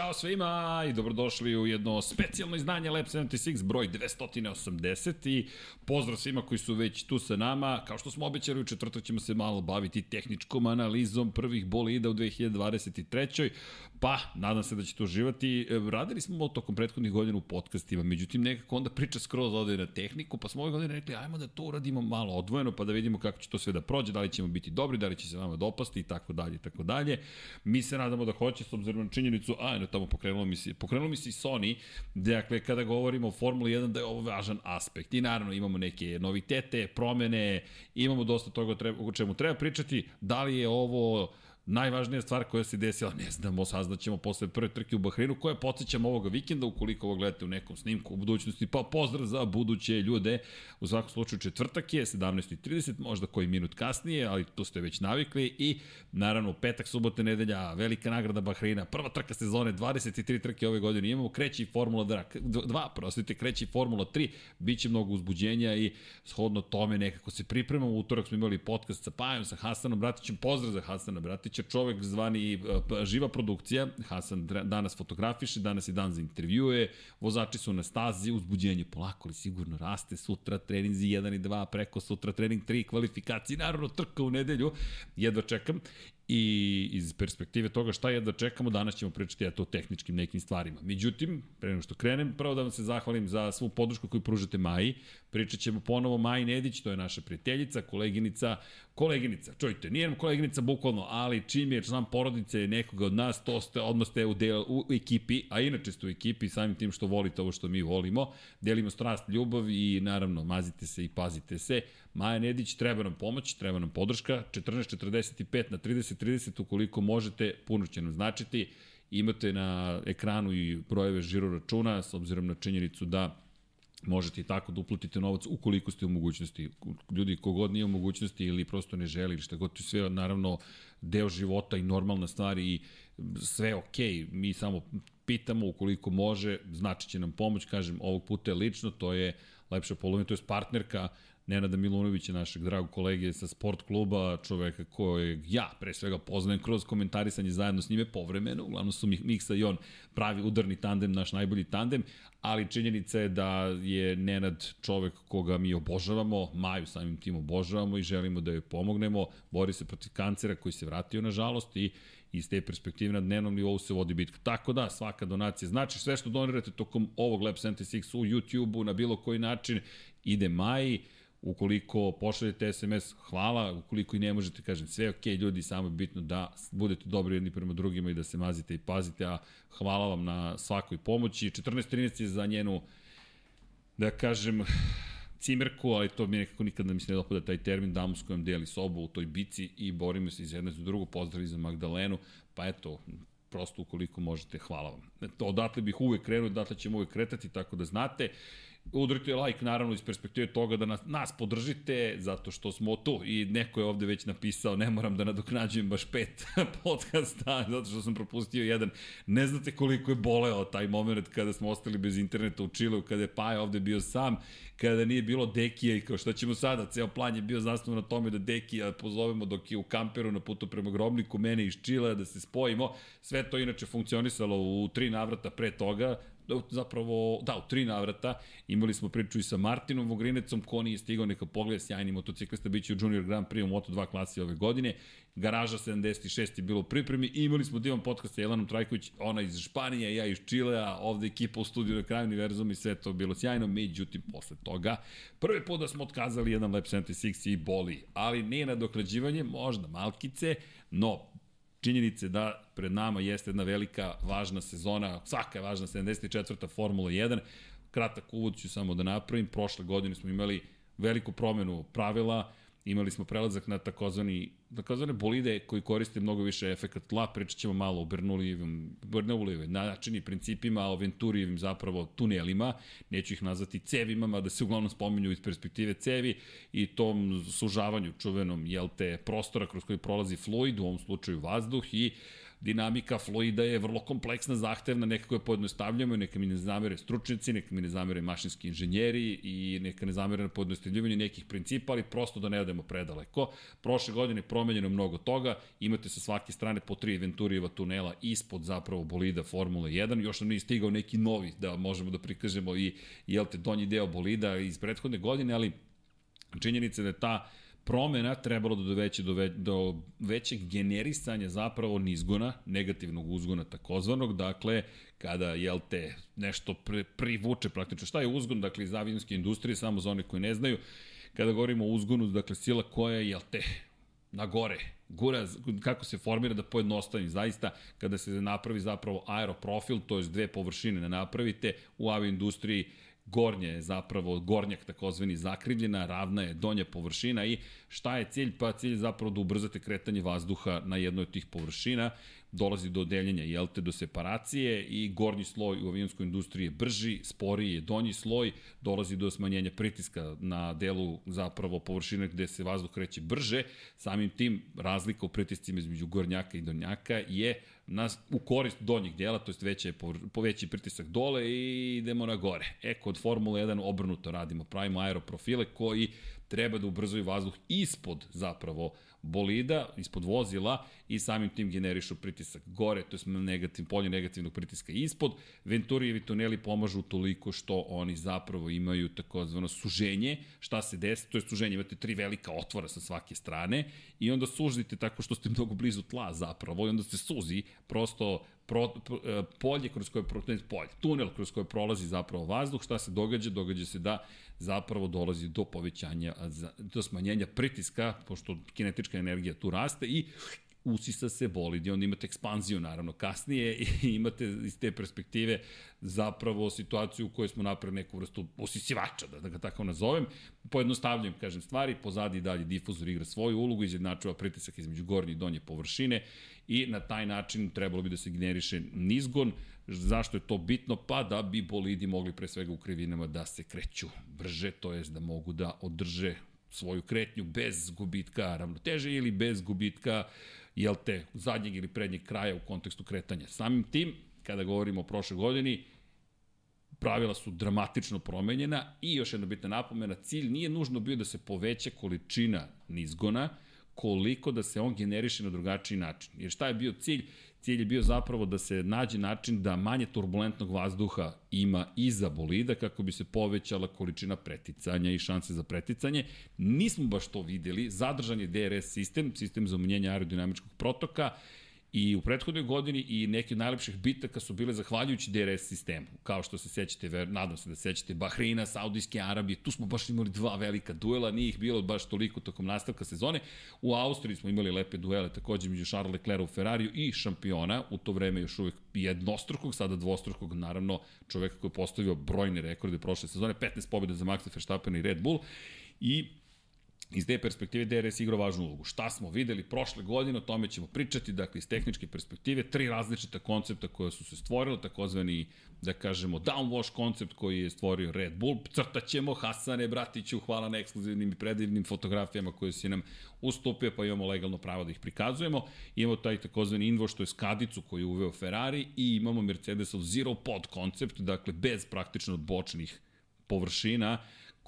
Ćao svima i dobrodošli u jedno specijalno izdanje Lab 76, broj 280 i pozdrav svima koji su već tu sa nama. Kao što smo obećali, u četvrtak ćemo se malo baviti tehničkom analizom prvih bolida u 2023. Pa, nadam se da ćete uživati. E, radili smo tokom prethodnih godina u podcastima, međutim nekako onda priča skroz ode na tehniku, pa smo ove godine rekli ajmo da to uradimo malo odvojeno, pa da vidimo kako će to sve da prođe, da li ćemo biti dobri, da li će se vama dopasti i tako dalje i tako dalje. Mi se nadamo da hoće s obzirom na činjenicu, a eno tamo pokrenulo mi se, pokrenulo mi se i Sony, dakle kada govorimo o Formuli 1 da je ovo važan aspekt. I naravno imamo neke novitete, promene, imamo dosta toga o čemu treba pričati, da li je ovo najvažnija stvar koja se desila, ne znamo, saznaćemo posle prve trke u Bahreinu, koja podsjećam ovoga vikenda, ukoliko ovo gledate u nekom snimku u budućnosti, pa pozdrav za buduće ljude. U svakom slučaju četvrtak je, 17.30, možda koji minut kasnije, ali tu ste već navikli. I naravno petak, subote, nedelja, velika nagrada Bahreina, prva trka sezone, 23 trke ove godine, imamo kreći Formula 2, 2 prostite, kreći Formula 3, biće mnogo uzbuđenja i shodno tome nekako se pripremamo. Utorak smo imali podcast sa Pajom, sa Hasanom Bratićem, pozdrav za Hasana Bratića, će čovek zvani uh, živa produkcija, Hasan danas fotografiše, danas je dan za intervjue, vozači su na stazi, uzbuđenje polako ali sigurno raste, sutra treninzi 1 i 2, preko sutra trening 3, kvalifikacije, naravno trka u nedelju, jedva čekam. I iz perspektive toga šta je da čekamo, danas ćemo pričati eto o tehničkim nekim stvarima. Međutim, pre nego što krenem, prvo da vam se zahvalim za svu podršku koju pružate Maji. Pričat ćemo ponovo Maji Nedić, to je naša prijateljica, koleginica, koleginica, čujte, nije nam koleginica bukvalno, ali čim je član porodice nekoga od nas, to ste, odmah ste u, del, u ekipi, a inače ste u ekipi samim tim što volite ovo što mi volimo, delimo strast, ljubav i naravno mazite se i pazite se. Maja Nedić, treba nam pomoć, treba nam podrška, 14.45 na 30.30 ukoliko možete, puno će nam značiti. Imate na ekranu i brojeve žiro računa, s obzirom na činjenicu da možete i tako da uplatite novac ukoliko ste u mogućnosti. Ljudi kogod nije u mogućnosti ili prosto ne želi šta god, to sve naravno deo života i normalna stvar i sve ok, mi samo pitamo ukoliko može, znači će nam pomoć, kažem, ovog puta je lično, to je lepša polovina, to je partnerka Nenada Milunovića, našeg dragog kolege sa sport kluba, čoveka kojeg ja pre svega poznajem kroz komentarisanje zajedno s njime povremeno, uglavnom su Miksa i on pravi udarni tandem, naš najbolji tandem, ali činjenica je da je Nenad čovek koga mi obožavamo, Maju samim tim obožavamo i želimo da joj pomognemo, bori se protiv kancera koji se vratio nažalost i iz te perspektive na dnevnom nivou se vodi bitka. Tako da, svaka donacija znači sve što donirate tokom ovog Lab 76 u YouTube-u na bilo koji način ide Maji, Ukoliko pošaljete SMS, hvala, ukoliko i ne možete, kažem, sve okay, ljudi, samo je bitno da budete dobri jedni prema drugima i da se mazite i pazite, a hvala vam na svakoj pomoći. 14.13 je za njenu, da kažem, cimerku, ali to mi nekako nikad da mi se ne dopada taj termin, damu s kojom deli sobu u toj bici i borimo se iz jedne za drugu, pozdravi za Magdalenu, pa eto, prosto ukoliko možete, hvala vam. Eto, odatle bih uvek krenuo, odatle ćemo uvek kretati, tako da znate. Udrite like naravno iz perspektive toga da nas, nas podržite zato što smo tu i neko je ovde već napisao ne moram da nadoknađujem baš pet podcasta zato što sam propustio jedan. Ne znate koliko je boleo taj moment kada smo ostali bez interneta u Čileu, kada je Paja ovde bio sam, kada nije bilo Dekija i kao šta ćemo sada, ceo plan je bio zasnovan na tome da Dekija pozovemo dok je u kamperu na putu prema grobniku, mene iz Čilea da se spojimo. Sve to inače funkcionisalo u tri navrata pre toga, zapravo, da, u tri navrata. Imali smo priču i sa Martinom Vogrinecom, ko nije stigao, neka pogleda, sjajni motociklista, bit će u Junior Grand Prix u Moto2 klasi ove godine. Garaža 76 je bilo u pripremi imali smo divan podcast sa Jelanom Trajković, ona iz Španije, ja iz Čilea, ovde ekipa u studiju na kraju univerzuma i sve to bilo sjajno, međutim, posle toga, prvi put da smo otkazali jedan Lab 76 i boli, ali nije nadoknađivanje, možda malkice, no činjenice da pred nama jeste jedna velika, važna sezona, svaka je važna, 74. Formula 1. Kratak uvod ću samo da napravim. Prošle godine smo imali veliku promenu pravila, imali smo prelazak na takozvani takozvane bolide koji koriste mnogo više efekt tla, pričat ćemo malo o Bernoullijevim, Bernoullijevim načini, principima, o Venturijevim zapravo tunelima, neću ih nazvati cevima, mada se uglavnom spominju iz perspektive cevi i tom sužavanju čuvenom, jel te, prostora kroz koji prolazi fluid, u ovom slučaju vazduh i dinamika fluida je vrlo kompleksna, zahtevna, nekako je pojednostavljamo, neka mi ne zamere stručnici, neka mi ne zamere mašinski inženjeri i neka ne zamere na pojednostavljivanju nekih principa, ali prosto da ne odemo predaleko. Prošle godine promenjeno mnogo toga, imate sa svake strane po tri Venturijeva tunela ispod zapravo bolida Formule 1, još nam nije stigao neki novi, da možemo da prikažemo i, jel te, donji deo bolida iz prethodne godine, ali činjenica da je ta promena trebalo da doveće do, ve, do većeg generisanja zapravo nizgona, negativnog uzgona takozvanog, dakle, kada, jel te, nešto pri, privuče praktično. Šta je uzgon, dakle, iz avijanske industrije, samo za one koji ne znaju, kada govorimo o uzgonu, dakle, sila koja je, jel te, na gore, gura, kako se formira da pojednostavim, zaista kada se napravi zapravo aeroprofil, to je dve površine da napravite u avioindustriji, gornje je zapravo, gornjak takozvani zakrivljena, ravna je donja površina i šta je cilj? Pa cilj je zapravo da ubrzate kretanje vazduha na jednoj od tih površina. Dolazi do deljenja, jel te, do separacije i gornji sloj u avionskoj industriji je brži, sporiji je donji sloj, dolazi do smanjenja pritiska na delu zapravo površine gde se vazduh kreće brže, samim tim razlika u pritiscima između gornjaka i donjaka je na, u korist donjih dela, to jest veće, poveći pritisak dole i idemo na gore. E, kod Formule 1 obrnuto radimo, pravimo aeroprofile koji treba da ubrzaju vazduh ispod zapravo bolida, ispod vozila i samim tim generišu pritisak gore, to je negativ, polje negativnog pritiska ispod. Venturijevi tuneli pomažu toliko što oni zapravo imaju takozvano suženje. Šta se desi? To je suženje, imate tri velika otvora sa svake strane i onda sužite tako što ste mnogo blizu tla zapravo i onda se suzi prosto pro, pro, e, polje kroz koje ne, polje, tunel kroz koje prolazi zapravo vazduh, šta se događa? Događa se da zapravo dolazi do povećanja, do smanjenja pritiska, pošto kinetička energija tu raste i usisa se bolid i onda imate ekspanziju naravno kasnije i imate iz te perspektive zapravo situaciju u kojoj smo napravili neku vrstu usisivača, da, da ga tako nazovem. Pojednostavljujem, kažem, stvari, pozadi dalje difuzor igra svoju ulogu, izjednačava pritisak između gornje i donje površine i na taj način trebalo bi da se generiše nizgon. Zašto je to bitno? Pa da bi bolidi mogli pre svega u krivinama da se kreću brže, to jest da mogu da održe svoju kretnju bez gubitka ravnoteže ili bez gubitka jel te, zadnjeg ili prednjeg kraja u kontekstu kretanja. Samim tim, kada govorimo o prošle godini, pravila su dramatično promenjena i još jedna bitna napomena, cilj nije nužno bio da se poveća količina nizgona, koliko da se on generiše na drugačiji način. Jer šta je bio cilj? Cilj je bio zapravo da se nađe način da manje turbulentnog vazduha ima iza bolida kako bi se povećala količina preticanja i šanse za preticanje. Nismo baš to videli. Zadržan je DRS sistem, sistem za umenjenje aerodinamičkog protoka I u prethodnoj godini i neki od najlepših bitaka su bile zahvaljujući DRS sistemu. Kao što se sećate, nadam se da se sećate, Bahreina, Saudijske Arabije, tu smo baš imali dva velika duela, nije ih bilo baš toliko tokom nastavka sezone. U Austriji smo imali lepe duele takođe među Charles Leclerc u Ferrariju i šampiona, u to vreme još uvek jednostrukog, sada dvostrukog, naravno čoveka koji je postavio brojne rekorde prošle sezone, 15 pobjeda za Maxa Verstappen i Red Bull. I iz te perspektive DRS igra važnu ulogu. Šta smo videli prošle godine, o tome ćemo pričati, dakle iz tehničke perspektive, tri različita koncepta koja su se stvorila, takozvani, da kažemo, downwash koncept koji je stvorio Red Bull, crtaćemo Hasane Bratiću, hvala na ekskluzivnim i predivnim fotografijama koje si nam ustupio, pa imamo legalno pravo da ih prikazujemo. Imamo taj takozvani invoš, to je skadicu koju je uveo Ferrari i imamo Mercedesov zero pod koncept, dakle bez praktično bočnih površina,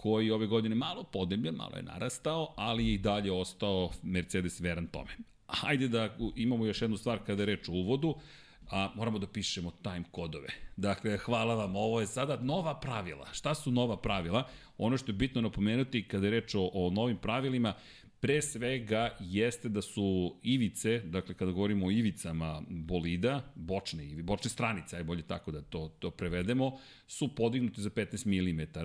koji ove godine malo podemljen, malo je narastao, ali je i dalje ostao Mercedes veran tome. Hajde da imamo još jednu stvar kada je reč o uvodu, a moramo da pišemo time kodove. Dakle, hvala vam, ovo je sada nova pravila. Šta su nova pravila? Ono što je bitno napomenuti kada je reč o, o novim pravilima, pre svega jeste da su ivice, dakle kada govorimo o ivicama bolida, bočne, bočne stranice, aj bolje tako da to, to prevedemo, su podignuti za 15 mm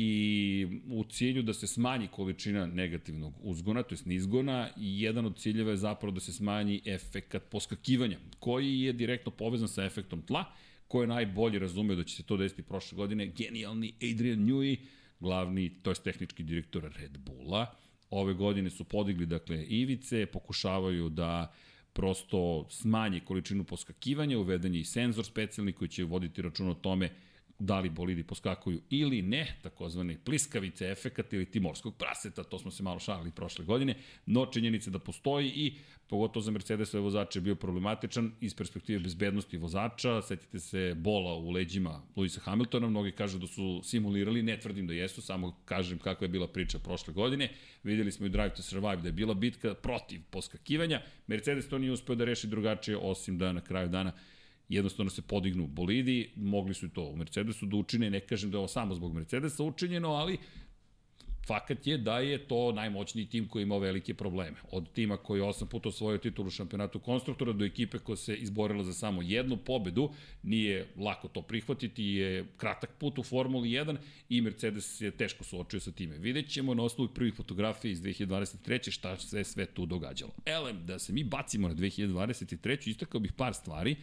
i u cilju da se smanji količina negativnog uzgona, to je nizgona, i jedan od ciljeva je zapravo da se smanji efekat poskakivanja, koji je direktno povezan sa efektom tla, ko je najbolje razumeo da će se to desiti prošle godine, genijalni Adrian Newey, glavni, to je tehnički direktor Red Bulla. Ove godine su podigli, dakle, ivice, pokušavaju da prosto smanje količinu poskakivanja, uveden je i senzor specijalni koji će voditi račun o tome da li bolidi poskakuju ili ne, takozvane pliskavice, efekat ili timorskog praseta, to smo se malo šalili prošle godine, no činjenica da postoji i pogotovo za Mercedesove vozače je bio problematičan iz perspektive bezbednosti vozača, setite se bola u leđima Luisa Hamiltona, mnogi kažu da su simulirali, ne tvrdim da jesu, samo kažem kakva je bila priča prošle godine, videli smo i Drive to Survive da je bila bitka protiv poskakivanja, Mercedes to nije uspeo da reši drugačije, osim da na kraju dana jednostavno se podignu bolidi, mogli su to u Mercedesu da učine, ne kažem da je ovo samo zbog Mercedesa učinjeno, ali fakat je da je to najmoćniji tim koji ima velike probleme. Od tima koji je osam puta osvojio titulu šampionatu konstruktora do ekipe koja se izborila za samo jednu pobedu, nije lako to prihvatiti, je kratak put u Formuli 1 i Mercedes je teško suočio sa time. Vidjet ćemo na osnovu prvih fotografija iz 2023. šta se sve tu događalo. Elem, da se mi bacimo na 2023. istakao bih par stvari.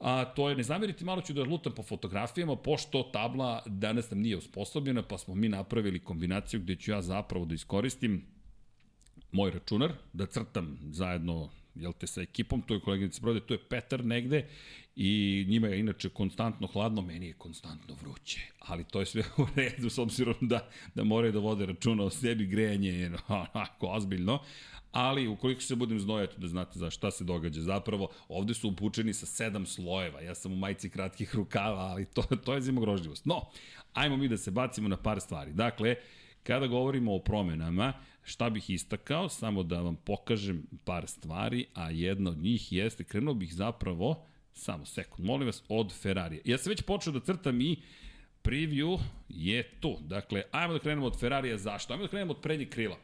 A to je, ne zamerite, malo ću da lutam po fotografijama, pošto tabla danas nam nije usposobljena, pa smo mi napravili kombinaciju gde ću ja zapravo da iskoristim moj računar, da crtam zajedno jel te, sa ekipom, to je koleginica Brode, to je Petar negde i njima je inače konstantno hladno, meni je konstantno vruće, ali to je sve u redu s obzirom da, da moraju da vode računa o sebi, grejanje je onako ozbiljno, ali ukoliko se budem znojati da znate za šta se događa zapravo, ovde su upučeni sa sedam slojeva, ja sam u majici kratkih rukava, ali to, to je zimogrožljivost. No, ajmo mi da se bacimo na par stvari. Dakle, kada govorimo o promenama, šta bih istakao, samo da vam pokažem par stvari, a jedna od njih jeste, krenuo bih zapravo, samo sekund, molim vas, od Ferrarija. Ja sam već počeo da crtam i preview je tu. Dakle, ajmo da krenemo od Ferrarija, zašto? Ajmo da krenemo od prednjeg krila.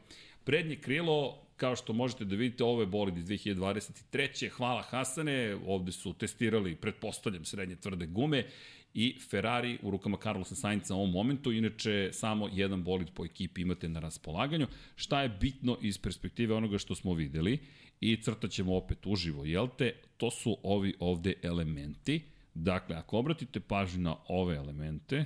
Prednje krilo, kao što možete da vidite, ovo je bolid iz 2023. Hvala Hasane, ovde su testirali, pretpostavljam, srednje tvrde gume i Ferrari u rukama Carlosa Sainca u ovom momentu, inače samo jedan bolid po ekipi imate na raspolaganju. Šta je bitno iz perspektive onoga što smo videli i crtaćemo opet uživo, jel te? To su ovi ovde elementi. Dakle, ako obratite pažnju na ove elemente,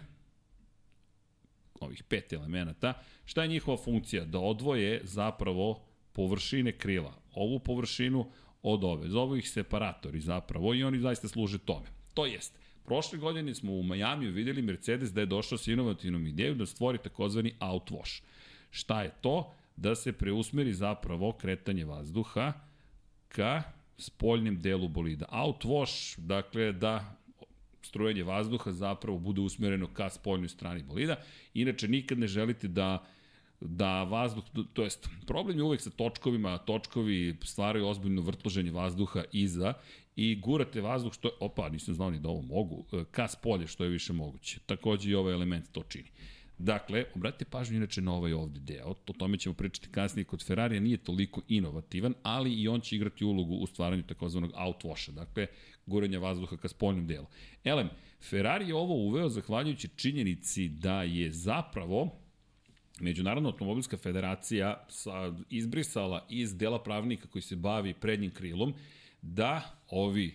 ovih pet elemenata, šta je njihova funkcija? Da odvoje zapravo površine krila, ovu površinu od ove. Zovu ih separatori zapravo i oni zaista služe tome. To jest, prošle godine smo u Majamiju videli Mercedes da je došao sa inovativnom idejom da stvori takozvani outwash. Šta je to? Da se preusmeri zapravo kretanje vazduha ka spoljnem delu bolida. Outwash, dakle da strujenje vazduha zapravo bude usmereno ka spoljnoj strani bolida. Inače, nikad ne želite da da vazduh, to jest, problem je uvek sa točkovima, točkovi stvaraju ozbiljno vrtloženje vazduha iza i gurate vazduh što, opa, nisam znao ni da ovo mogu, e, ka spolje što je više moguće. Takođe i ovaj element to čini. Dakle, obratite pažnju inače na ovaj ovde deo, o tome ćemo pričati kasnije kod Ferrarija, nije toliko inovativan, ali i on će igrati ulogu u stvaranju takozvanog outwasha, dakle, guranja vazduha ka spoljnom delu. Elem, Ferrari je ovo uveo zahvaljujući činjenici da je zapravo Međunarodna automobilska federacija sa, izbrisala iz dela pravnika koji se bavi prednjim krilom da ovi,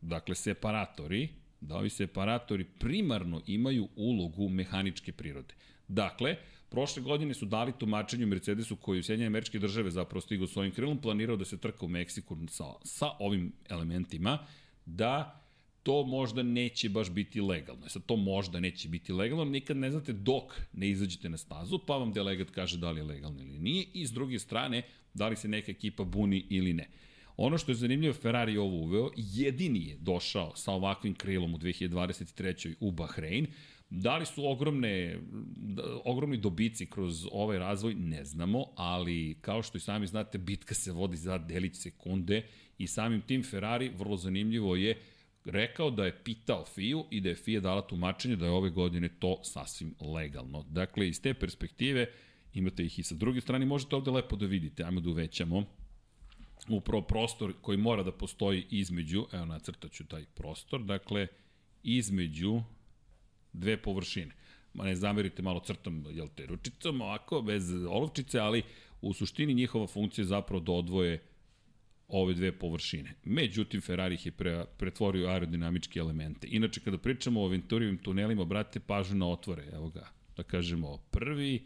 dakle, separatori, da ovi separatori primarno imaju ulogu mehaničke prirode. Dakle, prošle godine su dali tumačenju Mercedesu koji u Sjedinje američke države zapravo stigao s ovim krilom, planirao da se trka u Meksiku sa, sa ovim elementima, da to možda neće baš biti legalno. Sad, to možda neće biti legalno, nikad ne znate dok ne izađete na stazu, pa vam delegat kaže da li je legalno ili nije, i s druge strane, da li se neka ekipa buni ili ne. Ono što je zanimljivo, Ferrari je ovo uveo, jedini je došao sa ovakvim krilom u 2023. u Bahrein, Da li su ogromne, ogromni dobici kroz ovaj razvoj, ne znamo, ali kao što i sami znate, bitka se vodi za delić sekunde i samim tim Ferrari, vrlo zanimljivo je, rekao da je pitao FIU i da je FIA dala tumačenje da je ove godine to sasvim legalno. Dakle, iz te perspektive imate ih i sa druge strane, možete ovde lepo da vidite, ajmo da uvećamo upravo prostor koji mora da postoji između, evo nacrtaću taj prostor, dakle, između dve površine. Ma ne zamerite, malo crtam, jel te, ručicom, ovako, bez olovčice, ali u suštini njihova funkcija je zapravo da odvoje ove dve površine. Međutim, Ferrari ih je pre, pretvorio aerodinamičke elemente. Inače, kada pričamo o Venturijevim tunelima, brate, pažu na otvore. Evo ga, da kažemo prvi,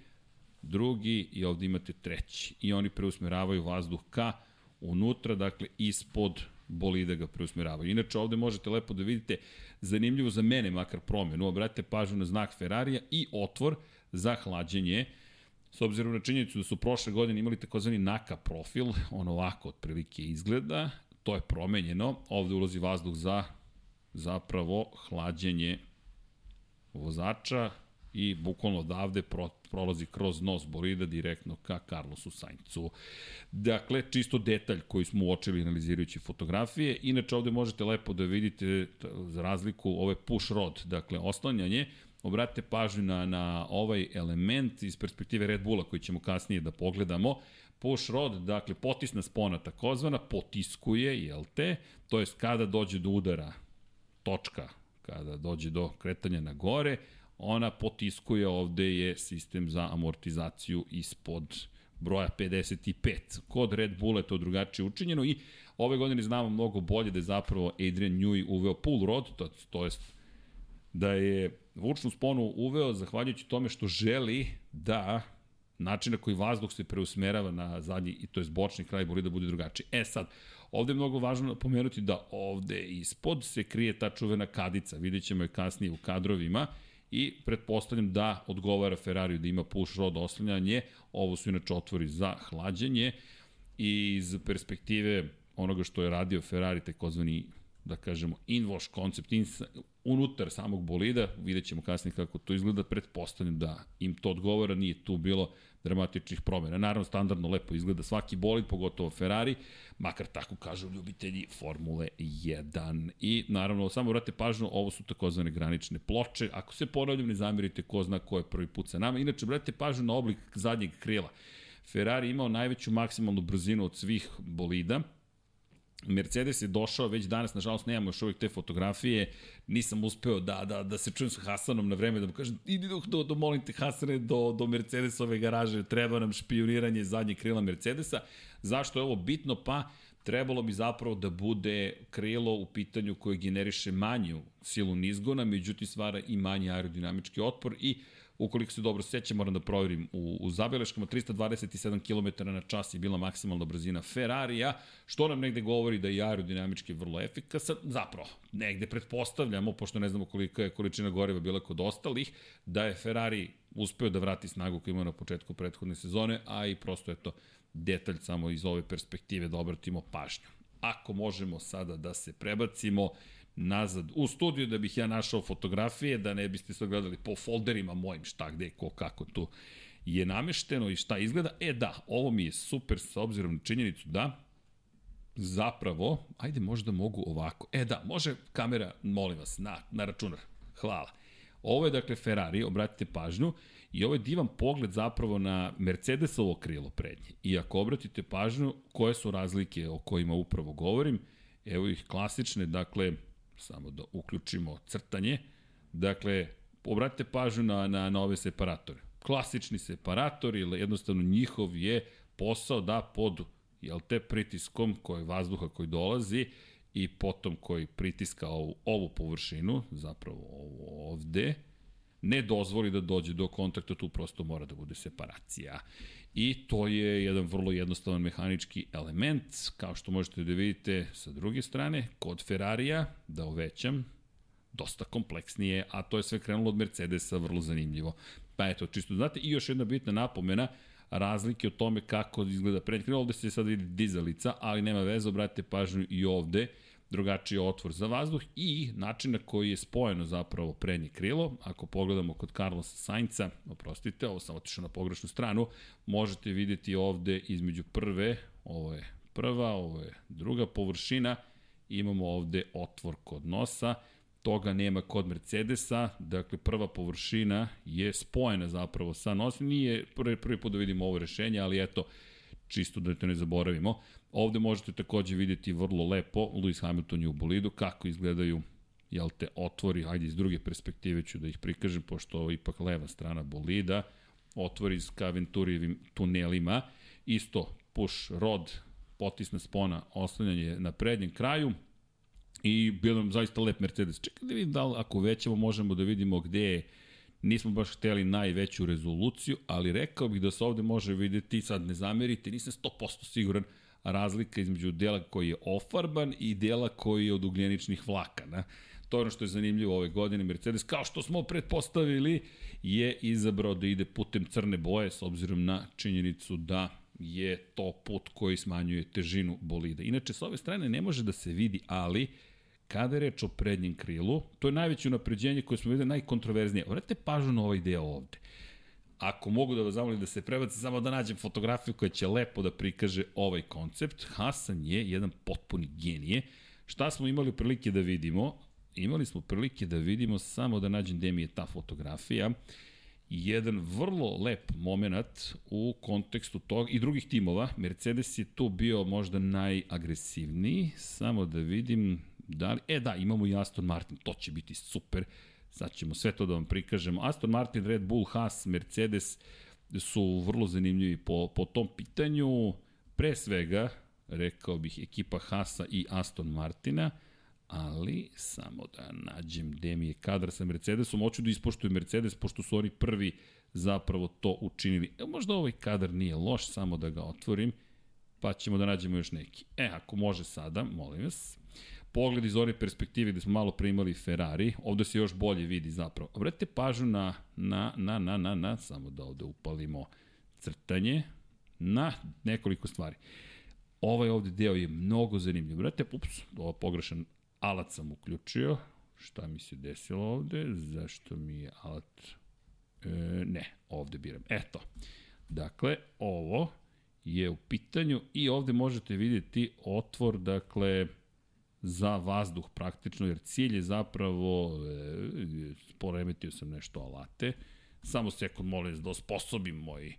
drugi i ovde imate treći. I oni preusmeravaju vazduh ka unutra, dakle, ispod bolida ga preusmeravaju. Inače, ovde možete lepo da vidite, zanimljivo za mene makar promenu, obratite pažnju na znak Ferrarija i otvor za hlađenje, s obzirom na činjenicu da su prošle godine imali takozvani naka profil, on ovako otprilike izgleda, to je promenjeno, ovde ulazi vazduh za zapravo hlađenje vozača i bukvalno odavde pro, prolazi kroz nos bolida direktno ka Carlosu Saincu. Dakle, čisto detalj koji smo uočili analizirajući fotografije. Inače, ovde možete lepo da vidite za razliku ove push rod, dakle, oslanjanje, obratite pažnju na, na ovaj element iz perspektive Red Bulla koji ćemo kasnije da pogledamo. Push rod, dakle potisna spona takozvana, potiskuje, jel te, to jest kada dođe do udara točka, kada dođe do kretanja na gore, ona potiskuje, ovde je sistem za amortizaciju ispod broja 55. Kod Red Bulla je to drugačije učinjeno i ove godine znamo mnogo bolje da je zapravo Adrian Newey uveo pull rod, to, to jest da je vučnu sponu uveo zahvaljujući tome što želi da način na koji vazduh se preusmerava na zadnji, i to je bočni kraj bolida bude drugačiji. E sad, ovde je mnogo važno pomenuti da ovde ispod se krije ta čuvena kadica, vidjet ćemo je kasnije u kadrovima, i pretpostavljam da odgovara Ferrariju da ima push rod oslanjanje, ovo su inače otvori za hlađenje. I iz perspektive onoga što je radio Ferrari, takozvani da kažemo, inwash koncept in, unutar samog bolida, vidjet ćemo kasnije kako to izgleda, pretpostavljam da im to odgovara, nije tu bilo dramatičnih promjena. Naravno, standardno lepo izgleda svaki bolid, pogotovo Ferrari, makar tako kažu ljubitelji Formule 1. I naravno, samo vrate pažnju, ovo su takozvane granične ploče. Ako se ponavljam, ne zamirite ko zna ko je prvi put sa nama. Inače, vrate pažnju na oblik zadnjeg krila. Ferrari imao najveću maksimalnu brzinu od svih bolida, Mercedes je došao već danas, nažalost nemamo još uvijek te fotografije, nisam uspeo da, da, da se čujem sa Hasanom na vreme, da mu kažem, idi do, do, do molim te Hasane, do, do Mercedesove garaže, treba nam špioniranje zadnje krila Mercedesa. Zašto je ovo bitno? Pa trebalo bi zapravo da bude krilo u pitanju koje generiše manju silu nizgona, međutim stvara i manji aerodinamički otpor i ukoliko se dobro sećam, moram da proverim, u, u zabeleškama 327 km na čas je bila maksimalna brzina Ferrarija, što nam negde govori da je aerodinamički vrlo efikasan, zapravo, negde pretpostavljamo, pošto ne znamo kolika je količina goriva bila kod ostalih, da je Ferrari uspeo da vrati snagu koju imao na početku prethodne sezone, a i prosto je to detalj samo iz ove perspektive da obratimo pažnju. Ako možemo sada da se prebacimo nazad u studiju da bih ja našao fotografije, da ne biste se gledali po folderima mojim šta gde, ko, kako tu je namešteno i šta izgleda. E da, ovo mi je super s obzirom na činjenicu da zapravo, ajde možda mogu ovako. E da, može kamera, molim vas, na, na računar. Hvala. Ovo je dakle Ferrari, obratite pažnju, i ovo je divan pogled zapravo na Mercedesovo krilo prednje. I ako obratite pažnju, koje su razlike o kojima upravo govorim, evo ih klasične, dakle, samo da uključimo crtanje. Dakle, obratite pažnju na, na, na ove separatore. Klasični separatori, jednostavno njihov je posao da pod jel te pritiskom koji vazduha koji dolazi i potom koji pritiska ovu, ovu površinu, zapravo ovo ovde, ne dozvoli da dođe do kontakta, tu prosto mora da bude separacija. I to je jedan vrlo jednostavan mehanički element, kao što možete da vidite sa druge strane, kod Ferrarija, da uvećam, dosta kompleksnije, a to je sve krenulo od Mercedesa, vrlo zanimljivo. Pa eto, čisto znate, i još jedna bitna napomena, razlike o tome kako izgleda prednje krilo, ovde se sad vidi dizalica, ali nema veze, obratite pažnju i ovde, drugačiji otvor za vazduh i način na koji je spojeno zapravo prednje krilo. Ako pogledamo kod Carlosa Sainca, oprostite, ovo sam otišao na pogrešnu stranu, možete videti ovde između prve, ovo je prva, ovo je druga površina, imamo ovde otvor kod nosa, toga nema kod Mercedesa, dakle prva površina je spojena zapravo sa nosom, nije prvi, prvi put da vidimo ovo rešenje, ali eto, čisto da to ne zaboravimo. Ovde možete takođe videti vrlo lepo Lewis Hamilton je u bolidu, kako izgledaju jel te, otvori, ajde iz druge perspektive ću da ih prikažem, pošto ovo je ipak leva strana bolida, otvori s Venturijevim tunelima, isto push rod, potisna spona, oslanjanje na prednjem kraju, i bio nam zaista lep Mercedes. Čekaj da vidim da li ako većemo možemo da vidimo gde je Nismo baš hteli najveću rezoluciju, ali rekao bih da se ovde može videti, sad ne zamerite, nisam 100% siguran, razlika između dela koji je ofarban i dela koji je od ugljeničnih vlakana. To je ono što je zanimljivo ove godine. Mercedes, kao što smo pretpostavili, je izabrao da ide putem crne boje s obzirom na činjenicu da je to put koji smanjuje težinu bolida. Inače, s ove strane ne može da se vidi, ali kada je reč o prednjem krilu, to je najveće unapređenje koje smo videli najkontroverznije. Vratite pažnju na ovaj deo ovde. Ako mogu da vas zamolim da se prebaci, samo da nađem fotografiju koja će lepo da prikaže ovaj koncept. Hasan je jedan potpuni genije. Šta smo imali prilike da vidimo? Imali smo prilike da vidimo, samo da nađem gde mi je ta fotografija, jedan vrlo lep moment u kontekstu tog i drugih timova. Mercedes je tu bio možda najagresivniji, samo da vidim da li... E da, imamo i Aston Martin, to će biti super. Sad ćemo sve to da vam prikažemo. Aston Martin, Red Bull, Haas, Mercedes su vrlo zanimljivi po, po tom pitanju. Pre svega, rekao bih, ekipa Haasa i Aston Martina, ali samo da nađem gde mi je kadar sa Mercedesom. Hoću da ispoštuju Mercedes, pošto su oni prvi zapravo to učinili. E, možda ovaj kadar nije loš, samo da ga otvorim, pa ćemo da nađemo još neki. E, ako može sada, molim vas pogled iz ove perspektive gde smo malo pre imali Ferrari, ovde se još bolje vidi zapravo. Obratite pažnju na, na, na, na, na, na, samo da ovde upalimo crtanje, na nekoliko stvari. Ovaj ovde deo je mnogo zanimljiv. Obratite, ups, ovo pogrešan alat sam uključio. Šta mi se desilo ovde? Zašto mi je alat... E, ne, ovde biram. Eto. Dakle, ovo je u pitanju i ovde možete vidjeti otvor, dakle, za vazduh praktično, jer cilj je zapravo, e, poremetio sam nešto alate, samo sekund molim da osposobim moj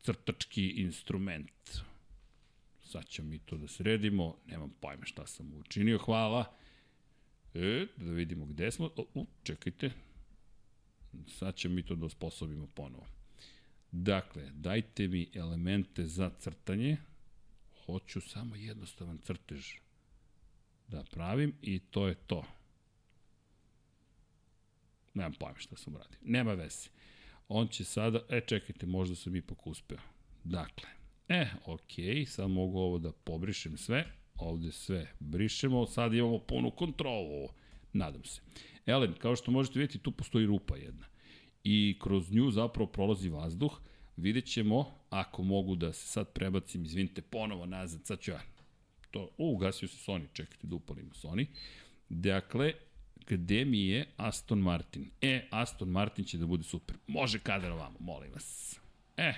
crtački instrument. Sad ćemo mi to da sredimo, nemam pojma šta sam učinio, hvala. E, da vidimo gde smo, o, u, čekajte, sad ćemo mi to da osposobimo ponovo. Dakle, dajte mi elemente za crtanje, hoću samo jednostavan crtež da pravim i to je to. Nemam pojma šta sam uradio. Nema veze. On će sada, e čekajte, možda sam ipak uspeo. Dakle, e, ok, sad mogu ovo da pobrišem sve, ovde sve brišemo, sad imamo punu kontrolu, nadam se. Elem, kao što možete vidjeti, tu postoji rupa jedna. I kroz nju zapravo prolazi vazduh, vidjet ćemo, ako mogu da se sad prebacim, izvinite, ponovo nazad, sad ću ja to, u, ugasio se Sony, čekajte da upalimo Sony. Dakle, gde mi je Aston Martin? E, Aston Martin će da bude super. Može kadar ovamo, molim vas. E,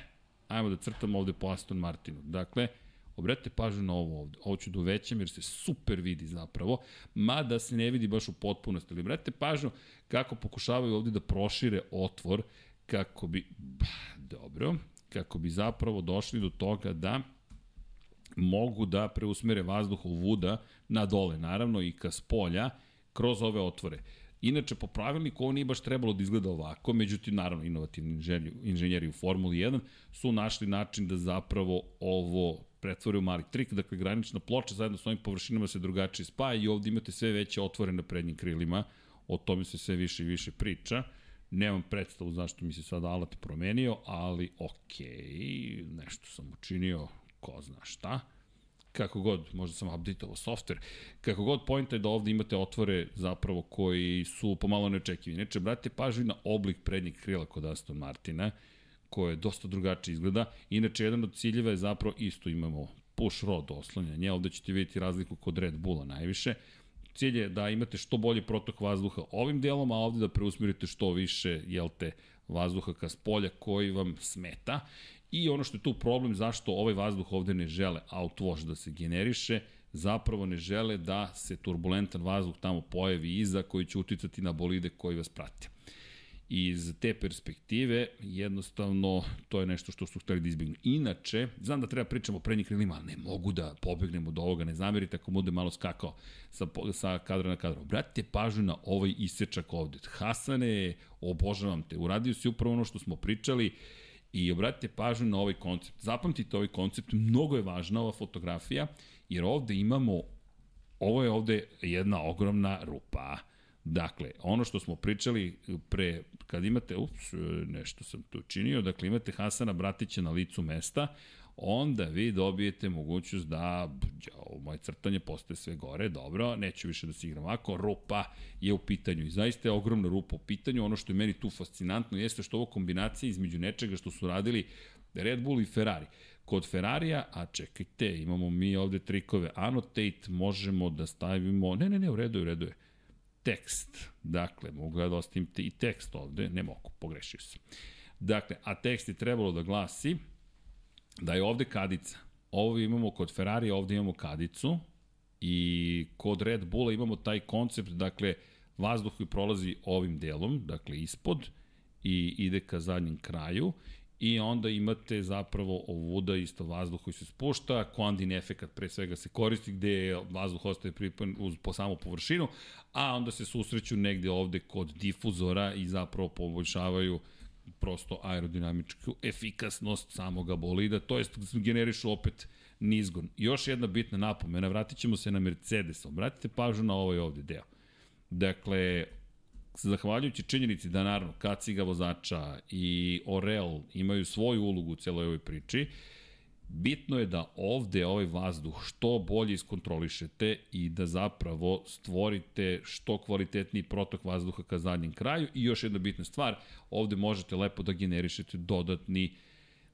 ajmo da crtamo ovde po Aston Martinu. Dakle, obratite pažnju na ovo ovde. Ovo ću uvećam jer se super vidi zapravo, mada se ne vidi baš u potpunosti. Ali obratite pažnju kako pokušavaju ovde da prošire otvor kako bi, dobro, kako bi zapravo došli do toga da mogu da preusmere vazduh u vuda na dole, naravno i ka spolja, kroz ove otvore. Inače, po pravilniku ovo nije baš trebalo da izgleda ovako, međutim, naravno, inovativni inženjeri, inženjeri u Formuli 1 su našli način da zapravo ovo pretvore u mali trik, dakle, granična ploča zajedno s ovim površinama se drugačije spaja i ovde imate sve veće otvore na prednjim krilima, o tome se sve više i više priča. Nemam predstavu zašto mi se sad alat promenio, ali okej, okay, nešto sam učinio ko zna šta, kako god, možda sam updateovao software, kako god pojenta je da ovde imate otvore zapravo koji su pomalo neočekivi. Neče, brate, pažnju na oblik prednjeg krila kod Aston Martina, koje dosta drugačije izgleda. Inače, jedan od ciljeva je zapravo isto imamo push rod oslanjanje, ovde ćete vidjeti razliku kod Red Bulla najviše. Cilj je da imate što bolji protok vazduha ovim delom, a ovde da preusmerite što više, jel te, vazduha ka spolja koji vam smeta I ono što je tu problem, zašto ovaj vazduh ovde ne žele outwash da se generiše, zapravo ne žele da se turbulentan vazduh tamo pojavi iza koji će uticati na bolide koji vas prate. Iz te perspektive, jednostavno, to je nešto što su hteli da izbjegnu. Inače, znam da treba pričamo o prednjih krilima, ali ne mogu da pobegnemo od ovoga, ne zamerite ako bude malo skakao sa, sa kadra na kadra. Obratite pažnju na ovaj isečak ovde. Hasane, obožavam te, uradio si upravo ono što smo pričali, I obratite pažnju na ovaj koncept. Zapamtite ovaj koncept, mnogo je važna ova fotografija, jer ovde imamo, ovo je ovde jedna ogromna rupa. Dakle, ono što smo pričali pre, kad imate, ups, nešto sam tu činio, dakle imate Hasana Bratića na licu mesta, onda vi dobijete mogućnost da ovo moje crtanje postaje sve gore, dobro, neću više da se igram ovako, rupa je u pitanju i zaista je ogromna rupa u pitanju, ono što je meni tu fascinantno jeste što ovo kombinacija između nečega što su radili Red Bull i Ferrari. Kod Ferrarija, a čekajte, imamo mi ovde trikove, annotate možemo da stavimo, ne, ne, ne, u redu je, u redu je, tekst, dakle, mogu ja da ostavim i tekst ovde, ne mogu, pogrešio sam. Dakle, a tekst je trebalo da glasi da je ovde kadica. Ovo imamo kod Ferrari, ovde imamo kadicu. I kod Red Bulla imamo taj koncept, dakle, vazduh koji prolazi ovim delom, dakle, ispod i ide ka zadnjem kraju. I onda imate zapravo ovuda isto vazduh koji se spušta, kondin efekat pre svega se koristi gde vazduh ostaje pripan uz, po samu površinu, a onda se susreću negde ovde kod difuzora i zapravo poboljšavaju prosto aerodinamičku efikasnost samoga bolida, to jest generišu opet nizgon. Još jedna bitna napomena, vratit ćemo se na Mercedes, obratite pažnju na ovaj ovde deo. Dakle, zahvaljujući činjenici da naravno kaciga vozača i Orel imaju svoju ulogu u celoj ovoj priči, bitno je da ovde ovaj vazduh što bolje iskontrolišete i da zapravo stvorite što kvalitetniji protok vazduha ka zadnjem kraju i još jedna bitna stvar, ovde možete lepo da generišete dodatni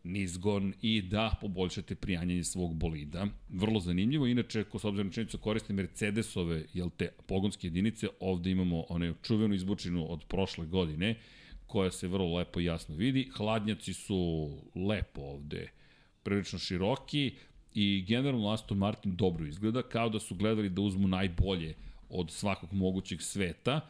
nizgon i da poboljšate prijanjanje svog bolida. Vrlo zanimljivo, inače, ko s obzirom činjenicu koriste Mercedesove, jel te, pogonske jedinice, ovde imamo one čuvenu izbučinu od prošle godine, koja se vrlo lepo jasno vidi. Hladnjaci su lepo ovde, prilično široki i generalno Aston Martin dobro izgleda, kao da su gledali da uzmu najbolje od svakog mogućeg sveta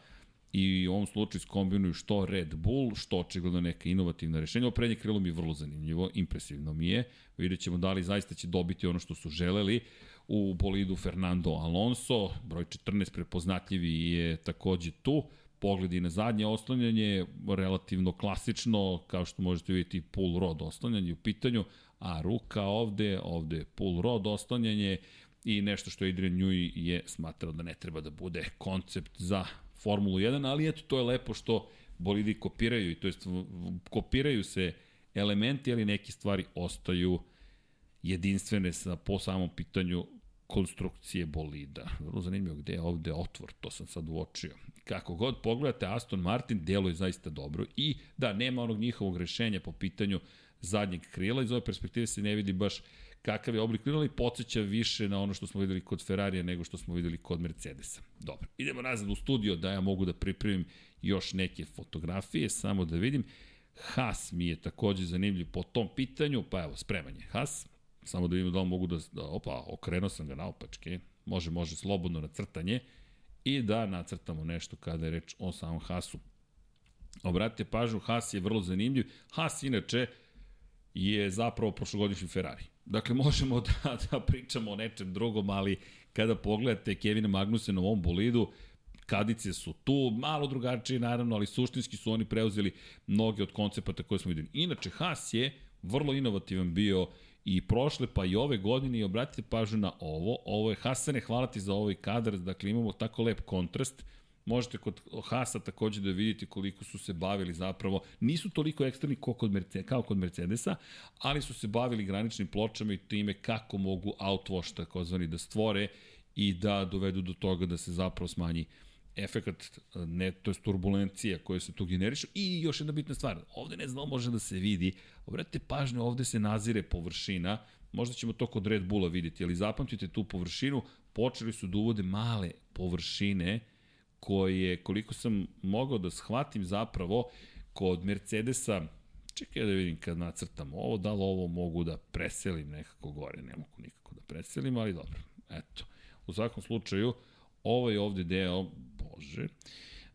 i u ovom slučaju skombinuju što Red Bull, što očigledno neka inovativna rešenja. Ovo prednje krilo mi je vrlo zanimljivo, impresivno mi je. Vidjet ćemo da li zaista će dobiti ono što su želeli. U bolidu Fernando Alonso, broj 14 prepoznatljivi je takođe tu. Pogledi na zadnje oslanjanje, relativno klasično, kao što možete vidjeti pull rod oslanjanje u pitanju, a ruka ovde, ovde pull rod oslanjanje i nešto što Adrian Newey je smatrao da ne treba da bude koncept za Formulu 1, ali eto, to je lepo što bolidi kopiraju, to jest kopiraju se elementi, ali neke stvari ostaju jedinstvene sa, po samom pitanju konstrukcije bolida. Vrlo zanimljivo gde je ovde otvor, to sam sad uočio. Kako god pogledate, Aston Martin deluje zaista dobro i da, nema onog njihovog rešenja po pitanju zadnjeg krila, iz ove perspektive se ne vidi baš kakav je oblik krila i podsjeća više na ono što smo videli kod Ferrarija nego što smo videli kod Mercedesa. Dobro, idemo nazad u studio da ja mogu da pripremim još neke fotografije, samo da vidim. Haas mi je takođe zanimljiv po tom pitanju, pa evo, spremanje Haas, samo da vidim da mogu da, da opa, okrenuo sam ga naopačke, može, može slobodno na crtanje i da nacrtamo nešto kada je reč o samom Haasu. Obratite pažnju, Haas je vrlo zanimljiv. Haas inače je zapravo prošlogodišnji Ferrari. Dakle, možemo da, da pričamo o nečem drugom, ali kada pogledate Kevina Magnusena u ovom bolidu, kadice su tu, malo drugačije naravno, ali suštinski su oni preuzeli mnoge od koncepata koje smo videli. Inače, Haas je vrlo inovativan bio i prošle pa i ove godine i obratite pažnju na ovo. Ovo je Hasane, hvala ti za ovaj kadar, dakle imamo tako lep kontrast Možete kod Hasa takođe da vidite koliko su se bavili zapravo, nisu toliko ekstremni kao kod, Mercedes, kao kod Mercedesa, ali su se bavili graničnim pločama i time kako mogu outwash takozvani da stvore i da dovedu do toga da se zapravo smanji efekat, ne, to je turbulencija koja se tu generiše. I još jedna bitna stvar, ovde ne znam može da se vidi, obratite pažnju, ovde se nazire površina, možda ćemo to kod Red Bulla vidjeti, ali zapamtite tu površinu, počeli su da uvode male površine, koje, koliko sam mogao da shvatim zapravo, kod Mercedesa, čekaj da vidim kad nacrtam ovo, da li ovo mogu da preselim nekako gore, ne mogu nikako da preselim, ali dobro, eto. U svakom slučaju, ovaj ovde deo, bože,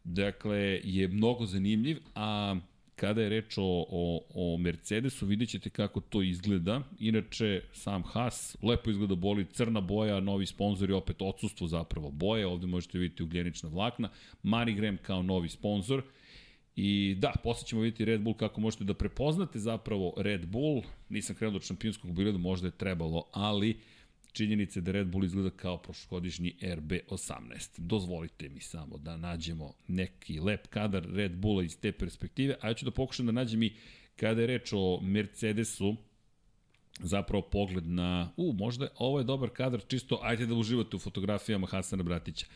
dakle, je mnogo zanimljiv, a Kada je reč o, o, o Mercedesu, vidjet ćete kako to izgleda. Inače, sam Haas, lepo izgleda boli, crna boja, novi sponsor i opet odsustvo zapravo boje. Ovde možete vidjeti ugljenična vlakna. Graham kao novi sponsor. I da, posle ćemo vidjeti Red Bull kako možete da prepoznate zapravo Red Bull. Nisam krenuo do šampionskog bileda, možda je trebalo, ali činjenice da Red Bull izgleda kao prošlogodišnji RB18. Dozvolite mi samo da nađemo neki lep kadar Red Bulla iz te perspektive, a ja ću da pokušam da nađem i kada je reč o Mercedesu, zapravo pogled na, u, možda ovo je dobar kadar, čisto ajte da uživate u fotografijama Hasana Bratića.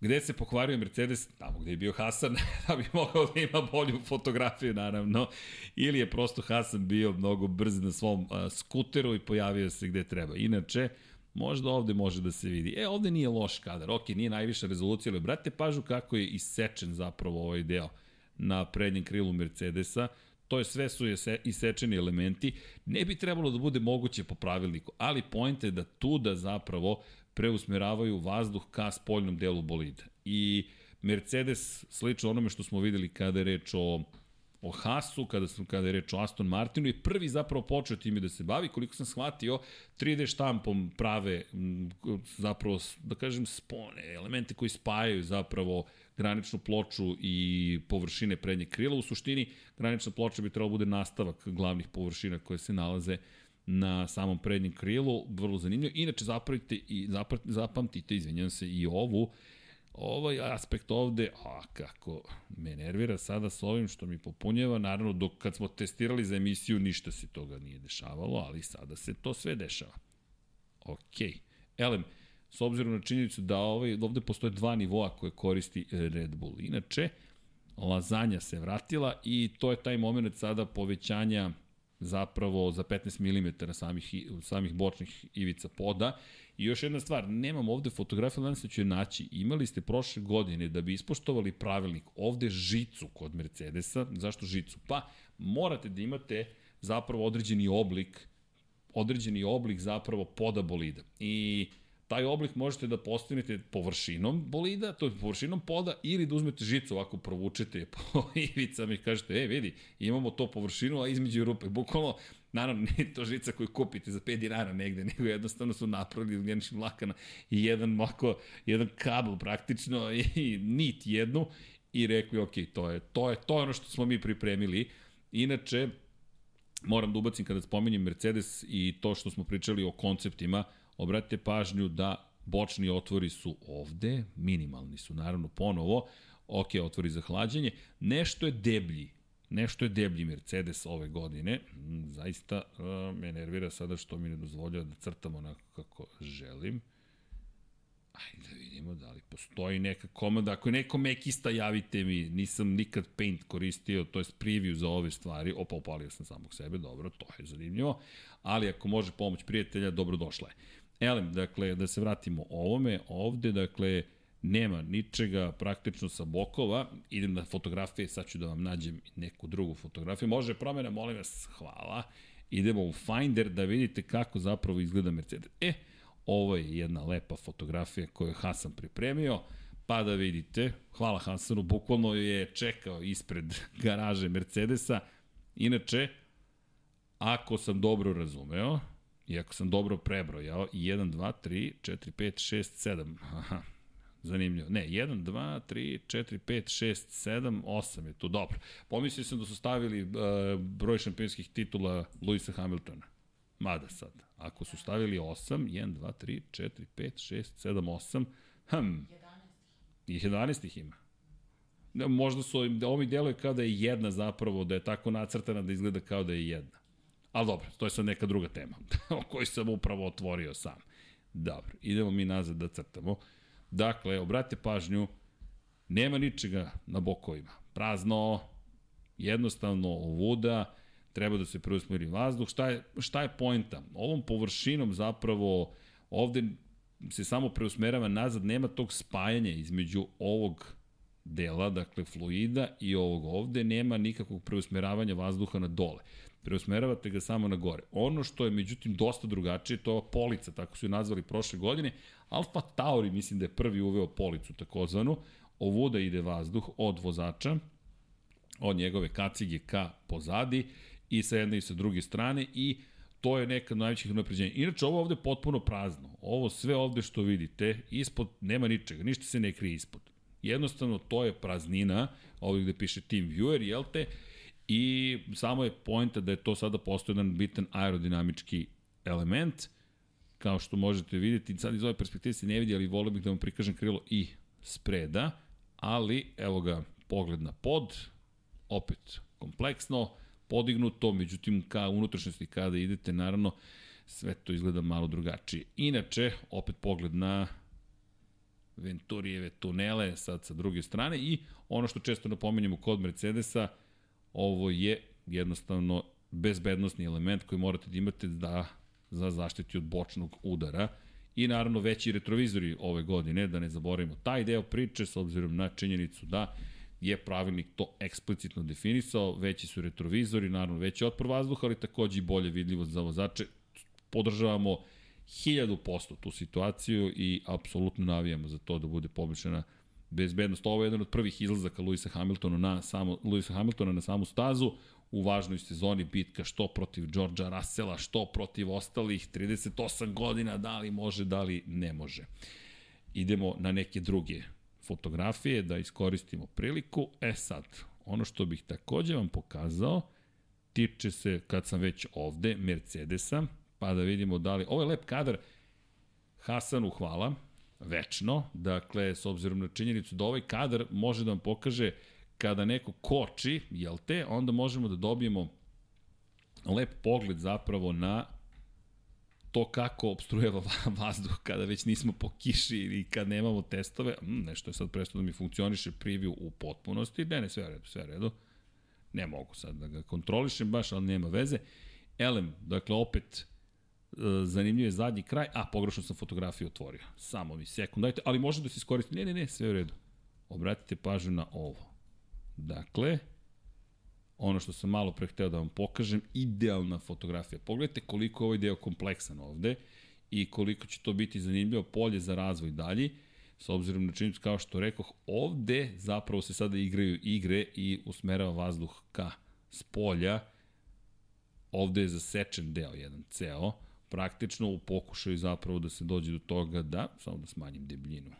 Gde se pokvario Mercedes? Tamo gde je bio Hasan, da bi mogao da ima bolju fotografiju, naravno. Ili je prosto Hasan bio mnogo brz na svom uh, skuteru i pojavio se gde treba. Inače, možda ovde može da se vidi. E, ovde nije loš kadar, ok, nije najviša rezolucija, ali brate pažu kako je isečen zapravo ovaj deo na prednjem krilu Mercedesa. To je sve su isečeni elementi. Ne bi trebalo da bude moguće po pravilniku, ali point je da tu da zapravo preusmeravaju vazduh ka spoljnom delu bolida. I Mercedes, slično onome što smo videli kada je reč o o Hasu, kada, sam, kada je reč o Aston Martinu, i prvi zapravo počeo time da se bavi, koliko sam shvatio, 3D štampom prave zapravo, da kažem, spone, elemente koji spajaju zapravo graničnu ploču i površine prednje krila. U suštini, granična ploča bi trebalo da bude nastavak glavnih površina koje se nalaze na samom prednjem krilu, vrlo zanimljivo. Inače, zapamtite, i, zapamtite, izvinjam se, i ovu, ovaj aspekt ovde, a kako me nervira sada s ovim što mi popunjava, naravno dok kad smo testirali za emisiju ništa se toga nije dešavalo, ali sada se to sve dešava. Ok. Elem, s obzirom na činjenicu da ovaj, ovde postoje dva nivoa koje koristi Red Bull. Inače, lazanja se vratila i to je taj moment sada povećanja zapravo za 15 mm samih, samih bočnih ivica poda. I još jedna stvar, nemam ovde fotografiju, nadam se ću je naći. Imali ste prošle godine da bi ispoštovali pravilnik ovde žicu kod Mercedesa. Zašto žicu? Pa morate da imate zapravo određeni oblik određeni oblik zapravo poda bolida. I taj oblik možete da postavite površinom bolida, to je površinom poda, ili da uzmete žicu, ovako provučete po ivicama i kažete, e, vidi, imamo to površinu, a između rupe, bukvalno, naravno, nije to žica koju kupite za 5 dinara negde, nego jednostavno su napravili u gljeničnim lakana i jedan, mako, jedan kabel praktično i nit jednu i rekli, ok, to je, to je, to je ono što smo mi pripremili. Inače, moram da ubacim kada spominjem Mercedes i to što smo pričali o konceptima, obratite pažnju da bočni otvori su ovde, minimalni su naravno ponovo, ok, otvori za hlađenje, nešto je deblji, nešto je deblji Mercedes ove godine, mm, zaista uh, me nervira sada što mi ne dozvoljava da crtam onako kako želim. Ajde da vidimo da li postoji neka komanda. Ako je neko mekista, javite mi. Nisam nikad Paint koristio, to je preview za ove stvari. Opa, upalio sam samog sebe, dobro, to je zanimljivo. Ali ako može pomoć prijatelja, dobrodošla je. Elem, dakle, da se vratimo ovome, ovde, dakle, nema ničega praktično sa bokova, idem na fotografije, sad ću da vam nađem neku drugu fotografiju, može promjena, molim vas, hvala, idemo u Finder da vidite kako zapravo izgleda Mercedes. E, ovo je jedna lepa fotografija koju je Hasan pripremio, pa da vidite, hvala Hasanu, bukvalno je čekao ispred garaže Mercedesa, inače, ako sam dobro razumeo, I ako sam dobro prebrojao, 1, 2, 3, 4, 5, 6, 7. Aha, zanimljivo. Ne, 1, 2, 3, 4, 5, 6, 7, 8 je to dobro. Pomislio sam da su stavili uh, broj šampionskih titula Luisa Hamiltona. Mada sad. Ako su stavili 8, 1, 2, 3, 4, 5, 6, 7, 8, hm, 11 11 ih ima. Možda su, ovo mi djeluje kao da je jedna zapravo, da je tako nacrtana da izgleda kao da je jedna. Ali dobro, to je sad neka druga tema o kojoj sam upravo otvorio sam. Dobro, idemo mi nazad da crtamo. Dakle, obrate pažnju, nema ničega na bokovima. Prazno, jednostavno ovuda, treba da se preusmeri vazduh. Šta je, šta je pojnta? Ovom površinom zapravo ovde se samo preusmerava nazad, nema tog spajanja između ovog dela, dakle fluida i ovog ovde, nema nikakvog preusmeravanja vazduha na dole preusmeravate ga samo na gore. Ono što je međutim dosta drugačije, to je polica, tako su je nazvali prošle godine. Alfa Tauri mislim da je prvi uveo policu takozvanu, ovuda ide vazduh od vozača, od njegove kacige ka pozadi i sa jedne i sa druge strane i to je neka od najvećih napređenja. Inače, ovo ovde je potpuno prazno. Ovo sve ovde što vidite, ispod nema ničega, ništa se ne krije ispod. Jednostavno, to je praznina, ovdje gde piše Team Viewer, jel te, I samo je pojenta da je to sada postoje jedan bitan aerodinamički element, kao što možete vidjeti, sad iz ove perspektive se ne vidi, ali volio bih da vam prikažem krilo i spreda, ali evo ga pogled na pod, opet kompleksno, podignuto, međutim ka unutrašnjosti kada idete, naravno, sve to izgleda malo drugačije. Inače, opet pogled na Venturijeve tunele sad sa druge strane. I ono što često napomenjamo kod Mercedesa, ovo je jednostavno bezbednostni element koji morate da imate da za zaštiti od bočnog udara i naravno veći retrovizori ove godine, da ne zaboravimo taj deo priče s obzirom na činjenicu da je pravilnik to eksplicitno definisao, veći su retrovizori, naravno veći otpor vazduha, ali takođe i bolje vidljivost za vozače. Podržavamo 1000% tu situaciju i apsolutno navijamo za to da bude poboljšana bezbednost. Ovo je jedan od prvih izlazaka Luisa Hamiltona na, samo, Luisa Hamiltona na samu stazu u važnoj sezoni bitka što protiv Georgea Russella, što protiv ostalih 38 godina, da li može, da li ne može. Idemo na neke druge fotografije da iskoristimo priliku. E sad, ono što bih takođe vam pokazao tiče se, kad sam već ovde, Mercedesa, pa da vidimo da li... Ovo je lep kadar, Hasanu hvala, večno, dakle, s obzirom na činjenicu da ovaj kadar može da vam pokaže kada neko koči, jel te, onda možemo da dobijemo lep pogled zapravo na to kako obstrujeva vazduh kada već nismo po kiši ili kad nemamo testove, hm, nešto je sad presto da mi funkcioniše preview u potpunosti, ne, ne, sve redu, sve redu, ne mogu sad da ga kontrolišem baš, ali nema veze. Elem, dakle, opet, zanimljiv je zadnji kraj, a pogrešno sam fotografiju otvorio. Samo mi sekund, dajte, ali može da se iskoristi. Ne, ne, ne, sve u redu. Obratite pažnju na ovo. Dakle, ono što sam malo pre hteo da vam pokažem, idealna fotografija. Pogledajte koliko je ovaj deo kompleksan ovde i koliko će to biti zanimljivo polje za razvoj dalji, s obzirom na činjenicu kao što rekoh, ovde zapravo se sada igraju igre i usmerava vazduh ka spolja, ovde je zasečen deo jedan ceo, praktično u pokušaju zapravo da se dođe do toga da, samo da smanjim debljinu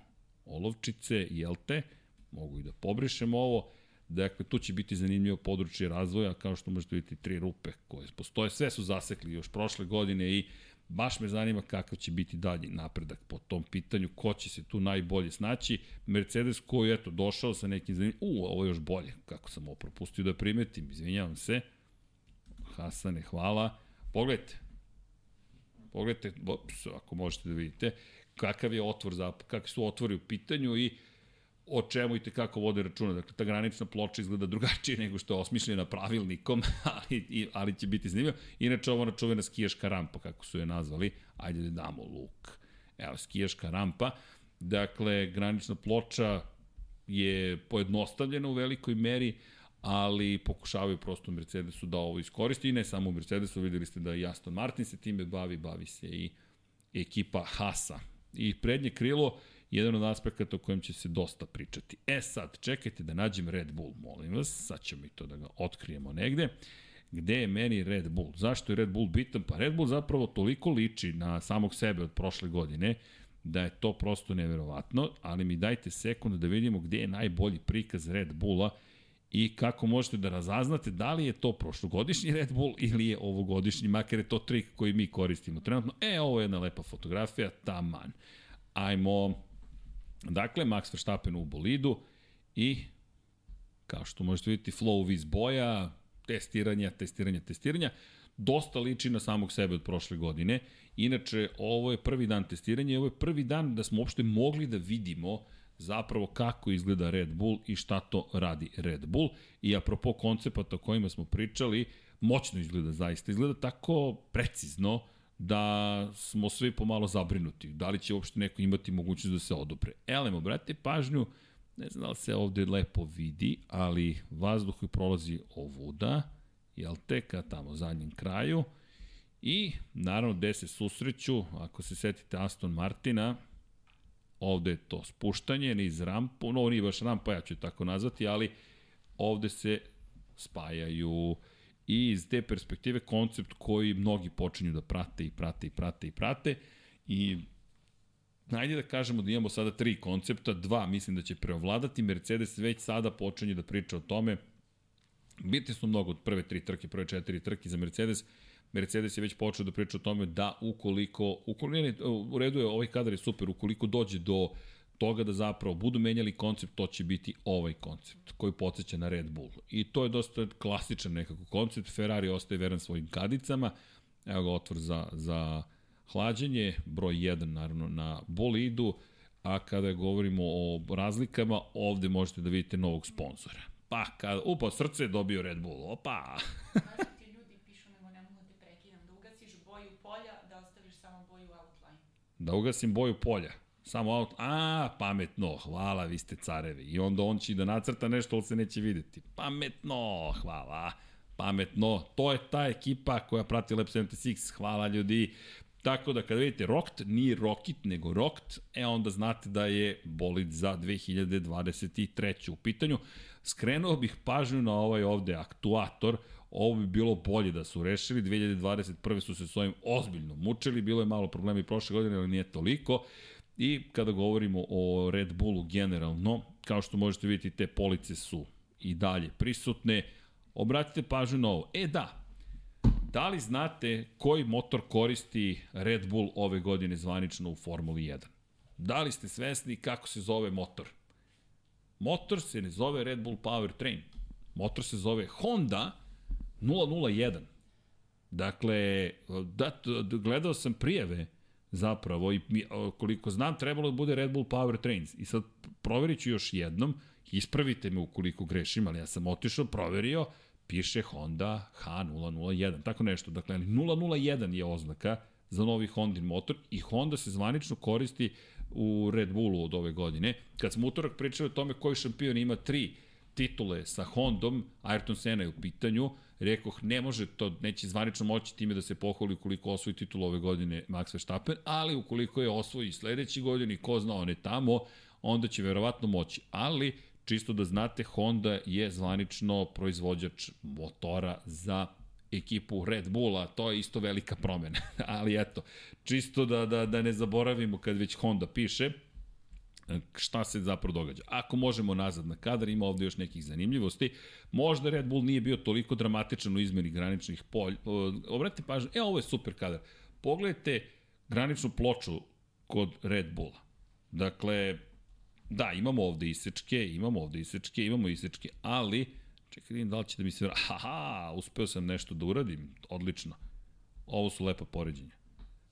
olovčice, jel te, mogu i da pobrišem ovo, Dakle, tu će biti zanimljivo područje razvoja, kao što možete vidjeti tri rupe koje postoje. Sve su zasekli još prošle godine i baš me zanima kakav će biti dalji napredak po tom pitanju, ko će se tu najbolje snaći. Mercedes koji je eto došao sa nekim zanimljivim, u, ovo je još bolje, kako sam ovo propustio da primetim, izvinjavam se. Hasane, hvala. Pogledajte, pogledajte, ops, ako možete da vidite, kakav je otvor, za, kakvi su otvori u pitanju i o čemu i kako vode računa. Dakle, ta granična ploča izgleda drugačije nego što je osmišljena pravilnikom, ali, ali će biti zanimljivo. Inače, ovo čuvena skijaška rampa, kako su je nazvali, ajde da damo luk. Evo, skijaška rampa. Dakle, granična ploča je pojednostavljena u velikoj meri, ali pokušavaju prosto Mercedesu da ovo iskoristi i ne samo Mercedesu, videli ste da i Aston Martin se time bavi, bavi se i ekipa Hasa. I prednje krilo, jedan od aspekata o kojem će se dosta pričati. E sad, čekajte da nađem Red Bull, molim vas, sad ćemo i to da ga otkrijemo negde. Gde je meni Red Bull? Zašto je Red Bull bitan? Pa Red Bull zapravo toliko liči na samog sebe od prošle godine, da je to prosto neverovatno, ali mi dajte sekund da vidimo gde je najbolji prikaz Red Bulla i kako možete da razaznate da li je to prošlogodišnji Red Bull ili je ovogodišnji, makar je to trik koji mi koristimo trenutno. E, ovo je jedna lepa fotografija, taman. Ajmo Dakle, Max Verstappen u bolidu i kao što možete vidjeti flow viz boja, testiranja, testiranja, testiranja, dosta liči na samog sebe od prošle godine. Inače, ovo je prvi dan testiranja ovo je prvi dan da smo uopšte mogli da vidimo zapravo kako izgleda Red Bull i šta to radi Red Bull. I apropo koncepata o kojima smo pričali, moćno izgleda zaista. Izgleda tako precizno, da smo svi pomalo zabrinuti. Da li će uopšte neko imati mogućnost da se odupre. Elem, obratite pažnju, ne znam da li se ovde lepo vidi, ali vazduh koji prolazi ovuda, jel te, ka tamo zadnjem kraju, i naravno gde se susreću, ako se setite Aston Martina, ovde je to spuštanje niz rampu, no nije baš rampa, ja ću tako nazvati, ali ovde se spajaju. I iz te perspektive koncept koji mnogi počinju da prate i prate i prate i prate. I Najde da kažemo da imamo sada tri koncepta, dva mislim da će preovladati, Mercedes već sada počinje da priča o tome, bitni su mnogo od prve tri trke, prve četiri trke za Mercedes, Mercedes je već počeo da priča o tome da ukoliko, ukoliko ne, u redu je, ovaj kadar je super, ukoliko dođe do toga da zapravo budu menjali koncept, to će biti ovaj koncept koji podsjeća na Red Bull. I to je dosta klasičan nekako koncept. Ferrari ostaje veran svojim kadicama. Evo ga otvor za, za hlađenje, broj 1 naravno na bolidu, a kada govorimo o razlikama, ovde možete da vidite novog sponzora. Pa, kada, upa, srce je dobio Red Bull, opa! ti ljudi pišu, nego ne mogu da te prekidam, da ugasiš boju polja, da ostaviš samo boju outline. Da ugasim boju polja. Samo out, a, pametno, hvala, vi ste carevi. I onda on će da nacrta nešto, ali se neće videti. Pametno, hvala, pametno. To je ta ekipa koja prati Lab 76, hvala ljudi. Tako da kada vidite Rokt, nije Rokit, nego Rokt, e onda znate da je bolid za 2023. u pitanju. Skrenuo bih pažnju na ovaj ovde aktuator, ovo bi bilo bolje da su rešili, 2021. su se s ovim ozbiljno mučili, bilo je malo problema i prošle godine, ali nije toliko. I kada govorimo o Red Bullu generalno, kao što možete vidjeti, te police su i dalje prisutne. Obratite pažnju na ovo. E da, da li znate koji motor koristi Red Bull ove godine zvanično u Formuli 1? Da li ste svesni kako se zove motor? Motor se ne zove Red Bull Powertrain. Motor se zove Honda 001. Dakle, da, gledao sam prijeve zapravo i koliko znam trebalo da bude Red Bull Powertrains. I sad proverit ću još jednom, ispravite me ukoliko grešim, ali ja sam otišao, proverio, piše Honda H001, tako nešto. Dakle, 001 je oznaka za novi Hondin motor i Honda se zvanično koristi u Red Bullu od ove godine. Kad smo utorak pričali o tome koji šampion ima tri titule sa Hondom, Ayrton Senna je u pitanju, rekoh ne može to, neće zvanično moći time da se pohvali ukoliko osvoji titul ove godine Max Verstappen, ali ukoliko je osvoji sledeći godin i ko zna on je tamo, onda će verovatno moći. Ali, čisto da znate, Honda je zvanično proizvođač motora za ekipu Red Bulla, to je isto velika promena. ali eto, čisto da, da, da ne zaboravimo kad već Honda piše, šta se zapravo događa. Ako možemo nazad na kadar, ima ovde još nekih zanimljivosti. Možda Red Bull nije bio toliko dramatičan u izmeni graničnih polj. Obratite pažnju, e, ovo je super kadar. Pogledajte graničnu ploču kod Red Bulla. Dakle, da, imamo ovde isečke, imamo ovde isečke, imamo isečke, ali, čekaj, vidim da li će da mi se... Aha, uspeo sam nešto da uradim, odlično. Ovo su lepa poređenja.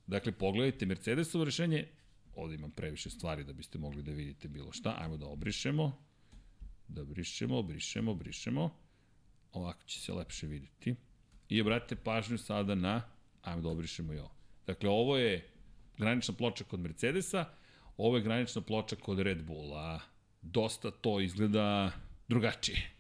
Dakle, pogledajte Mercedesovo rešenje, ovde imam previše stvari da biste mogli da vidite bilo šta. Ajmo da obrišemo. Da brišemo, brišemo, brišemo. Ovako će se lepše videti. I obratite pažnju sada na, ajmo da obrišemo i ovo. Dakle, ovo je granična ploča kod Mercedesa, ovo je granična ploča kod Red Bulla. Dosta to izgleda drugačije.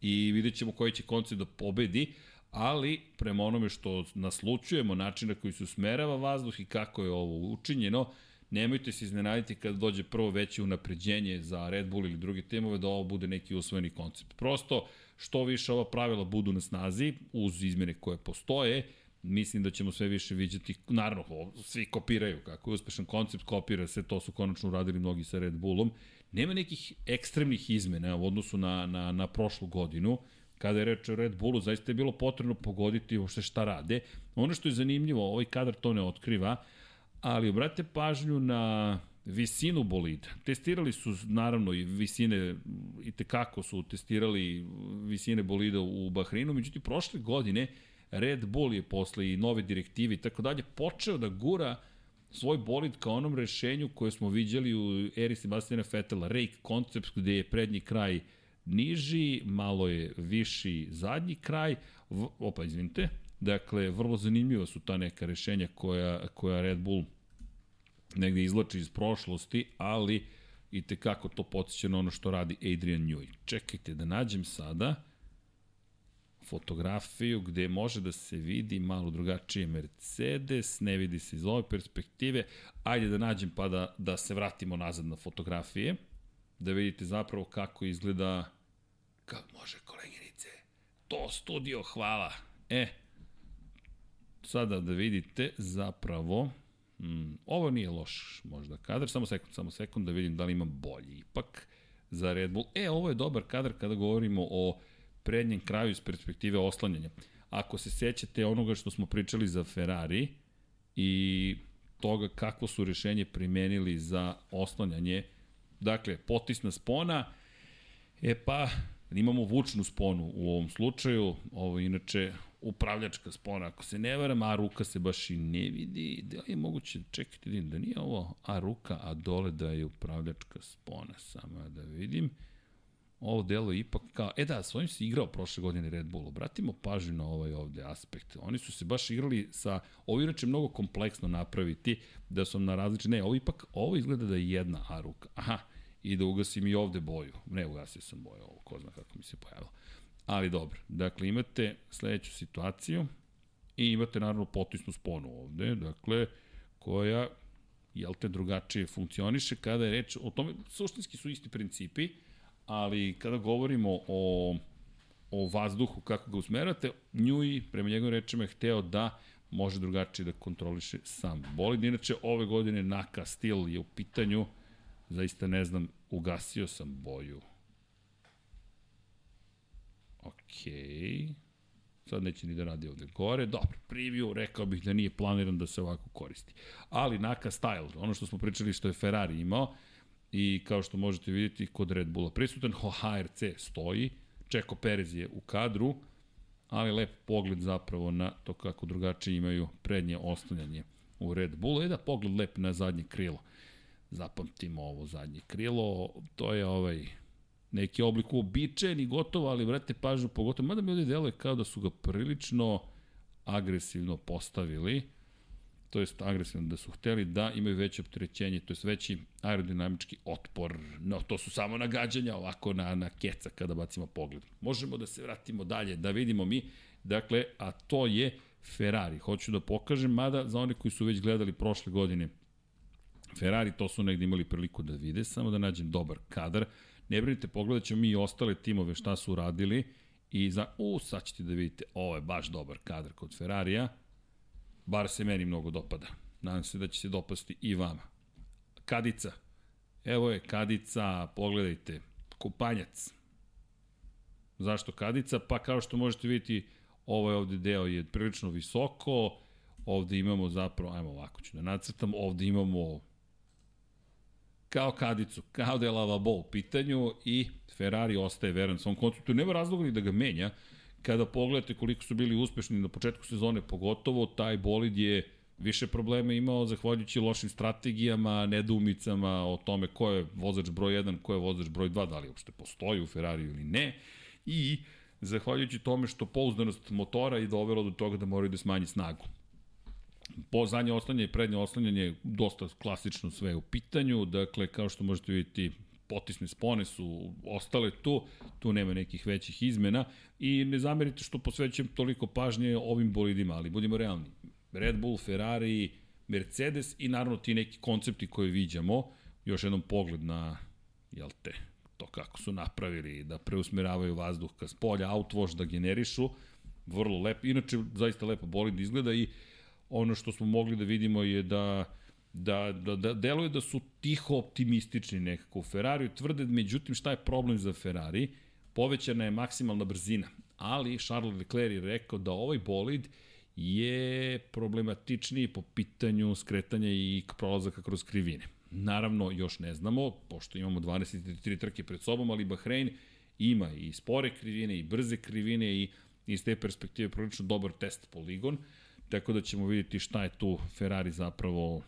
I vidjet ćemo koji će koncept da pobedi, ali prema onome što naslučujemo, načina koji se usmerava vazduh i kako je ovo učinjeno, nemojte se iznenaditi kada dođe prvo veće unapređenje za Red Bull ili druge timove da ovo bude neki usvojeni koncept. Prosto, što više ova pravila budu na snazi, uz izmene koje postoje, mislim da ćemo sve više viđati, naravno, svi kopiraju, kako je uspešan koncept, kopira se, to su konačno uradili mnogi sa Red Bullom. Nema nekih ekstremnih izmena u odnosu na, na, na prošlu godinu, kada je reč o Red Bullu, zaista je bilo potrebno pogoditi uopšte šta rade. Ono što je zanimljivo, ovaj kadar to ne otkriva, ali obratite pažnju na visinu bolida. Testirali su naravno i visine, i tekako su testirali visine bolida u Bahreinu, međutim prošle godine Red Bull je posle i nove direktive i tako dalje počeo da gura svoj bolid ka onom rešenju koje smo viđali u eri Sebastiana Fetela, Rake Concepts gde je prednji kraj niži, malo je viši zadnji kraj, v, opa izvinite, Dakle, vrlo zanimljiva su ta neka rešenja koja, koja Red Bull negde izlači iz prošlosti, ali i te kako to podsjeća na ono što radi Adrian Newey. Čekajte da nađem sada fotografiju gde može da se vidi malo drugačije Mercedes, ne vidi se iz ove perspektive. Ajde da nađem pa da, da se vratimo nazad na fotografije, da vidite zapravo kako izgleda, kako može koleginice, to studio, hvala. E, sada da vidite zapravo, mm, ovo nije loš možda kadar, samo sekund, samo sekund da vidim da li ima bolji ipak za Red Bull. E, ovo je dobar kadar kada govorimo o prednjem kraju iz perspektive oslanjanja. Ako se sećate onoga što smo pričali za Ferrari i toga kako su rešenje primenili za oslanjanje, Dakle, potisna spona, e pa imamo vučnu sponu u ovom slučaju, ovo inače upravljačka spona, ako se ne varam, a ruka se baš i ne vidi, da li je moguće, čekajte, vidim da nije ovo a ruka, a dole da je upravljačka spona, samo da vidim ovo delo je ipak kao, e da, svojim se igrao prošle godine Red Bull, obratimo pažnju na ovaj ovde aspekt. Oni su se baš igrali sa, ovo inače mnogo kompleksno napraviti, da su na različite, ne, ovo ipak, ovo izgleda da je jedna A ruka. Aha, i da ugasim i ovde boju. Ne, ugasio sam boju, ovo ko zna kako mi se pojavilo. Ali dobro, dakle imate sledeću situaciju i imate naravno potisnu sponu ovde, dakle, koja, jel te, drugačije funkcioniše kada je reč, o tome, suštinski su isti principi, ali kada govorimo o, o vazduhu, kako ga usmerate, Njui, prema njegovim rečima, je hteo da može drugačije da kontroliše sam bolid. Inače, ove godine Naka stil je u pitanju, zaista ne znam, ugasio sam boju. Okej. Sad neće ni da radi ovde gore. Dobro, preview, rekao bih da nije planiran da se ovako koristi. Ali Naka Style, ono što smo pričali što je Ferrari imao, i kao što možete vidjeti kod Red Bulla prisutan, HRC stoji, Čeko Perez je u kadru, ali lep pogled zapravo na to kako drugačije imaju prednje oslanjanje u Red Bullu. I da pogled lep na zadnje krilo. Zapamtimo ovo zadnje krilo, to je ovaj neki oblik uobičajen i gotovo, ali vrate pažnju pogotovo, mada mi ovdje deluje kao da su ga prilično agresivno postavili to jest agresivno, da su hteli da imaju veće opterećenje, to jest veći aerodinamički otpor, no to su samo nagađanja ovako na, na keca kada bacimo pogled. Možemo da se vratimo dalje, da vidimo mi, dakle, a to je Ferrari. Hoću da pokažem, mada za one koji su već gledali prošle godine Ferrari, to su negde imali priliku da vide, samo da nađem dobar kadar. Ne brinite, pogledat ćemo mi i ostale timove šta su uradili i za, u, sad ćete da vidite, ovo je baš dobar kadar kod Ferrarija Bar se meni mnogo dopada. Nadam se da će se dopasti i vama. Kadica. Evo je Kadica, pogledajte. Kupanjac. Zašto Kadica? Pa kao što možete vidjeti, ovaj ovde deo je prilično visoko. Ovde imamo zapravo, ajmo ovako ću da nacrtam, ovde imamo kao kadicu, kao da je lavabo u pitanju i Ferrari ostaje veran svom konceptu. Nema razloga ni da ga menja, kada pogledate koliko su bili uspešni na početku sezone, pogotovo taj bolid je više problema imao zahvaljujući lošim strategijama, nedumicama o tome ko je vozač broj 1, ko je vozač broj 2, da li uopšte postoji u Ferrari ili ne. I zahvaljujući tome što pouzdanost motora je dovelo do toga da moraju da smanji snagu. Po zadnje oslanjanje i prednje oslanjanje dosta klasično sve u pitanju, dakle kao što možete vidjeti potisne spone su ostale tu, tu nema nekih većih izmena. I ne zamerite što posvećujem toliko pažnje ovim bolidima, ali budimo realni. Red Bull, Ferrari, Mercedes i naravno ti neki koncepti koje viđamo, još jednom pogled na, jel te, to kako su napravili, da preusmeravaju vazduh ka spolja, outwash da generišu, vrlo lep, inače zaista lepo bolid izgleda i ono što smo mogli da vidimo je da da, da, da deluje da su tiho optimistični nekako u Ferrariju, tvrde, međutim šta je problem za Ferrari? Povećana je maksimalna brzina, ali Charles Leclerc je rekao da ovaj bolid je problematičniji po pitanju skretanja i prolazaka kroz krivine. Naravno, još ne znamo, pošto imamo 23 trke pred sobom, ali Bahrein ima i spore krivine i brze krivine i iz te perspektive prilično dobar test poligon, tako da ćemo vidjeti šta je tu Ferrari zapravo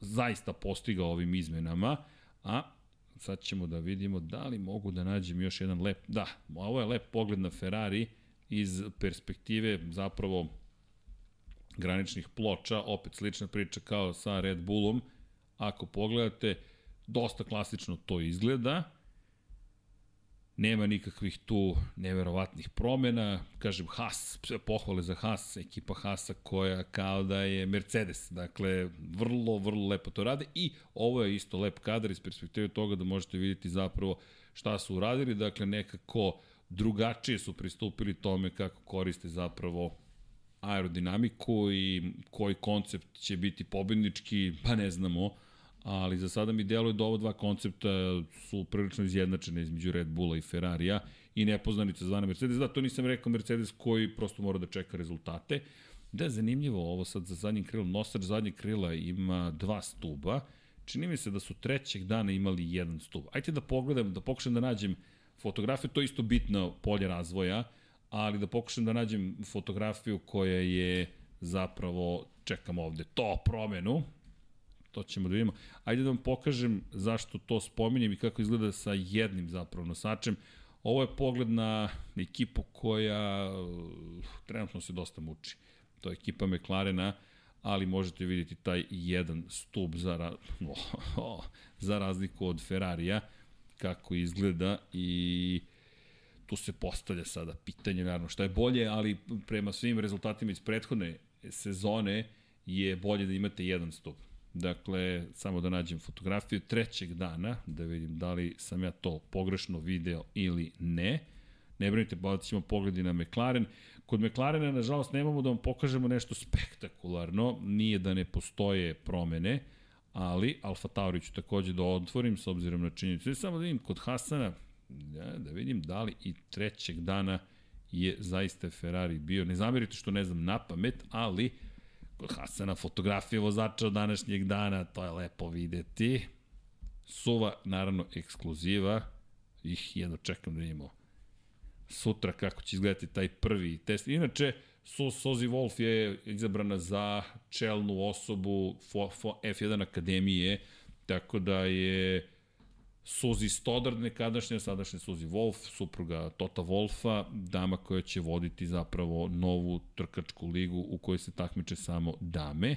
zaista postigao ovim izmenama, a sad ćemo da vidimo da li mogu da nađem još jedan lep, da, ovo je lep pogled na Ferrari iz perspektive zapravo graničnih ploča, opet slična priča kao sa Red Bullom, ako pogledate, dosta klasično to izgleda, nema nikakvih tu neverovatnih promena. Kažem, Haas, sve pohvale za Haas, ekipa Haasa koja kao da je Mercedes. Dakle, vrlo, vrlo lepo to rade i ovo je isto lep kadar iz perspektive toga da možete vidjeti zapravo šta su uradili. Dakle, nekako drugačije su pristupili tome kako koriste zapravo aerodinamiku i koji koncept će biti pobednički, pa ne znamo ali za sada mi deluje da ova dva koncepta su prilično izjednačene između Red Bulla i Ferrarija i nepoznanica zvana Mercedes. Da, to nisam rekao Mercedes koji prosto mora da čeka rezultate. Da, zanimljivo ovo sad za zadnjim krilom. Nosač zadnjeg krila ima dva stuba čini mi se da su trećeg dana imali jedan stub. Ajde da pogledam, da pokušam da nađem fotografiju, to je isto bitno polje razvoja, ali da pokušam da nađem fotografiju koja je zapravo, čekam ovde, to promenu, to ćemo da vidimo. Ajde da vam pokažem zašto to spominjem i kako izgleda sa jednim zapravo nosačem. Ovo je pogled na ekipu koja uh, trenutno se dosta muči. To je ekipa McLarena, ali možete vidjeti taj jedan stup za, ra... oh, oh, za razliku od Ferrarija, kako izgleda i tu se postavlja sada pitanje, naravno, šta je bolje, ali prema svim rezultatima iz prethodne sezone je bolje da imate jedan stup. Dakle, samo da nađem fotografiju trećeg dana, da vidim da li sam ja to pogrešno video ili ne. Ne brinite, bavit ćemo pogledi na McLaren. Kod McLarena, nažalost, nemamo da vam pokažemo nešto spektakularno, nije da ne postoje promene, ali Alfa Tauri ću takođe da otvorim s obzirom na činjenicu. Samo da vidim kod Hasana, da, da vidim da li i trećeg dana je zaista Ferrari bio. Ne zamerite što ne znam na pamet, ali Hasana fotografije vozača od današnjeg dana, to je lepo videti. Suva, naravno, ekskluziva. Ih jedno čekam da vidimo sutra kako će izgledati taj prvi test. Inače, So, Sozi Wolf je izabrana za čelnu osobu F1 Akademije, tako da je Suzi Stoddard nekadašnja, sadašnja Suzi Wolf, supruga Tota Wolfa, dama koja će voditi zapravo novu trkačku ligu u kojoj se takmiče samo dame.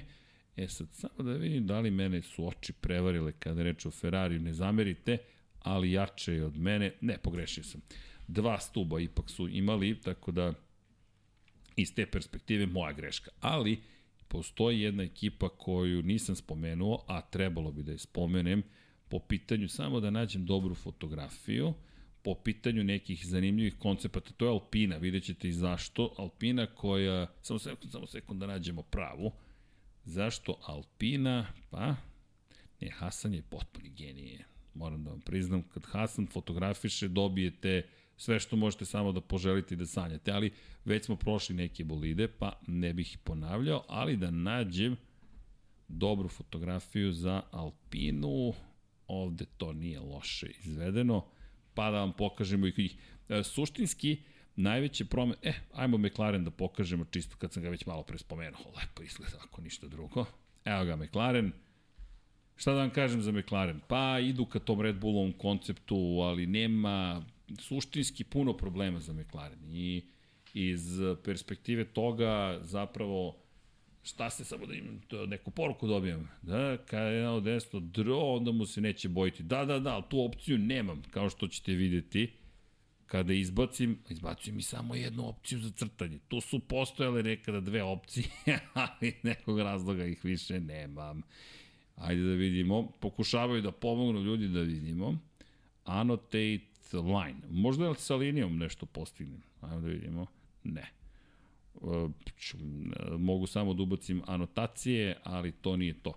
E sad, samo da vidim da li mene su oči prevarile kada reče o Ferrariju, ne zamerite, ali jače je od mene, ne, pogrešio sam. Dva stuba ipak su imali, tako da iz te perspektive moja greška. Ali, postoji jedna ekipa koju nisam spomenuo, a trebalo bi da je spomenem, po pitanju samo da nađem dobru fotografiju, po pitanju nekih zanimljivih koncepata, to je Alpina, vidjet ćete i zašto. Alpina koja, samo sekund, samo sekund da nađemo pravu. Zašto Alpina? Pa, ne, Hasan je potpuni genije. Moram da vam priznam, kad Hasan fotografiše, dobijete sve što možete samo da poželite i da sanjate, ali već smo prošli neke bolide, pa ne bih ih ponavljao, ali da nađem dobru fotografiju za Alpinu, ovde to nije loše izvedeno, pa da vam pokažemo ih. E, suštinski, najveće promene, e, ajmo McLaren da pokažemo čisto kad sam ga već malo pre spomenuo, lepo izgleda ako ništa drugo. Evo ga McLaren, Šta da vam kažem za McLaren? Pa idu ka tom Red Bullovom konceptu, ali nema suštinski puno problema za McLaren. I iz perspektive toga zapravo šta se samo da imam to, neku poruku dobijem. Da, kada je od desno dro, onda mu se neće bojiti. Da, da, da, tu opciju nemam, kao što ćete videti. Kada izbacim, izbacujem i samo jednu opciju za crtanje. Tu su postojale nekada dve opcije, ali nekog razloga ih više nemam. Ajde da vidimo. Pokušavaju da pomognu ljudi da vidimo. Annotate line. Možda je sa linijom nešto postignem. Ajde da vidimo. Ne. E, mogu samo da ubacim anotacije, ali to nije to.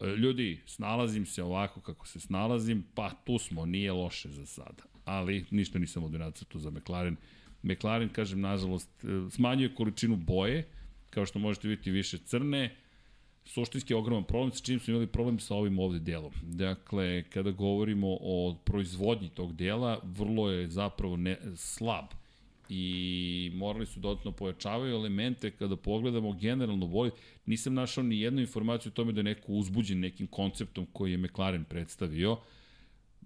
E, ljudi, snalazim se ovako kako se snalazim, pa tu smo, nije loše za sada. Ali ništa nisam od nacrtu za McLaren. McLaren, kažem, nažalost, e, smanjuje količinu boje, kao što možete vidjeti više crne, suštinski ogroman problem, sa čim smo imali problem sa ovim ovde delom. Dakle, kada govorimo o proizvodnji tog dela, vrlo je zapravo ne, slab i morali su dodatno pojačavaju elemente kada pogledamo generalno bolje. Nisam našao ni jednu informaciju o tome da je neko uzbuđen nekim konceptom koji je McLaren predstavio.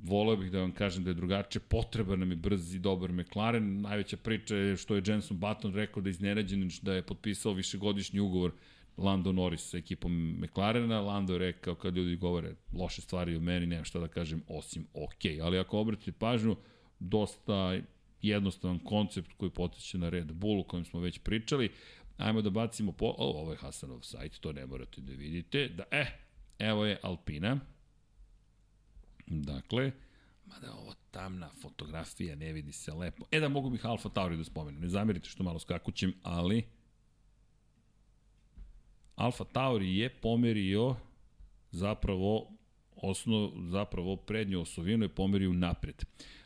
Voleo bih da vam kažem da je drugačije, potreba nam je brz i dobar McLaren. Najveća priča je što je Jenson Button rekao da je iznenađen da je potpisao višegodišnji ugovor Lando Norris sa ekipom McLarena. Lando je rekao kad ljudi govore loše stvari o meni, nemam šta da kažem osim ok. Ali ako obratite pažnju, dosta jednostavan koncept koji potiče na Red Bull o kojem smo već pričali. Ajmo da bacimo po... O, ovo je Hasanov sajt, to ne morate da vidite. Da, eh, evo je Alpina. Dakle, mada ovo tamna fotografija, ne vidi se lepo. E da mogu bih Alfa Tauri da spomenem, ne zamerite što malo skakućem, ali Alfa Tauri je pomerio zapravo osnov, zapravo prednju osovinu je pomerio napred.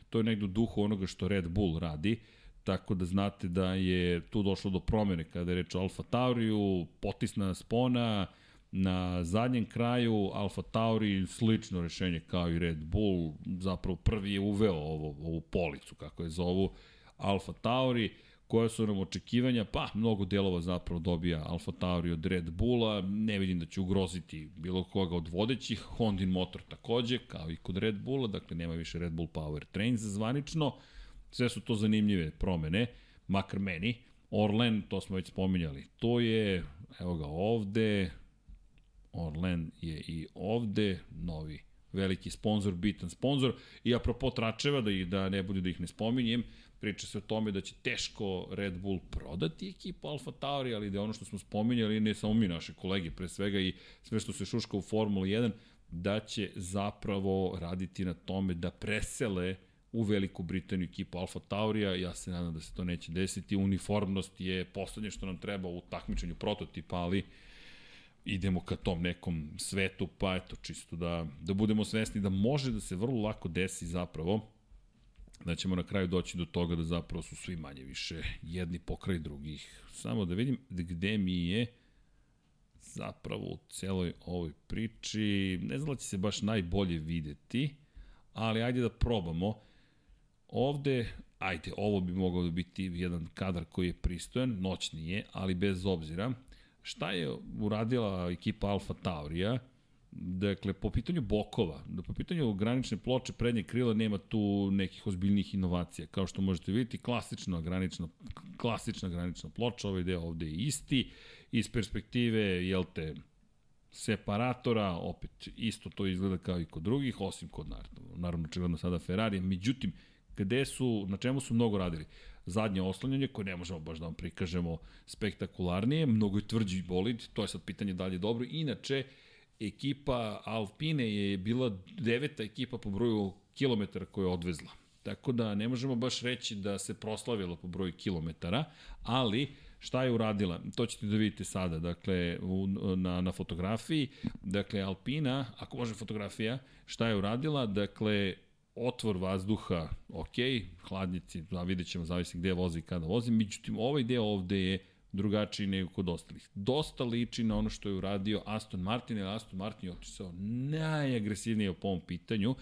To je negde u duhu onoga što Red Bull radi, tako da znate da je tu došlo do promene kada je reč o Alfa Tauriju, potisna spona, Na zadnjem kraju Alfa Tauri slično rešenje kao i Red Bull, zapravo prvi je uveo ovo, ovu policu, kako je zovu, Alfa Tauri, koja su nam očekivanja, pa mnogo delova zapravo dobija Alfa Tauri od Red Bulla, ne vidim da će ugroziti bilo koga od vodećih, Hondin motor takođe, kao i kod Red Bulla, dakle nema više Red Bull Power Trains zvanično, sve su to zanimljive promene, makar meni, Orlen, to smo već spominjali, to je, evo ga ovde, Orlen je i ovde, novi veliki sponsor, bitan sponsor. I apropo tračeva, da, ih, da ne bude da ih ne spominjem, priča se o tome da će teško Red Bull prodati ekipu Alfa Tauri, ali da ono što smo spominjali, ne samo mi, naše kolege, pre svega i sve što se šuška u Formuli 1, da će zapravo raditi na tome da presele u Veliku Britaniju ekipu Alfa Taurija, ja se nadam da se to neće desiti, uniformnost je poslednje što nam treba u takmičenju prototipa, ali idemo ka tom nekom svetu, pa eto, čisto da, da budemo svesni da može da se vrlo lako desi zapravo, da ćemo na kraju doći do toga da zapravo su svi manje više jedni pokraj drugih. Samo da vidim gde mi je zapravo u celoj ovoj priči, ne znam da će se baš najbolje videti, ali ajde da probamo. Ovde, ajde, ovo bi mogao da biti jedan kadar koji je pristojan, noćni je, ali bez obzira. Šta je uradila ekipa Alfa Taurija? Dakle, po pitanju bokova, da po pitanju granične ploče prednje krila nema tu nekih ozbiljnih inovacija. Kao što možete vidjeti, klasična granična, klasična granična ploča, ovaj deo ovde je isti. Iz perspektive, jel te, separatora, opet isto to izgleda kao i kod drugih, osim kod naravno, čegledno sada Ferrari. Međutim, gde su, na čemu su mnogo radili? Zadnje oslanjanje, koje ne možemo baš da vam prikažemo spektakularnije, mnogo je tvrđi bolid, to je sad pitanje da li je dobro. Inače, ekipa Alpine je bila deveta ekipa po broju kilometara koje je odvezla. Tako da ne možemo baš reći da se proslavila po broju kilometara, ali šta je uradila? To ćete da vidite sada, dakle, u, na, na fotografiji. Dakle, Alpina, ako može fotografija, šta je uradila? Dakle, otvor vazduha, ok, hladnjaci, da vidjet ćemo, zavisi gde vozi i kada vozi, međutim, ovaj deo ovde je drugačiji nego kod ostalih. Dosta liči na ono što je uradio Aston Martin, jer Aston Martin je otisao najagresivnije po ovom pitanju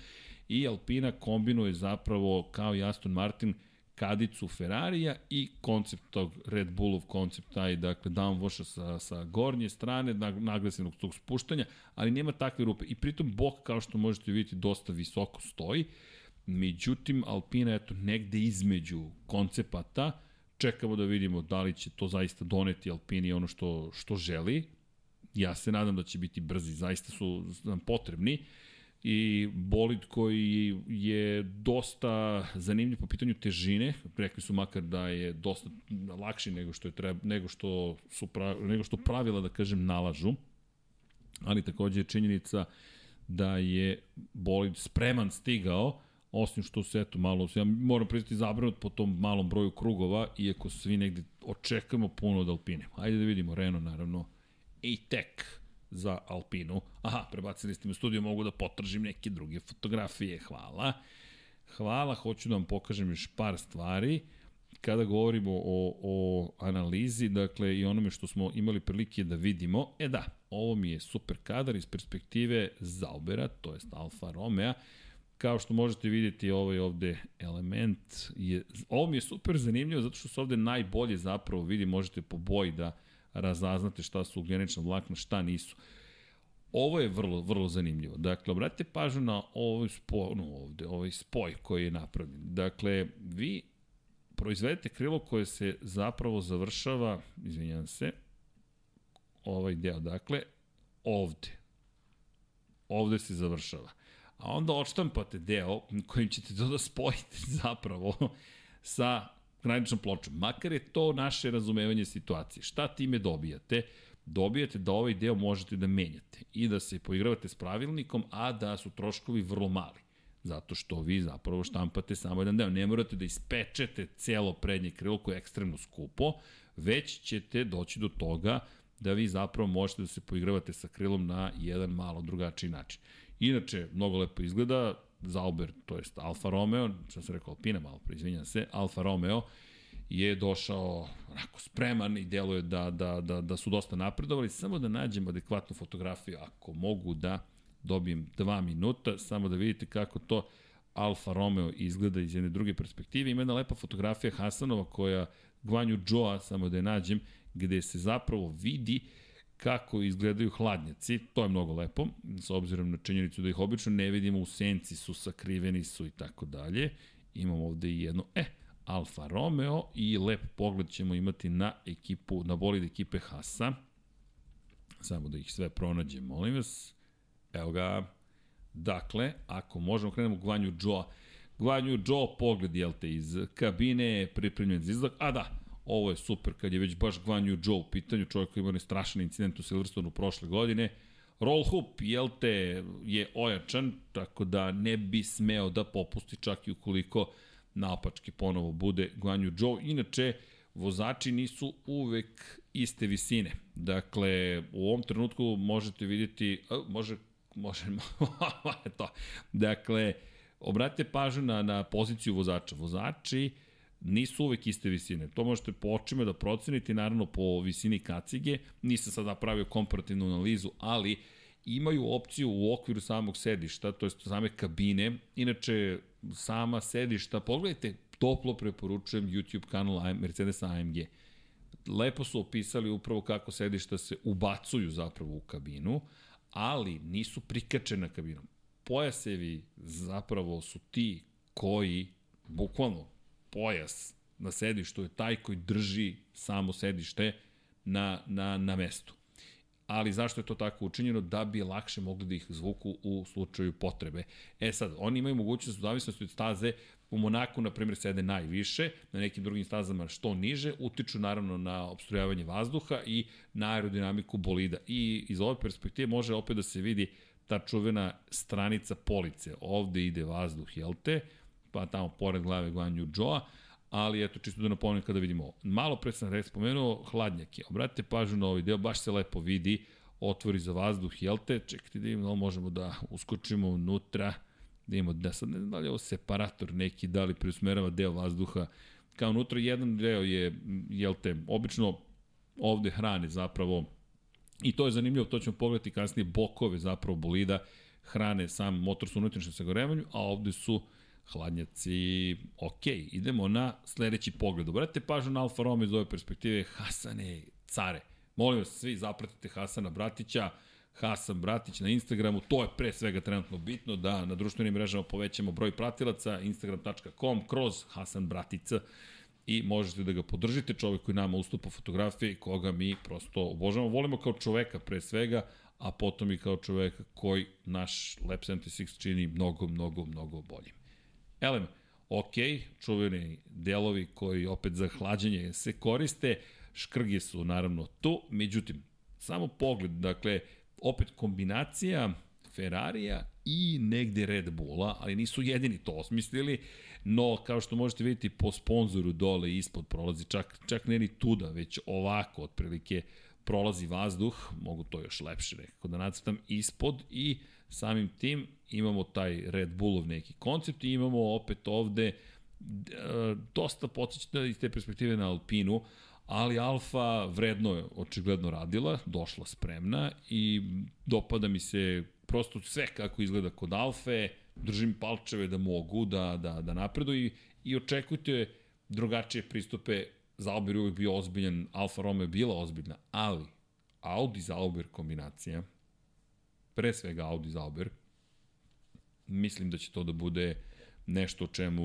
i Alpina kombinuje zapravo kao i Aston Martin kadicu Ferrarija i koncept tog Red Bullov koncept taj, dakle, downwasha sa, sa gornje strane, naglasenog tog spuštanja, ali nema takve rupe. I pritom bok, kao što možete vidjeti, dosta visoko stoji. Međutim, Alpina, eto, negde između koncepata, čekamo da vidimo da li će to zaista doneti Alpini ono što, što želi. Ja se nadam da će biti brzi, zaista su nam potrebni i bolid koji je dosta zanimljiv po pitanju težine, rekli su makar da je dosta lakši nego što je treba, nego što su pra, nego što pravila da kažem nalažu. Ali takođe je činjenica da je bolid spreman stigao osim što se eto malo, ja moram pristati zabrinut po tom malom broju krugova, iako svi negde očekujemo puno od Alpine. Ajde da vidimo, Renault naravno, tek za Alpinu. Aha, prebacili ste me u studiju, mogu da potržim neke druge fotografije, hvala. Hvala, hoću da vam pokažem još par stvari. Kada govorimo o, o analizi, dakle, i onome što smo imali prilike da vidimo, e da, ovo mi je super kadar iz perspektive Zaubera, to jest Alfa Romeo, kao što možete vidjeti ovaj ovde element je, ovo mi je super zanimljivo zato što se ovde najbolje zapravo vidi, možete po boji da razaznate šta su ugljenična vlakna, šta nisu. Ovo je vrlo, vrlo zanimljivo. Dakle, obratite pažnju na ovaj spoj, no ovde, ovaj spoj koji je napravljen. Dakle, vi proizvedete krilo koje se zapravo završava, izvinjam se, ovaj deo, dakle, ovde. Ovde se završava a onda odštampate deo kojim ćete to da spojite zapravo sa graničnom pločom. Makar je to naše razumevanje situacije. Šta time dobijate? Dobijate da ovaj deo možete da menjate i da se poigravate s pravilnikom, a da su troškovi vrlo mali. Zato što vi zapravo štampate samo jedan deo. Ne morate da ispečete celo prednje krilo koje je ekstremno skupo, već ćete doći do toga da vi zapravo možete da se poigravate sa krilom na jedan malo drugačiji način. Inače, mnogo lepo izgleda, Zauber, to jest Alfa Romeo, što sam rekao Alpina malo pre, izvinjam se, Alfa Romeo je došao onako spreman i deluje da, da, da, da su dosta napredovali. Samo da nađem adekvatnu fotografiju, ako mogu da dobijem dva minuta, samo da vidite kako to Alfa Romeo izgleda iz jedne druge perspektive. Ima jedna lepa fotografija Hasanova koja Gvanju Joa, samo da je nađem, gde se zapravo vidi kako izgledaju hladnjaci, to je mnogo lepo, s obzirom na činjenicu da ih obično ne vidimo u senci, su sakriveni su i tako dalje. Imamo ovde i jedno, e, Alfa Romeo i lep pogled ćemo imati na ekipu, na bolid ekipe Hasa. Samo da ih sve pronađem, molim vas. Evo ga. Dakle, ako možemo krenemo Gvanju Joa. Gvanju Joe pogled, jel te, iz kabine, pripremljen za izlak. A da, ovo je super kad je već baš Gvanju Joe u pitanju, čovjek koji ima strašan incident u Silverstonu prošle godine. Roll hoop, jel te, je ojačan, tako da ne bi smeo da popusti čak i ukoliko naopački ponovo bude Guanju Joe. Inače, vozači nisu uvek iste visine. Dakle, u ovom trenutku možete vidjeti, može, može, to. Dakle, obratite pažnju na, na poziciju vozača. Vozači nisu uvek iste visine. To možete po očima da procenite, naravno po visini kacige. Nisam sad napravio komparativnu analizu, ali imaju opciju u okviru samog sedišta, to je same kabine. Inače, sama sedišta, pogledajte, toplo preporučujem YouTube kanal Mercedes AMG. Lepo su opisali upravo kako sedišta se ubacuju zapravo u kabinu, ali nisu prikačene kabinom. Pojasevi zapravo su ti koji, bukvalno, pojas na sedištu je taj koji drži samo sedište na, na, na mestu ali zašto je to tako učinjeno? Da bi lakše mogli da ih zvuku u slučaju potrebe. E sad, oni imaju mogućnost u zavisnosti od staze U Monaku, na primjer, sede najviše, na nekim drugim stazama što niže, utiču naravno na obstrojavanje vazduha i na aerodinamiku bolida. I iz ove perspektive može opet da se vidi ta čuvena stranica police. Ovde ide vazduh, jel te? Pa tamo pored glave Guanju Joa, ali eto, čisto da napomenem kada vidimo ovo. Malo pre sam reći spomenuo hladnjake. Obratite pažnju na ovaj deo, baš se lepo vidi, otvori za vazduh, jel te? Čekajte da imamo, da možemo da uskočimo unutra, da imamo, da sad ne znam da li je ovo separator neki, da li preusmerava deo vazduha, kao unutra jedan deo je, jel te, obično ovde hrane zapravo, i to je zanimljivo, to ćemo pogledati kasnije, bokove zapravo bolida, hrane sam motor sa unutrašnjim sagorevanju, a ovde su hladnjaci, ok, idemo na sledeći pogled. Obratite pažnju na Alfa Romeo iz ove perspektive, Hasane, care. Molim vas, svi zapratite Hasana Bratića, Hasan Bratić na Instagramu, to je pre svega trenutno bitno, da na društvenim mrežama povećamo broj pratilaca, instagram.com, kroz Hasan Bratica i možete da ga podržite, čovek koji nama ustupa fotografije i koga mi prosto obožavamo. Volimo kao čoveka pre svega, a potom i kao čoveka koji naš Lab 76 čini mnogo, mnogo, mnogo boljim. Elem, ok, čuveni delovi koji opet za hlađenje se koriste, škrge su naravno tu, međutim, samo pogled, dakle, opet kombinacija Ferrarija i negde Red Bulla, ali nisu jedini to osmislili, no kao što možete vidjeti po sponzoru dole ispod prolazi, čak, čak ne ni tuda, već ovako otprilike prolazi vazduh, mogu to još lepše nekako da nacrtam ispod i samim tim imamo taj Red Bullov neki koncept i imamo opet ovde e, dosta podsjećate iz te perspektive na Alpinu, ali Alfa vredno je očigledno radila, došla spremna i dopada mi se prosto sve kako izgleda kod Alfe, držim palčeve da mogu da, da, da napreduju i, i očekujte drugačije pristupe Zauber je bio ozbiljan, Alfa Romeo je bila ozbiljna, ali Audi Zauber kombinacija, pre svega Audi Zauber, mislim da će to da bude nešto o čemu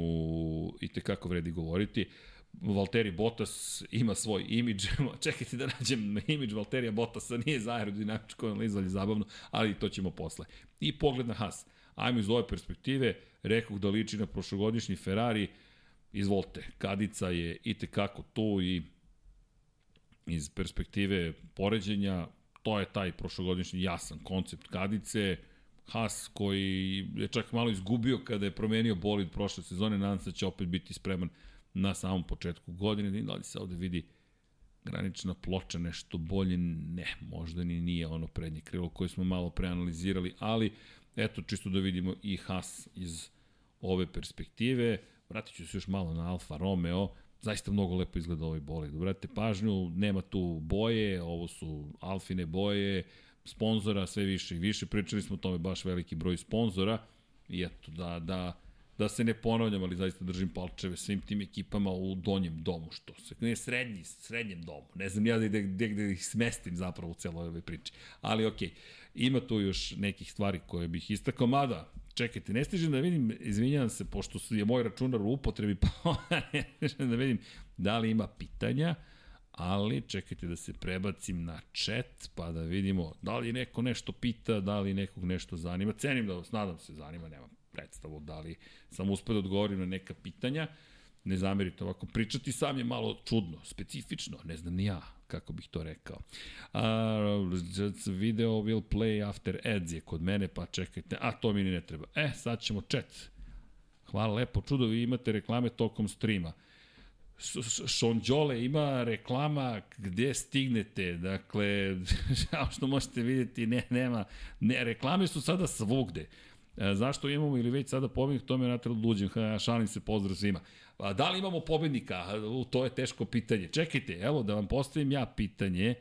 i tekako vredi govoriti. Valtteri Bottas ima svoj imidž, čekajte da nađem imidž Valterija Bottasa, nije za aerodinamičko analizu, ali zabavno, ali to ćemo posle. I pogled na Haas. Ajmo iz ove perspektive, rekao da liči na prošlogodišnji Ferrari, izvolite, Kadica je i tekako tu i iz perspektive poređenja, to je taj prošlogodišnji jasan koncept Kadice, Haas koji je čak malo izgubio kada je promenio bolid prošle sezone, nadam se da će opet biti spreman na samom početku godine, da li se ovde vidi granična ploča nešto bolje, ne, možda ni nije ono prednje krilo koje smo malo preanalizirali, ali eto čisto da vidimo i Haas iz ove perspektive. Vratit ću se još malo na Alfa Romeo, zaista mnogo lepo izgleda ovaj bolid. Obratite pažnju, nema tu boje, ovo su alfine boje, sponzora sve više i više. Pričali smo o tome baš veliki broj sponzora i eto da, da, da se ne ponavljam, ali zaista držim palčeve svim tim ekipama u donjem domu, što se, ne srednji, srednjem domu, ne znam ja gde, gde, gde ih smestim zapravo u celoj ovoj priči, ali okej, okay. ima tu još nekih stvari koje bih istakao, mada, čekajte, ne stižem da vidim, izvinjavam se, pošto je moj računar u upotrebi, pa ne stižem da vidim da li ima pitanja, ali čekajte da se prebacim na chat, pa da vidimo da li neko nešto pita, da li nekog nešto zanima. Cenim da vas, nadam se, zanima, nemam predstavu da li sam uspio da odgovorim na neka pitanja. Ne zamerite ovako, pričati sam je malo čudno, specifično, ne znam ni ja kako bih to rekao. Uh, video will play after ads je kod mene, pa čekajte, a to mi ne treba. E, sad ćemo chat. Hvala lepo, čudo, vi imate reklame tokom streama. Šonđole ima reklama gde stignete, dakle, kao što možete vidjeti, ne, nema, ne, reklame su sada svugde. E, zašto imamo ili već sada pobednik, to me natrlo luđen, ha, šalim se, pozdrav svima. A, da li imamo pobednika? U, to je teško pitanje. Čekajte, evo da vam postavim ja pitanje.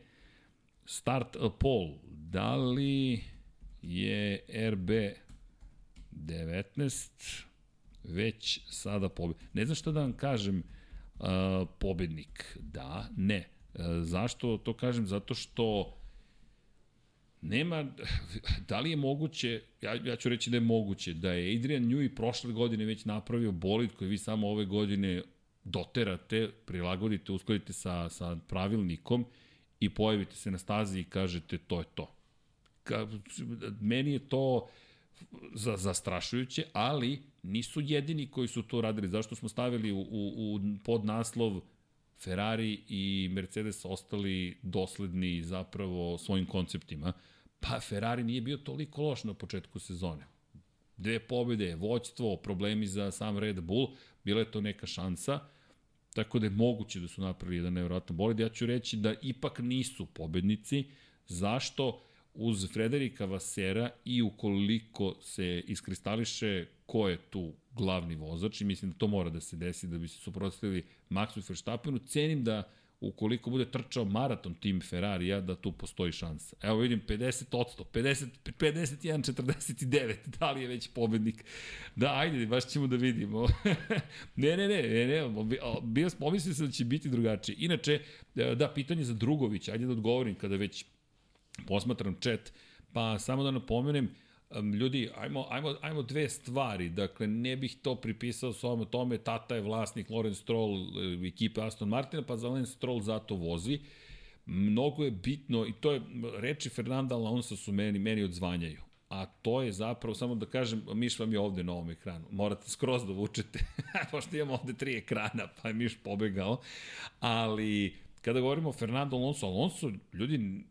Start a poll. Da li je RB 19 već sada pobednik? Ne znam šta da vam kažem, uh, pobednik. Da, ne. Uh, zašto to kažem? Zato što nema, da li je moguće, ja, ja ću reći da je moguće, da je Adrian Newey prošle godine već napravio bolid koji vi samo ove godine doterate, prilagodite, uskladite sa, sa pravilnikom i pojavite se na stazi i kažete to je to. Ka, meni je to za, zastrašujuće, ali nisu jedini koji su to radili. Zašto smo stavili u, u, u pod naslov Ferrari i Mercedes ostali dosledni zapravo svojim konceptima. Pa Ferrari nije bio toliko loš na početku sezone. Dve pobjede, voćstvo, problemi za sam Red Bull, bila je to neka šansa, tako da je moguće da su napravili jedan nevjerojatan bolid. Ja ću reći da ipak nisu pobednici. Zašto? Uz Frederika Vasera i ukoliko se iskristališe ko je tu glavni vozač i mislim da to mora da se desi da bi se suprotstavili Maxu Verstappenu, cenim da ukoliko bude trčao maraton tim Ferrarija, da tu postoji šansa. Evo vidim 50 odsto, 50, 51, 49, da li je već pobednik? Da, ajde, baš ćemo da vidimo. ne, ne, ne, ne, ne, bio pomislio se da će biti drugačije. Inače, da, pitanje za Drugović, ajde da odgovorim kada već posmatram chat, pa samo da napomenem, uh, ljudi, ajmo, ajmo, ajmo dve stvari. Dakle, ne bih to pripisao s ovome tome, tata je vlasnik Lorenz Stroll e, ekipe Aston Martina, pa za Lorenz Stroll zato vozi. Mnogo je bitno, i to je, reči Fernanda Alonso su meni, meni odzvanjaju. A to je zapravo, samo da kažem, Miš vam je ovde na ovom ekranu. Morate skroz da vučete, pošto imamo ovde tri ekrana, pa je Miš pobegao. Ali, kada govorimo o Fernando Alonso, Alonso, ljudi,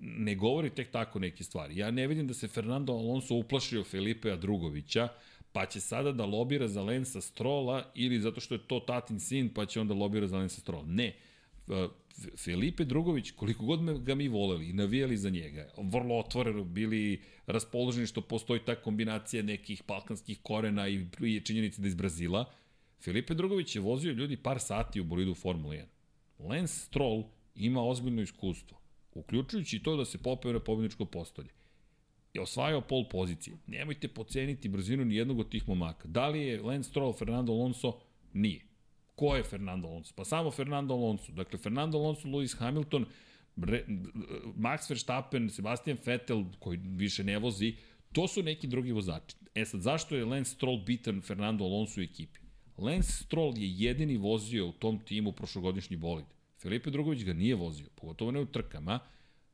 ne govori tek tako neke stvari. Ja ne vidim da se Fernando Alonso uplašio Felipe Drugovića, pa će sada da lobira za Lensa Strola ili zato što je to tatin sin, pa će onda lobira za Lensa Strola. Ne. Felipe Drugović, koliko god ga mi voleli i navijali za njega, vrlo otvoreno bili raspoloženi što postoji ta kombinacija nekih balkanskih korena i činjenice da iz Brazila, Felipe Drugović je vozio ljudi par sati u bolidu Formula 1. Lance Stroll ima ozbiljno iskustvo, uključujući to da se popeo na pobjedičko postolje. Je osvajao pol pozicije. Nemojte poceniti brzinu ni jednog od tih momaka. Da li je Lance Stroll Fernando Alonso? Nije. Ko je Fernando Alonso? Pa samo Fernando Alonso. Dakle, Fernando Alonso, Lewis Hamilton, Max Verstappen, Sebastian Vettel, koji više ne vozi, to su neki drugi vozači. E sad, zašto je Lance Stroll bitan Fernando Alonso u ekipi? Lance Stroll je jedini vozio u tom timu prošlogodišnji bolid. Filipe Drugović ga nije vozio, pogotovo ne u trkama.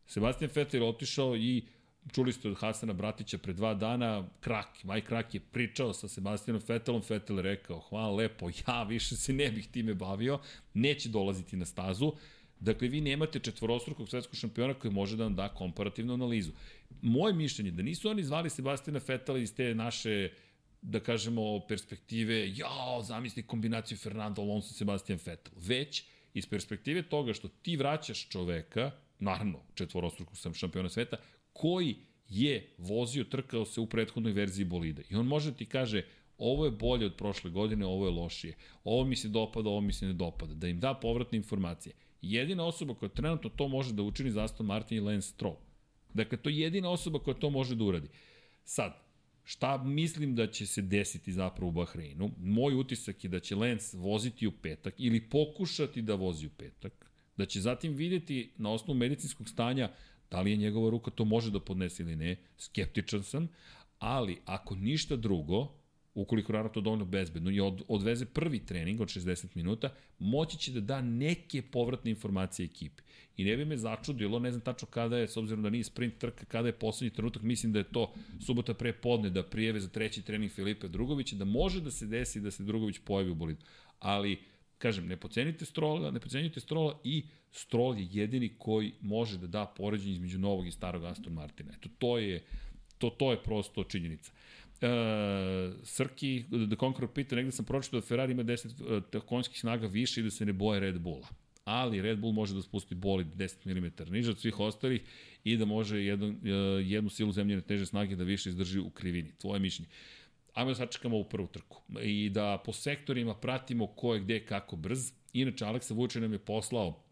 Sebastian Vettel je otišao i čuli ste od Hasana Bratića pre dva dana, Krak, Maj Krak je pričao sa Sebastianom Vettelom, Vettel je rekao, hvala lepo, ja više se ne bih time bavio, neće dolaziti na stazu. Dakle, vi nemate četvorostrukog svetskog šampiona koji može da vam da komparativnu analizu. Moje mišljenje je da nisu oni zvali Sebastiana Vettela iz te naše uh, da kažemo, perspektive, jao, zamisli kombinaciju Fernando Alonso i Sebastian Vettel, već iz perspektive toga što ti vraćaš čoveka, naravno, četvorostruku sam šampiona sveta, koji je vozio, trkao se u prethodnoj verziji bolida. I on može da ti kaže, ovo je bolje od prošle godine, ovo je lošije. Ovo mi se dopada, ovo mi se ne dopada. Da im da povratne informacije. Jedina osoba koja trenutno to može da učini za Aston Martin je Lance Stroll. Dakle, to je jedina osoba koja to može da uradi. Sad, šta mislim da će se desiti zapravo u Bahreinu? Moj utisak je da će Lance voziti u petak ili pokušati da vozi u petak, da će zatim videti na osnovu medicinskog stanja da li je njegova ruka to može da podnese ili ne, skeptičan sam, ali ako ništa drugo, ukoliko naravno to dovoljno bezbedno i od, odveze prvi trening od 60 minuta, moći će da da neke povratne informacije ekipi. I ne bi me začudilo, ne znam tačno kada je, s obzirom da nije sprint trka, kada je poslednji trenutak, mislim da je to subota pre podne da prijeve za treći trening Filipe Drugovića, da može da se desi da se Drugović pojavi u bolidu. Ali, kažem, ne pocenite Strola, ne pocenite Strola i Stroll je jedini koji može da da poređenje između novog i starog Aston Martina. Eto, to je, to, to je prosto činjenica. Uh, Srki, The Conqueror pita, negde sam pročitao da Ferrari ima 10 uh, konjskih snaga više i da se ne boje Red Bulla. Ali Red Bull može da spusti boli 10 mm niže od svih ostalih i da može jednu, uh, jednu silu zemljene teže snage da više izdrži u krivini. Tvoje mišljenje. Ajmo da sačekamo u prvu trku i da po sektorima pratimo ko je gde kako brz. Inače, Aleksa Vuče nam je poslao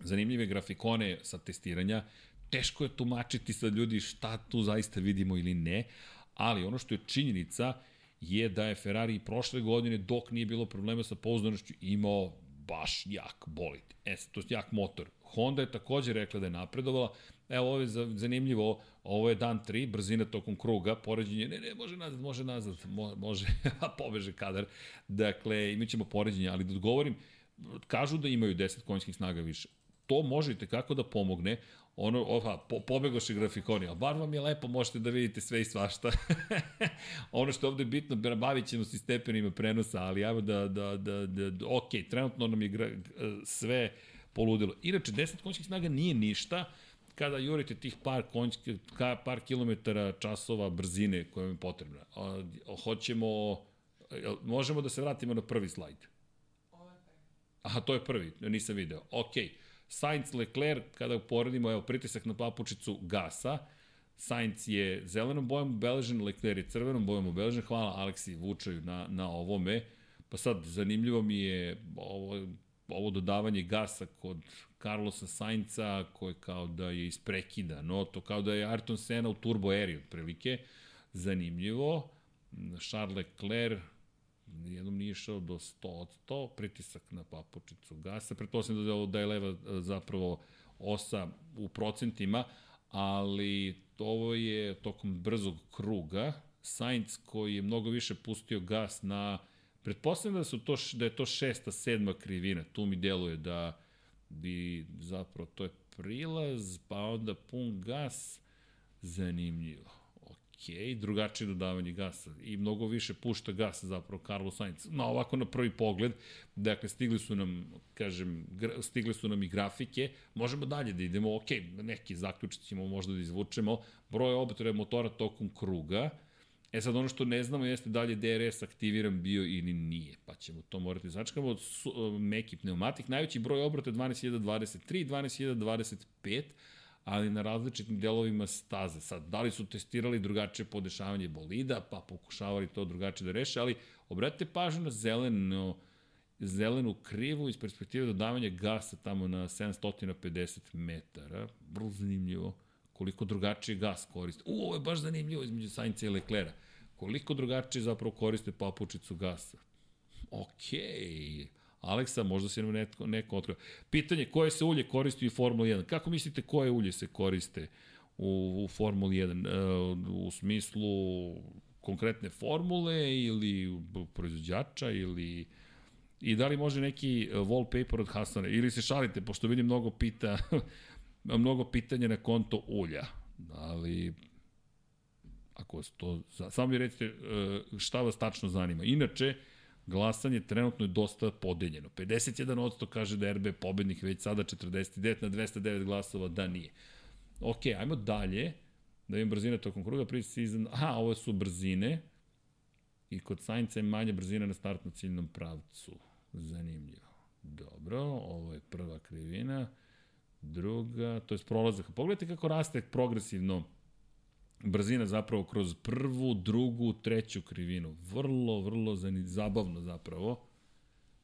zanimljive grafikone sa testiranja. Teško je tumačiti sa ljudi šta tu zaista vidimo ili ne, ali ono što je činjenica je da je Ferrari prošle godine, dok nije bilo problema sa pouzdanošću, imao baš jak bolid. E, to je jak motor. Honda je takođe rekla da je napredovala. Evo, ovo je zanimljivo, ovo je dan 3, brzina tokom kruga, poređenje, ne, ne, može nazad, može nazad, mo, može, a pobeže kadar. Dakle, imat ćemo poređenje, ali da odgovorim, kažu da imaju 10 konjskih snaga više. To možete kako da pomogne, ono, ova, po, pobegoše grafikoni, a bar vam je lepo, možete da vidite sve i svašta. ono što je ovde bitno, bavit ćemo se stepenima prenosa, ali ajmo da, da, da, da, da ok, trenutno nam je gra, sve poludilo. Inače, 10 konjskih snaga nije ništa, kada jurite tih par konjskih, par kilometara časova brzine koja vam je potrebna. A, hoćemo, možemo da se vratimo na prvi slajd. Aha, to je prvi, nisam video. Okej. Okay Sainz Leclerc, kada uporedimo, evo, pritisak na papučicu gasa, Sainz je zelenom bojom obeležen, Leclerc je crvenom bojom obeležen, hvala Aleksi Vučaju na, na ovome. Pa sad, zanimljivo mi je ovo, ovo dodavanje gasa kod Carlosa Sainca, koje kao da je isprekida, no to kao da je Ayrton Senna u turbo eri, otprilike. Zanimljivo. Charles Leclerc, jednom nije išao do 100 od 100, pritisak na papučicu gasa, pretpostavljam da je, da je leva e, zapravo osa u procentima, ali ovo je tokom brzog kruga, Sainz koji je mnogo više pustio gas na pretpostavljam da su to da je to šesta, sedma krivina. Tu mi deluje da bi zapravo to je prilaz, pa onda pun gas. Zanimljivo ok, drugačije dodavanje gasa i mnogo više pušta gas zapravo Carlos Sainz. No, ovako na prvi pogled, dakle, stigli su nam, kažem, stigli su nam i grafike, možemo dalje da idemo, ok, neki zaključit ćemo možda da izvučemo, broj obetre motora tokom kruga, E sad ono što ne znamo jeste da li je DRS aktiviran bio ili nije, pa ćemo to morati začekamo. Od meki pneumatik, najveći broj obrata je 12.023, 12.025, ali na različitim delovima staze. Sad, da li su testirali drugačije podešavanje bolida, pa pokušavali to drugačije da reše, ali obratite pažnju na zeleno, zelenu krivu iz perspektive dodavanja gasa tamo na 750 metara. Vrlo zanimljivo koliko drugačije gas koriste. U, ovo je baš zanimljivo između Sainca i Leklera. Koliko drugačije zapravo koriste papučicu gasa. Okej. Okay Aleksa, možda se neko, neko otkrio. Pitanje, koje se ulje koristi u Formuli 1? Kako mislite koje ulje se koriste u, u Formuli 1? E, u smislu konkretne formule ili proizvođača ili i da li može neki wallpaper od Hasana ili se šalite, pošto vidim mnogo pita mnogo pitanja na konto ulja. Ali ako to, samo mi recite e, šta vas tačno zanima. Inače, glasanje trenutno je dosta podeljeno. 51% kaže da je RB pobednik, već sada 49 na 209 glasova da nije. Ok, ajmo dalje. Da vidim brzine tokom kruga. Pre-season, aha, ovo su brzine. I kod Sainca je manja brzina na startnom ciljnom pravcu. Zanimljivo. Dobro, ovo je prva krivina. Druga, to je prolazak. Pogledajte kako raste progresivno brzina zapravo kroz prvu, drugu, treću krivinu. Vrlo, vrlo zabavno zapravo.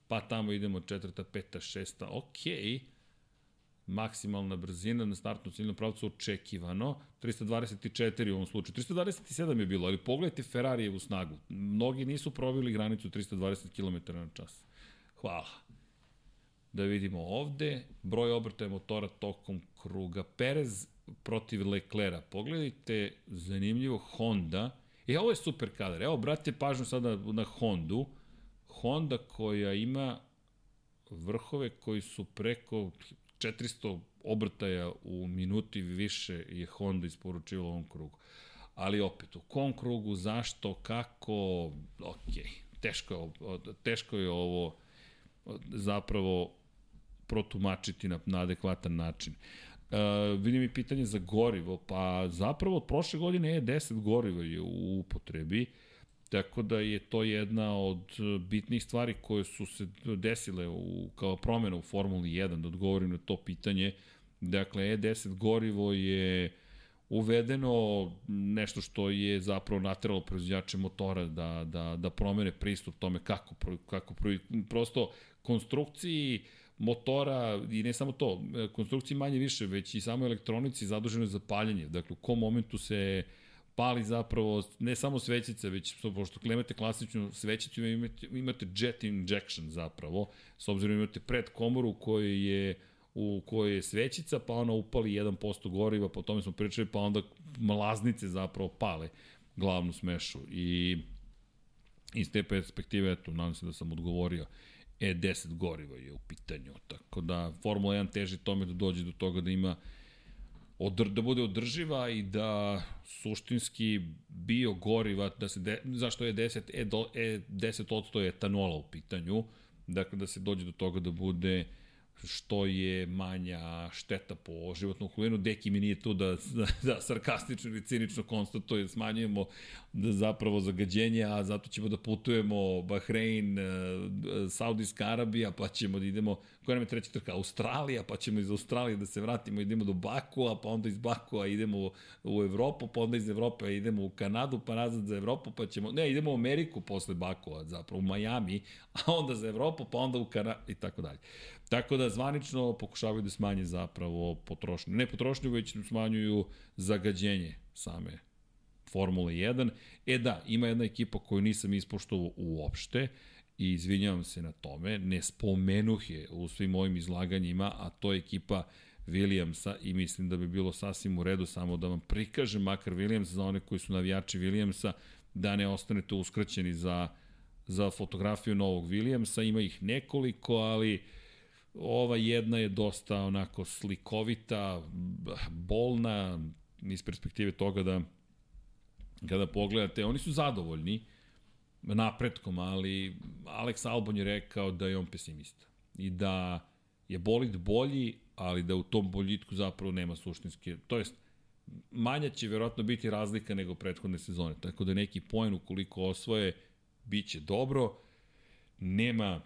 Pa tamo idemo četvrta, peta, šesta, okej. Maksimalna brzina na startnom ciljnom pravcu očekivano, 324 u ovom slučaju. 327 je bilo, ali pogledajte Ferrarijevu snagu. Mnogi nisu probili granicu 320 km na čas. Hvala. Da vidimo ovde, broj obrtaja motora tokom kruga. Perez protiv Leclera. Pogledajte, zanimljivo, Honda. E, ovo je super kadar. Evo, brate, pažnju sada na Hondu. Honda koja ima vrhove koji su preko 400 obrtaja u minuti više je Honda isporučivala u ovom krugu. Ali opet, u kom krugu, zašto, kako, ok, teško je, teško je ovo zapravo protumačiti na, na adekvatan način. Uh, vidim i pitanje za gorivo, pa zapravo od prošle godine je 10 goriva je u upotrebi. Uh, Tako da je to jedna od e, bitnih stvari koje su se desile u, kao promena u Formuli 1, da odgovorim na to pitanje. Dakle, E10 gorivo je uvedeno nešto što je zapravo nateralo proizvođače motora da, da, da promene pristup tome kako, kako prosto konstrukciji motora i ne samo to, e, konstrukciji manje više, već i samo elektronici zaduženo za paljenje. Dakle, u kom momentu se pali zapravo ne samo svećica, već pošto klemate klasičnu svećicu, imate, imate jet injection zapravo, s obzirom imate pred komoru u kojoj je u kojoj je svećica, pa ona upali 1% goriva, po tome smo pričali, pa onda mlaznice zapravo pale glavnu smešu. I iz te perspektive, eto, nadam se da sam odgovorio, E10 goriva je u pitanju. Tako da Formula 1 teži tome da dođe do toga da ima odr, da bude održiva i da suštinski bio goriva, da se de, zašto je 10, e, e 10% je etanola u pitanju, dakle da se dođe do toga da bude što je manja šteta po životnu okolinu. Deki mi nije tu da, da, da sarkastično ili cinično konstatuje, smanjujemo da zapravo zagađenje, a zato ćemo da putujemo Bahrein, e, Saudijska Arabija, pa ćemo da idemo, koja nam je treća trka, Australija, pa ćemo iz Australije da se vratimo, idemo do Bakua, pa onda iz Bakua idemo u Evropu, pa onda iz Evrope idemo u Kanadu, pa nazad za Evropu, pa ćemo, ne, idemo u Ameriku posle Bakua, zapravo u Miami, a onda za Evropu, pa onda u Kanadu i tako dalje. Tako da zvanično pokušavaju da smanje zapravo potrošnju. Ne potrošnju, već smanjuju zagađenje same Formule 1. E da, ima jedna ekipa koju nisam ispoštovao uopšte i izvinjavam se na tome, ne spomenuh je u svim mojim izlaganjima, a to je ekipa Williamsa i mislim da bi bilo sasvim u redu samo da vam prikažem makar Williamsa za one koji su navijači Williamsa, da ne ostanete uskraćeni za, za fotografiju novog Williamsa. Ima ih nekoliko, ali uh, Ova jedna je dosta onako slikovita, bolna, iz perspektive toga da kada pogledate, oni su zadovoljni napretkom, ali Alex Albon je rekao da je on pesimista i da je bolid bolji, ali da u tom boljitku zapravo nema suštinske, to jest manja će verovatno biti razlika nego prethodne sezone, tako da neki poen ukoliko osvoje, bit će dobro, nema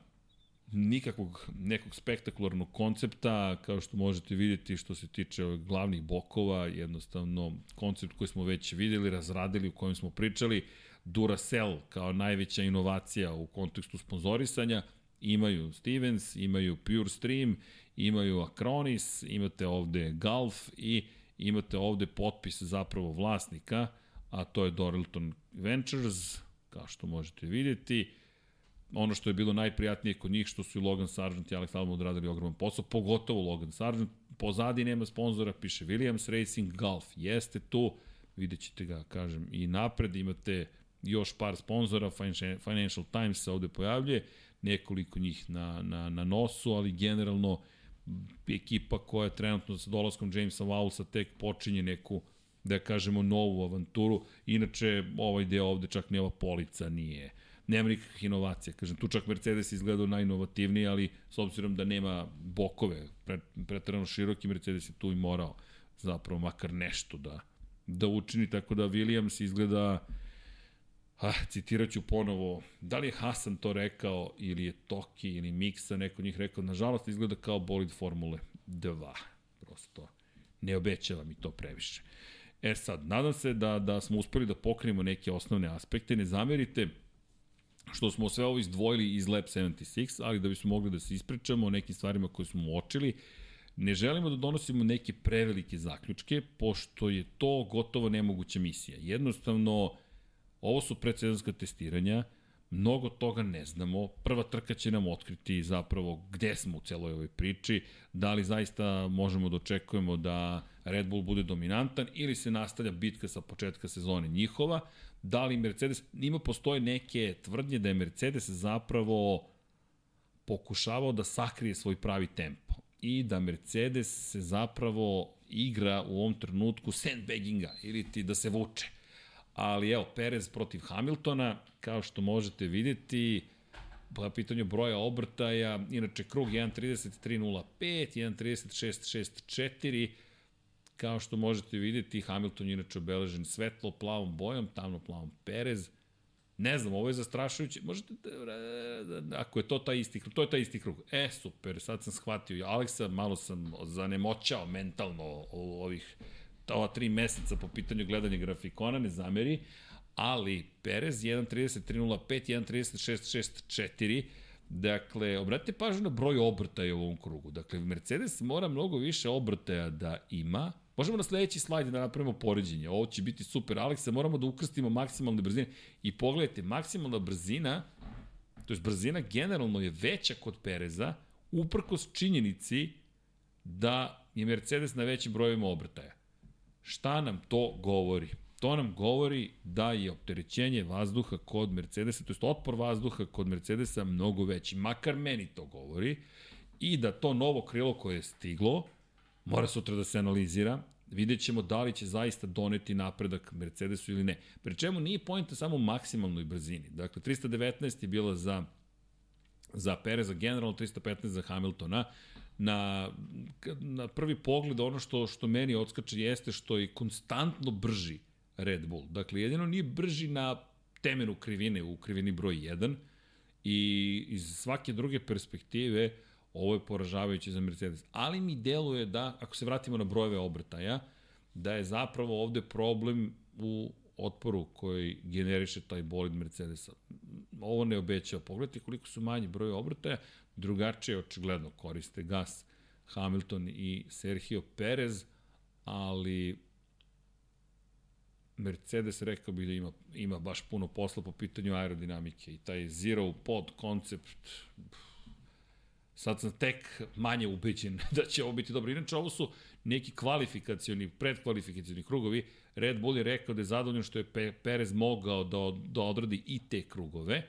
nikakvog nekog spektakularnog koncepta, kao što možete vidjeti što se tiče glavnih bokova, jednostavno koncept koji smo već videli, razradili, u kojem smo pričali, Duracell kao najveća inovacija u kontekstu sponzorisanja, imaju Stevens, imaju Pure Stream, imaju Acronis, imate ovde Golf i imate ovde potpis zapravo vlasnika, a to je Dorilton Ventures, kao što možete vidjeti ono što je bilo najprijatnije kod njih, što su i Logan Sargent i Alex Albon odradili ogroman posao, pogotovo Logan Sargent. Pozadi nema sponzora, piše Williams Racing, Golf jeste tu, vidjet ćete ga, kažem, i napred, imate još par sponzora, Financial Times se ovde pojavljuje, nekoliko njih na, na, na nosu, ali generalno ekipa koja trenutno sa dolaskom Jamesa Vowlsa tek počinje neku da kažemo novu avanturu. Inače, ovaj deo ovde čak ni ova polica nije nema nikakvih inovacija. Kažem, tu čak Mercedes izgleda najinovativniji, ali s obzirom da nema bokove, pre, pretrano široki, Mercedes je tu i morao zapravo makar nešto da, da učini, tako da Williams izgleda, ah, citirat ću ponovo, da li je Hasan to rekao, ili je Toki, ili Miksa, neko njih rekao, nažalost izgleda kao bolid Formule 2, prosto ne obećava mi to previše. E sad, nadam se da, da smo uspeli da pokrijemo neke osnovne aspekte. Ne zamerite što smo sve ovo izdvojili iz Lab 76, ali da bismo mogli da se ispričamo o nekim stvarima koje smo uočili. Ne želimo da donosimo neke prevelike zaključke, pošto je to gotovo nemoguća misija. Jednostavno, ovo su predsezonska testiranja, mnogo toga ne znamo. Prva trka će nam otkriti zapravo gde smo u celoj ovoj priči, da li zaista možemo da očekujemo da Red Bull bude dominantan ili se nastavlja bitka sa početka sezone njihova, da li Mercedes, ima postoje neke tvrdnje da je Mercedes zapravo pokušavao da sakrije svoj pravi tempo i da Mercedes se zapravo igra u ovom trenutku sandbagginga ili ti da se vuče. Ali evo, Perez protiv Hamiltona, kao što možete videti, po pitanju broja obrtaja, inače krug 1.33.05, 1.36.64, kao što možete videti, Hamilton je inače obeležen svetlo plavom bojom, tamno plavom Perez, Ne znam, ovo je zastrašujuće. Možete, da, da, ako je to taj isti krug, to je taj isti krug. E, super, sad sam shvatio. Aleksa, malo sam zanemoćao mentalno ovih ova tri meseca po pitanju gledanja grafikona, ne zameri, ali Perez 1.33.05, 1.36.64, Dakle, obratite pažnju na broj obrtaja u ovom krugu. Dakle, Mercedes mora mnogo više obrtaja da ima. Možemo na sledeći slajd da napravimo poređenje. Ovo će biti super. Aleksa, moramo da ukrstimo maksimalne brzine. I pogledajte, maksimalna brzina, to je brzina generalno je veća kod Pereza, uprkos činjenici da je Mercedes na većim brojima obrtaja. Šta nam to govori? To nam govori da je opterećenje vazduha kod Mercedesa, to je otpor vazduha kod Mercedesa mnogo veći. Makar meni to govori. I da to novo krilo koje je stiglo, mora sutra da se analizira, vidjet ćemo da li će zaista doneti napredak Mercedesu ili ne. Pri čemu nije pojenta samo u maksimalnoj brzini. Dakle, 319 je bila za, za Pereza, generalno 315 za Hamiltona na, na prvi pogled ono što, što meni odskače jeste što je konstantno brži Red Bull. Dakle, jedino nije brži na temenu krivine, u krivini broj 1 i iz svake druge perspektive ovo je poražavajuće za Mercedes. Ali mi deluje da, ako se vratimo na brojeve obrtaja, da je zapravo ovde problem u otporu koji generiše taj bolid Mercedesa. Ovo ne obećava. Pogledajte koliko su manji broj obrtaja, drugačije očigledno koriste gas Hamilton i Sergio Perez, ali Mercedes rekao bih da ima, ima baš puno posla po pitanju aerodinamike i taj zero pod koncept sad sam tek manje ubeđen da će ovo biti dobro. Inače, ovo su neki kvalifikacioni, predkvalifikacioni krugovi. Red Bull je rekao da je zadovoljno što je Perez mogao da, da odradi i te krugove.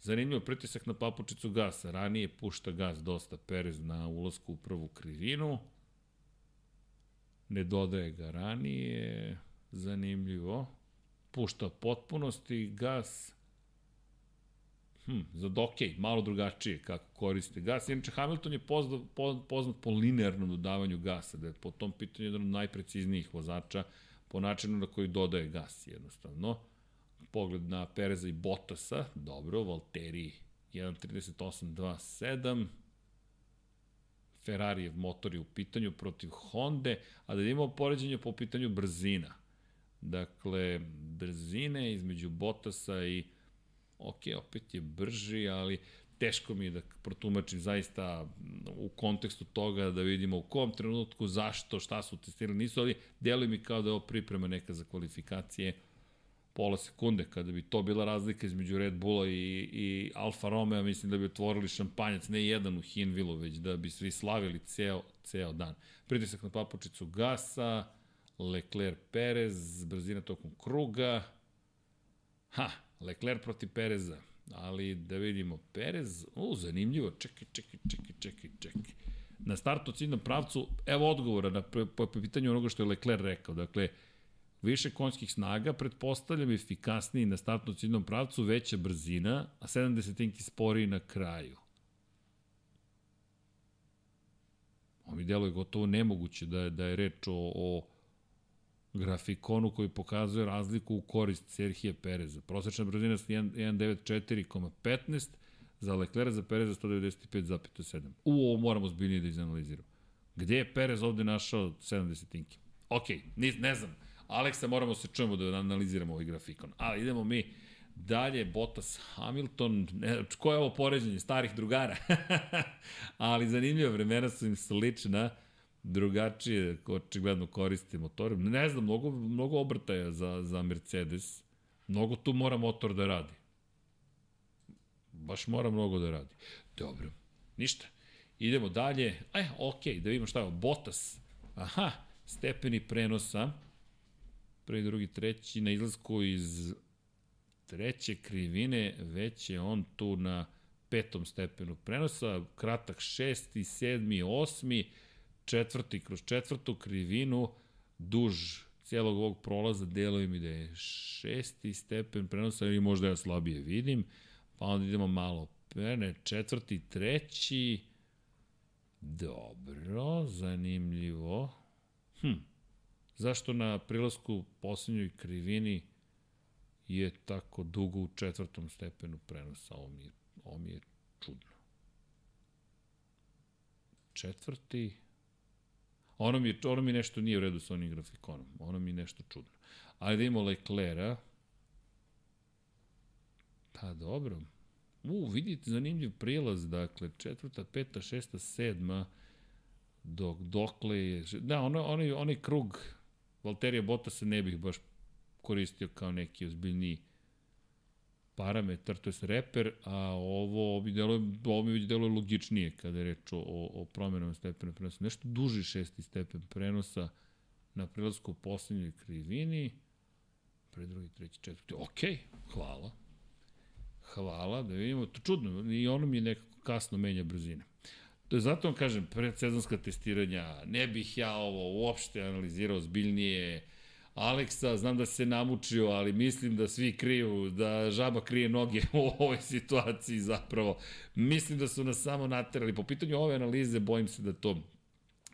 Zanimljivo pritisak na papučicu gasa. Ranije pušta gas dosta Perez na ulasku u prvu krivinu. Ne dodaje ga ranije. Zanimljivo. Pušta potpunosti gas. Hm, za dokej, malo drugačije kako koriste gas. Inače, Hamilton je poznat, poznat po linearnom dodavanju gasa, da je po tom pitanju jedan od najpreciznijih vozača po načinu na koji dodaje gas, jednostavno pogled na Pereza i Bottasa, dobro, Valtteri 1.38.27, Ferrarijev motor je u pitanju protiv Honda, a da imamo poređenje po pitanju brzina. Dakle, brzine između Bottasa i ok, opet je brži, ali teško mi je da protumačim zaista u kontekstu toga da vidimo u kom trenutku, zašto, šta su testirali, nisu, ali deluje mi kao da je ovo priprema neka za kvalifikacije pola sekunde, kada bi to bila razlika između Red Bulla i, i Alfa Romeo, mislim da bi otvorili šampanjac, ne jedan u Hinvilu, već da bi svi slavili ceo, ceo dan. Pritisak na papučicu gasa, Leclerc Perez, brzina tokom kruga, ha, Leclerc protiv Pereza, ali da vidimo, Perez, u, zanimljivo, čekaj, čekaj, čekaj, čekaj, čekaj. Na startu ciljnom pravcu, evo odgovora na, po, po pitanju onoga što je Leclerc rekao, dakle, više konjskih snaga, pretpostavljam efikasniji na startno ciljnom pravcu, veća brzina, a 7 desetinki sporiji na kraju. Ovo mi deluje gotovo nemoguće da je, da je reč o, o grafikonu koji pokazuje razliku u korist Serhije Pereza. Prosečna brzina je 1.94,15, za Leclerc za Pereza 195,7. U, ovo moramo zbiljnije da izanaliziramo. Gde je Perez ovde našao 7 desetinke? Ok, ne, ne znam, Aleksa, moramo se čujemo da analiziramo ovaj grafikon. Ali idemo mi dalje, Bottas Hamilton, ne, ko je ovo poređenje, starih drugara. Ali zanimljivo, vremena su im slična, drugačije, očigledno koriste motore. Ne znam, mnogo, mnogo obrtaja za, za Mercedes. Mnogo tu mora motor da radi. Baš mora mnogo da radi. Dobro, ništa. Idemo dalje. E, ok, da vidimo šta je. Bottas. Aha, stepeni prenosa. Prvi, drugi, treći. Na izlasku iz treće krivine već je on tu na petom stepenu prenosa. Kratak šesti, sedmi, osmi. Četvrti kroz četvrtu krivinu. Duž cijelog ovog prolaza deluje mi da je šesti stepen prenosa ili možda ja slabije vidim. Pa onda idemo malo ne, četvrti, treći. Dobro, zanimljivo. Hm. Zašto na prilasku poslednjoj krivini je tako dugo u četvrtom stepenu prenosa? Ovo mi je, ovo mi je čudno. Četvrti. Ono mi, ono mi nešto nije u redu sa onim grafikonom. Ono mi nešto čudno. Da imamo Leclerc. Pa dobro. U, vidite, zanimljiv prilaz, dakle, četvrta, peta, šesta, sedma, dok, dokle je... Da, ono, onaj, onaj krug Valterija Bota se ne bih baš koristio kao neki ozbiljniji parametar, to je reper, a ovo bi delo, ovo mi deluje logičnije kada je reč o, o promjenama stepena prenosa. Nešto duži šesti stepen prenosa na prilasku u poslednjoj krivini, pre drugi, treći, četvrti, ok, hvala, Hvala, da vidimo. To čudno, i ono mi nekako kasno menja brzine. To je zato vam kažem, predsezonska testiranja, ne bih ja ovo uopšte analizirao zbiljnije. Aleksa, znam da se namučio, ali mislim da svi kriju, da žaba krije noge u ovoj situaciji zapravo. Mislim da su nas samo naterali. Po pitanju ove analize, bojim se da to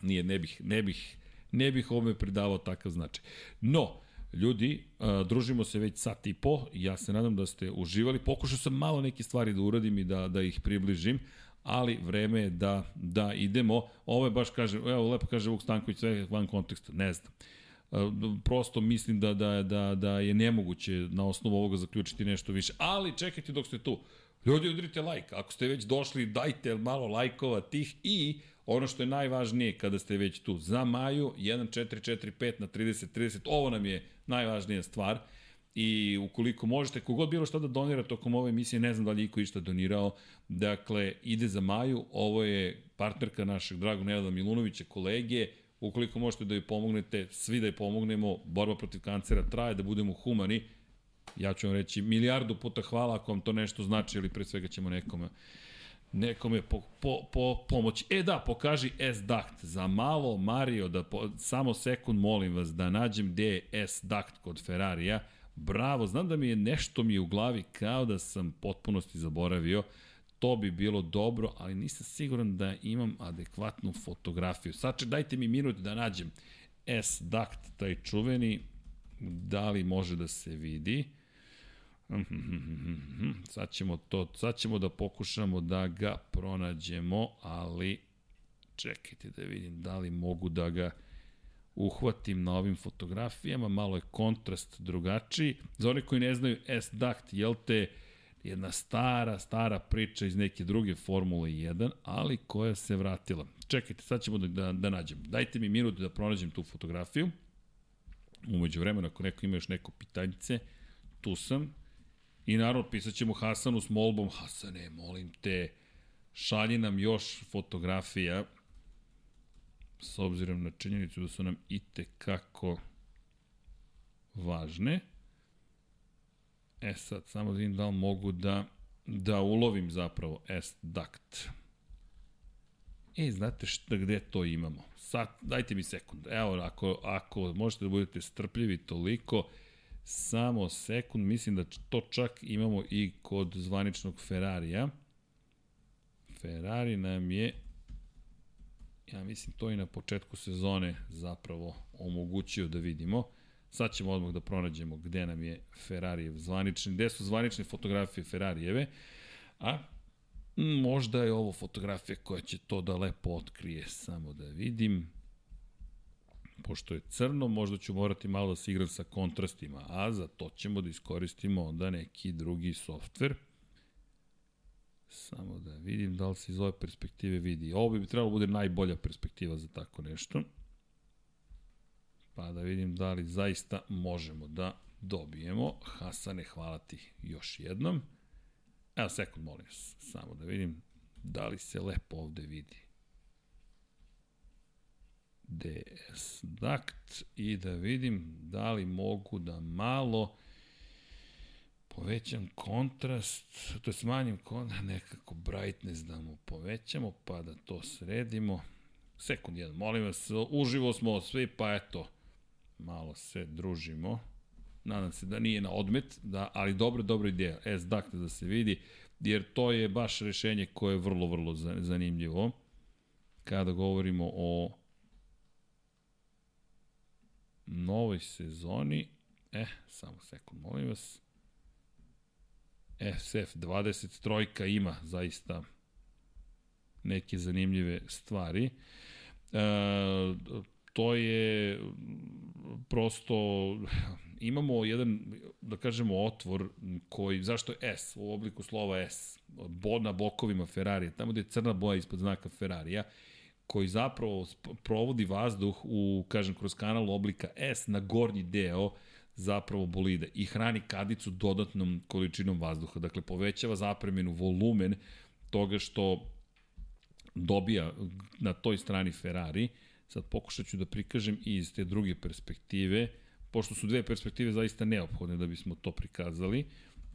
nije, ne bih, ne bih, ne bih ovome pridavao takav značaj. No, Ljudi, družimo se već sat i po, ja se nadam da ste uživali. Pokušao sam malo neke stvari da uradim i da, da ih približim, ali vreme je da, da idemo. Ovo je baš, kaže, evo, lepo kaže Vuk Stanković, sve van konteksta, ne znam. Prosto mislim da, da, da, da je nemoguće na osnovu ovoga zaključiti nešto više. Ali čekajte dok ste tu. Ljudi, udrite like. Ako ste već došli, dajte malo lajkova tih i ono što je najvažnije kada ste već tu. Za Maju 1445 na 30 30. Ovo nam je najvažnija stvar. I ukoliko možete, kogod bilo šta da donira tokom ove emisije, ne znam da li iko išta donirao, dakle, ide za Maju, ovo je partnerka našeg dragog Nenada Milunovića, kolege, ukoliko možete da joj pomognete, svi da joj pomognemo, borba protiv kancera traje, da budemo humani, ja ću vam reći milijardu puta hvala ako vam to nešto znači, ili pre svega ćemo nekome nekome po, po, po pomoći. E da, pokaži S-Duct. Za malo, Mario, da po, samo sekund molim vas da nađem gde je S-Duct kod Ferrarija. Bravo, znam da mi je nešto mi je u glavi kao da sam potpunosti zaboravio. To bi bilo dobro, ali nisam siguran da imam adekvatnu fotografiju. Sače, dajte mi minut da nađem S-Duct, taj čuveni, da li može da se vidi. Sad ćemo, to, sad ćemo da pokušamo da ga pronađemo, ali čekajte da vidim da li mogu da ga uhvatim na ovim fotografijama, malo je kontrast drugačiji. Za one koji ne znaju, S-Duct, jel te, jedna stara, stara priča iz neke druge Formule 1, ali koja se vratila. Čekajte, sad ćemo da, da, da nađem. Dajte mi minut da pronađem tu fotografiju. Umeđu vremena, ako neko ima još neko pitanjice, tu sam. I naravno, pisat ćemo Hasanu s molbom, Hasane, molim te, šalji nam još fotografija, s obzirom na činjenicu da su nam i kako važne. E sad, samo da vidim da li mogu da, da ulovim zapravo S-Duct. E, znate šta, gde to imamo? Sad, dajte mi sekund. Evo, ako, ako možete da budete strpljivi toliko, Samo sekund, mislim da to čak imamo i kod zvaničnog Ferrarija. Ferrari nam je, ja mislim to i na početku sezone zapravo omogućio da vidimo. Sad ćemo odmah da pronađemo gde nam je Ferrarijev zvanični, gde su zvanične fotografije Ferrarijeve, a možda je ovo fotografija koja će to da lepo otkrije, samo da vidim. pošto je crno, možda ću morati malo da se igram sa kontrastima, a za to ćemo da iskoristimo onda neki drugi softver. Samo da vidim da li se iz ove perspektive vidi. Ovo bi trebalo da bude najbolja perspektiva za tako nešto. Pa da vidim da li zaista možemo da dobijemo. Hasane, hvala ti još jednom. Evo sekund, molim vas, samo da vidim da li se lepo ovde vidi. DS Duct i da vidim da li mogu da malo povećam kontrast, to je smanjim kontrast, nekako brightness da mu povećamo, pa da to sredimo. Sekund jedan, molim vas, uživo smo svi, pa eto, malo se družimo. Nadam se da nije na odmet, da, ali dobro, dobro ideja. S dakle da se vidi, jer to je baš rešenje koje je vrlo, vrlo zanimljivo. Kada govorimo o novoj sezoni, eh, samo sekund, molim vas, SF 20 trojka ima zaista neke zanimljive stvari. E, to je prosto imamo jedan da kažemo otvor koji zašto je S u obliku slova S bo na bokovima Ferrari tamo gde je crna boja ispod znaka Ferrarija koji zapravo provodi vazduh u kažem kroz kanal oblika S na gornji deo zapravo bolida i hrani kadicu dodatnom količinom vazduha. Dakle, povećava zapremenu volumen toga što dobija na toj strani Ferrari. Sad pokušat ću da prikažem i iz te druge perspektive, pošto su dve perspektive zaista neophodne da bismo to prikazali,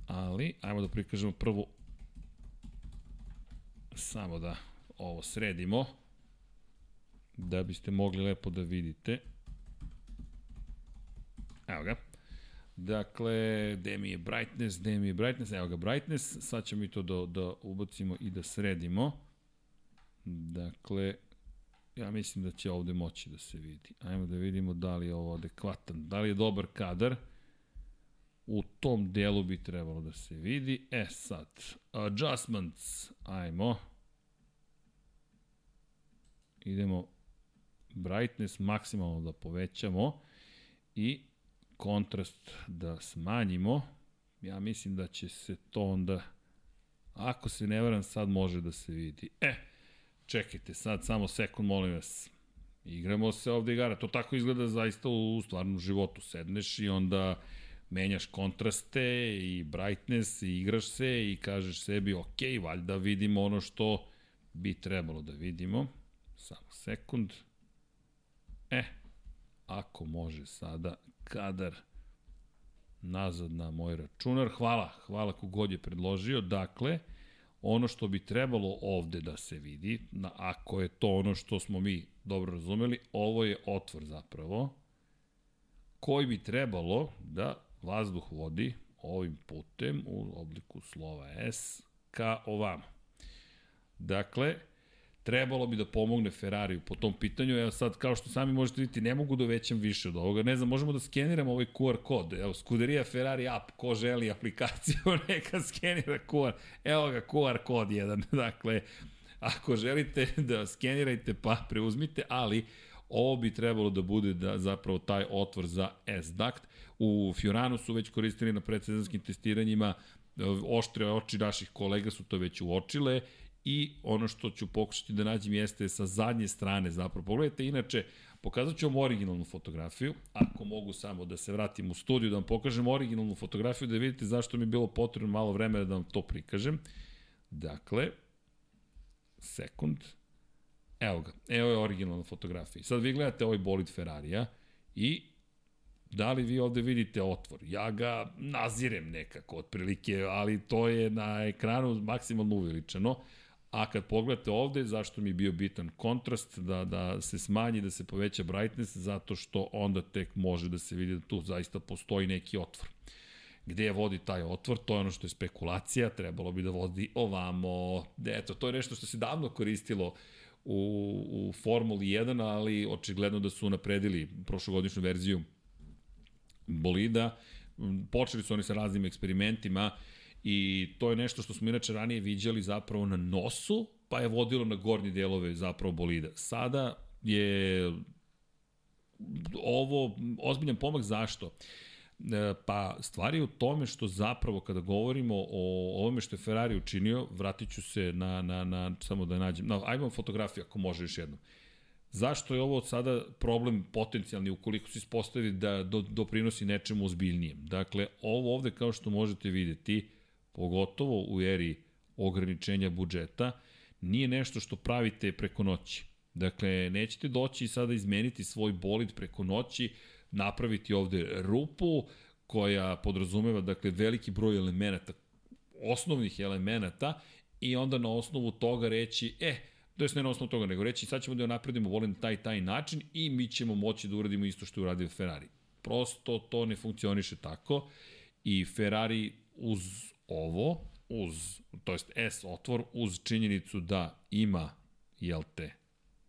ali ajmo da prikažemo prvo samo da ovo sredimo da biste mogli lepo da vidite. Evo ga. Dakle, gde mi je brightness, gde mi je brightness, evo ga brightness, sad ćemo i to da, da ubacimo i da sredimo. Dakle, ja mislim da će ovde moći da se vidi. Ajmo da vidimo da li je ovo adekvatan, da li je dobar kadar. U tom delu bi trebalo da se vidi. E sad, adjustments, ajmo. Idemo brightness maksimalno da povećamo i kontrast da smanjimo, ja mislim da će se to onda, ako se ne varam, sad može da se vidi. E, čekajte, sad samo sekund, molim vas. Igramo se ovde igara. To tako izgleda zaista u stvarnom životu. Sedneš i onda menjaš kontraste i brightness i igraš se i kažeš sebi, ok, valjda vidimo ono što bi trebalo da vidimo. Samo sekund. E, ako može sada, kadar nazad na moj računar. Hvala, hvala kogod je predložio. Dakle, ono što bi trebalo ovde da se vidi, na, ako je to ono što smo mi dobro razumeli, ovo je otvor zapravo, koji bi trebalo da vazduh vodi ovim putem u obliku slova S ka ovamo. Dakle, trebalo bi da pomogne Ferrariju po tom pitanju. Evo sad, kao što sami možete vidjeti, ne mogu da većam više od ovoga. Ne znam, možemo da skeniramo ovaj QR kod. Evo, Scuderia Ferrari app, ko želi aplikaciju, neka skenira QR. Evo ga, QR kod jedan. Dakle, ako želite da skenirajte, pa preuzmite, ali ovo bi trebalo da bude da zapravo taj otvor za S-Duct. U Fioranu su već koristili na predsezonskim testiranjima, oštre oči naših kolega su to već uočile i ono što ću pokušati da nađem jeste sa zadnje strane zapravo. Pogledajte, inače, pokazat ću vam originalnu fotografiju, ako mogu samo da se vratim u studiju, da vam pokažem originalnu fotografiju, da vidite zašto mi je bilo potrebno malo vremena da vam to prikažem. Dakle, sekund, evo ga, evo je originalna fotografija. Sad vi gledate ovaj bolid Ferrarija i da li vi ovde vidite otvor? Ja ga nazirem nekako otprilike, ali to je na ekranu maksimalno uveličano. A kad pogledate ovde, zašto mi je bio bitan kontrast, da, da se smanji, da se poveća brightness, zato što onda tek može da se vidi da tu zaista postoji neki otvor. Gde je vodi taj otvor, to je ono što je spekulacija, trebalo bi da vodi ovamo. Eto, to je nešto što se davno koristilo u, u Formuli 1, ali očigledno da su napredili prošlogodišnju verziju bolida. Počeli su oni sa raznim eksperimentima, I to je nešto što smo inače ranije viđali zapravo na nosu, pa je vodilo na gornje delove zapravo bolida. Sada je ovo ozbiljan pomak zašto? E, pa stvar je u tome što zapravo kada govorimo o ovome što je Ferrari učinio, vratit ću se na, na, na samo da nađem, na, ajmo fotografiju ako može još jednom. Zašto je ovo sada problem potencijalni ukoliko se ispostavi da do, doprinosi nečemu ozbiljnijem? Dakle, ovo ovde kao što možete videti, pogotovo u eri ograničenja budžeta, nije nešto što pravite preko noći. Dakle, nećete doći i sada izmeniti svoj bolid preko noći, napraviti ovde rupu koja podrazumeva dakle veliki broj elemenata, osnovnih elemenata i onda na osnovu toga reći, e, eh, to je ne na osnovu toga, nego reći sad ćemo da joj napredimo volim taj taj način i mi ćemo moći da uradimo isto što je uradio Ferrari. Prosto to ne funkcioniše tako i Ferrari uz ovo, uz, to jest S otvor, uz činjenicu da ima, jel te,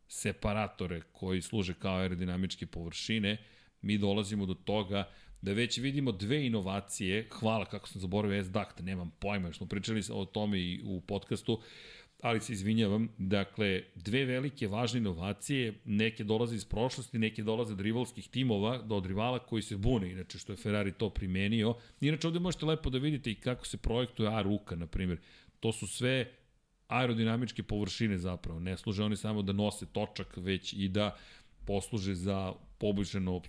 separatore koji služe kao aerodinamičke površine, mi dolazimo do toga da već vidimo dve inovacije, hvala kako sam zaboravio S-Duct, nemam pojma, smo pričali o tome i u podcastu, ali se izvinjavam, dakle, dve velike važne inovacije, neke dolaze iz prošlosti, neke dolaze od rivalskih timova, do od rivala koji se bune, inače što je Ferrari to primenio. Inače ovde možete lepo da vidite i kako se projektuje A-ruka, na primjer. To su sve aerodinamičke površine zapravo, ne služe oni samo da nose točak, već i da posluže za poboljšano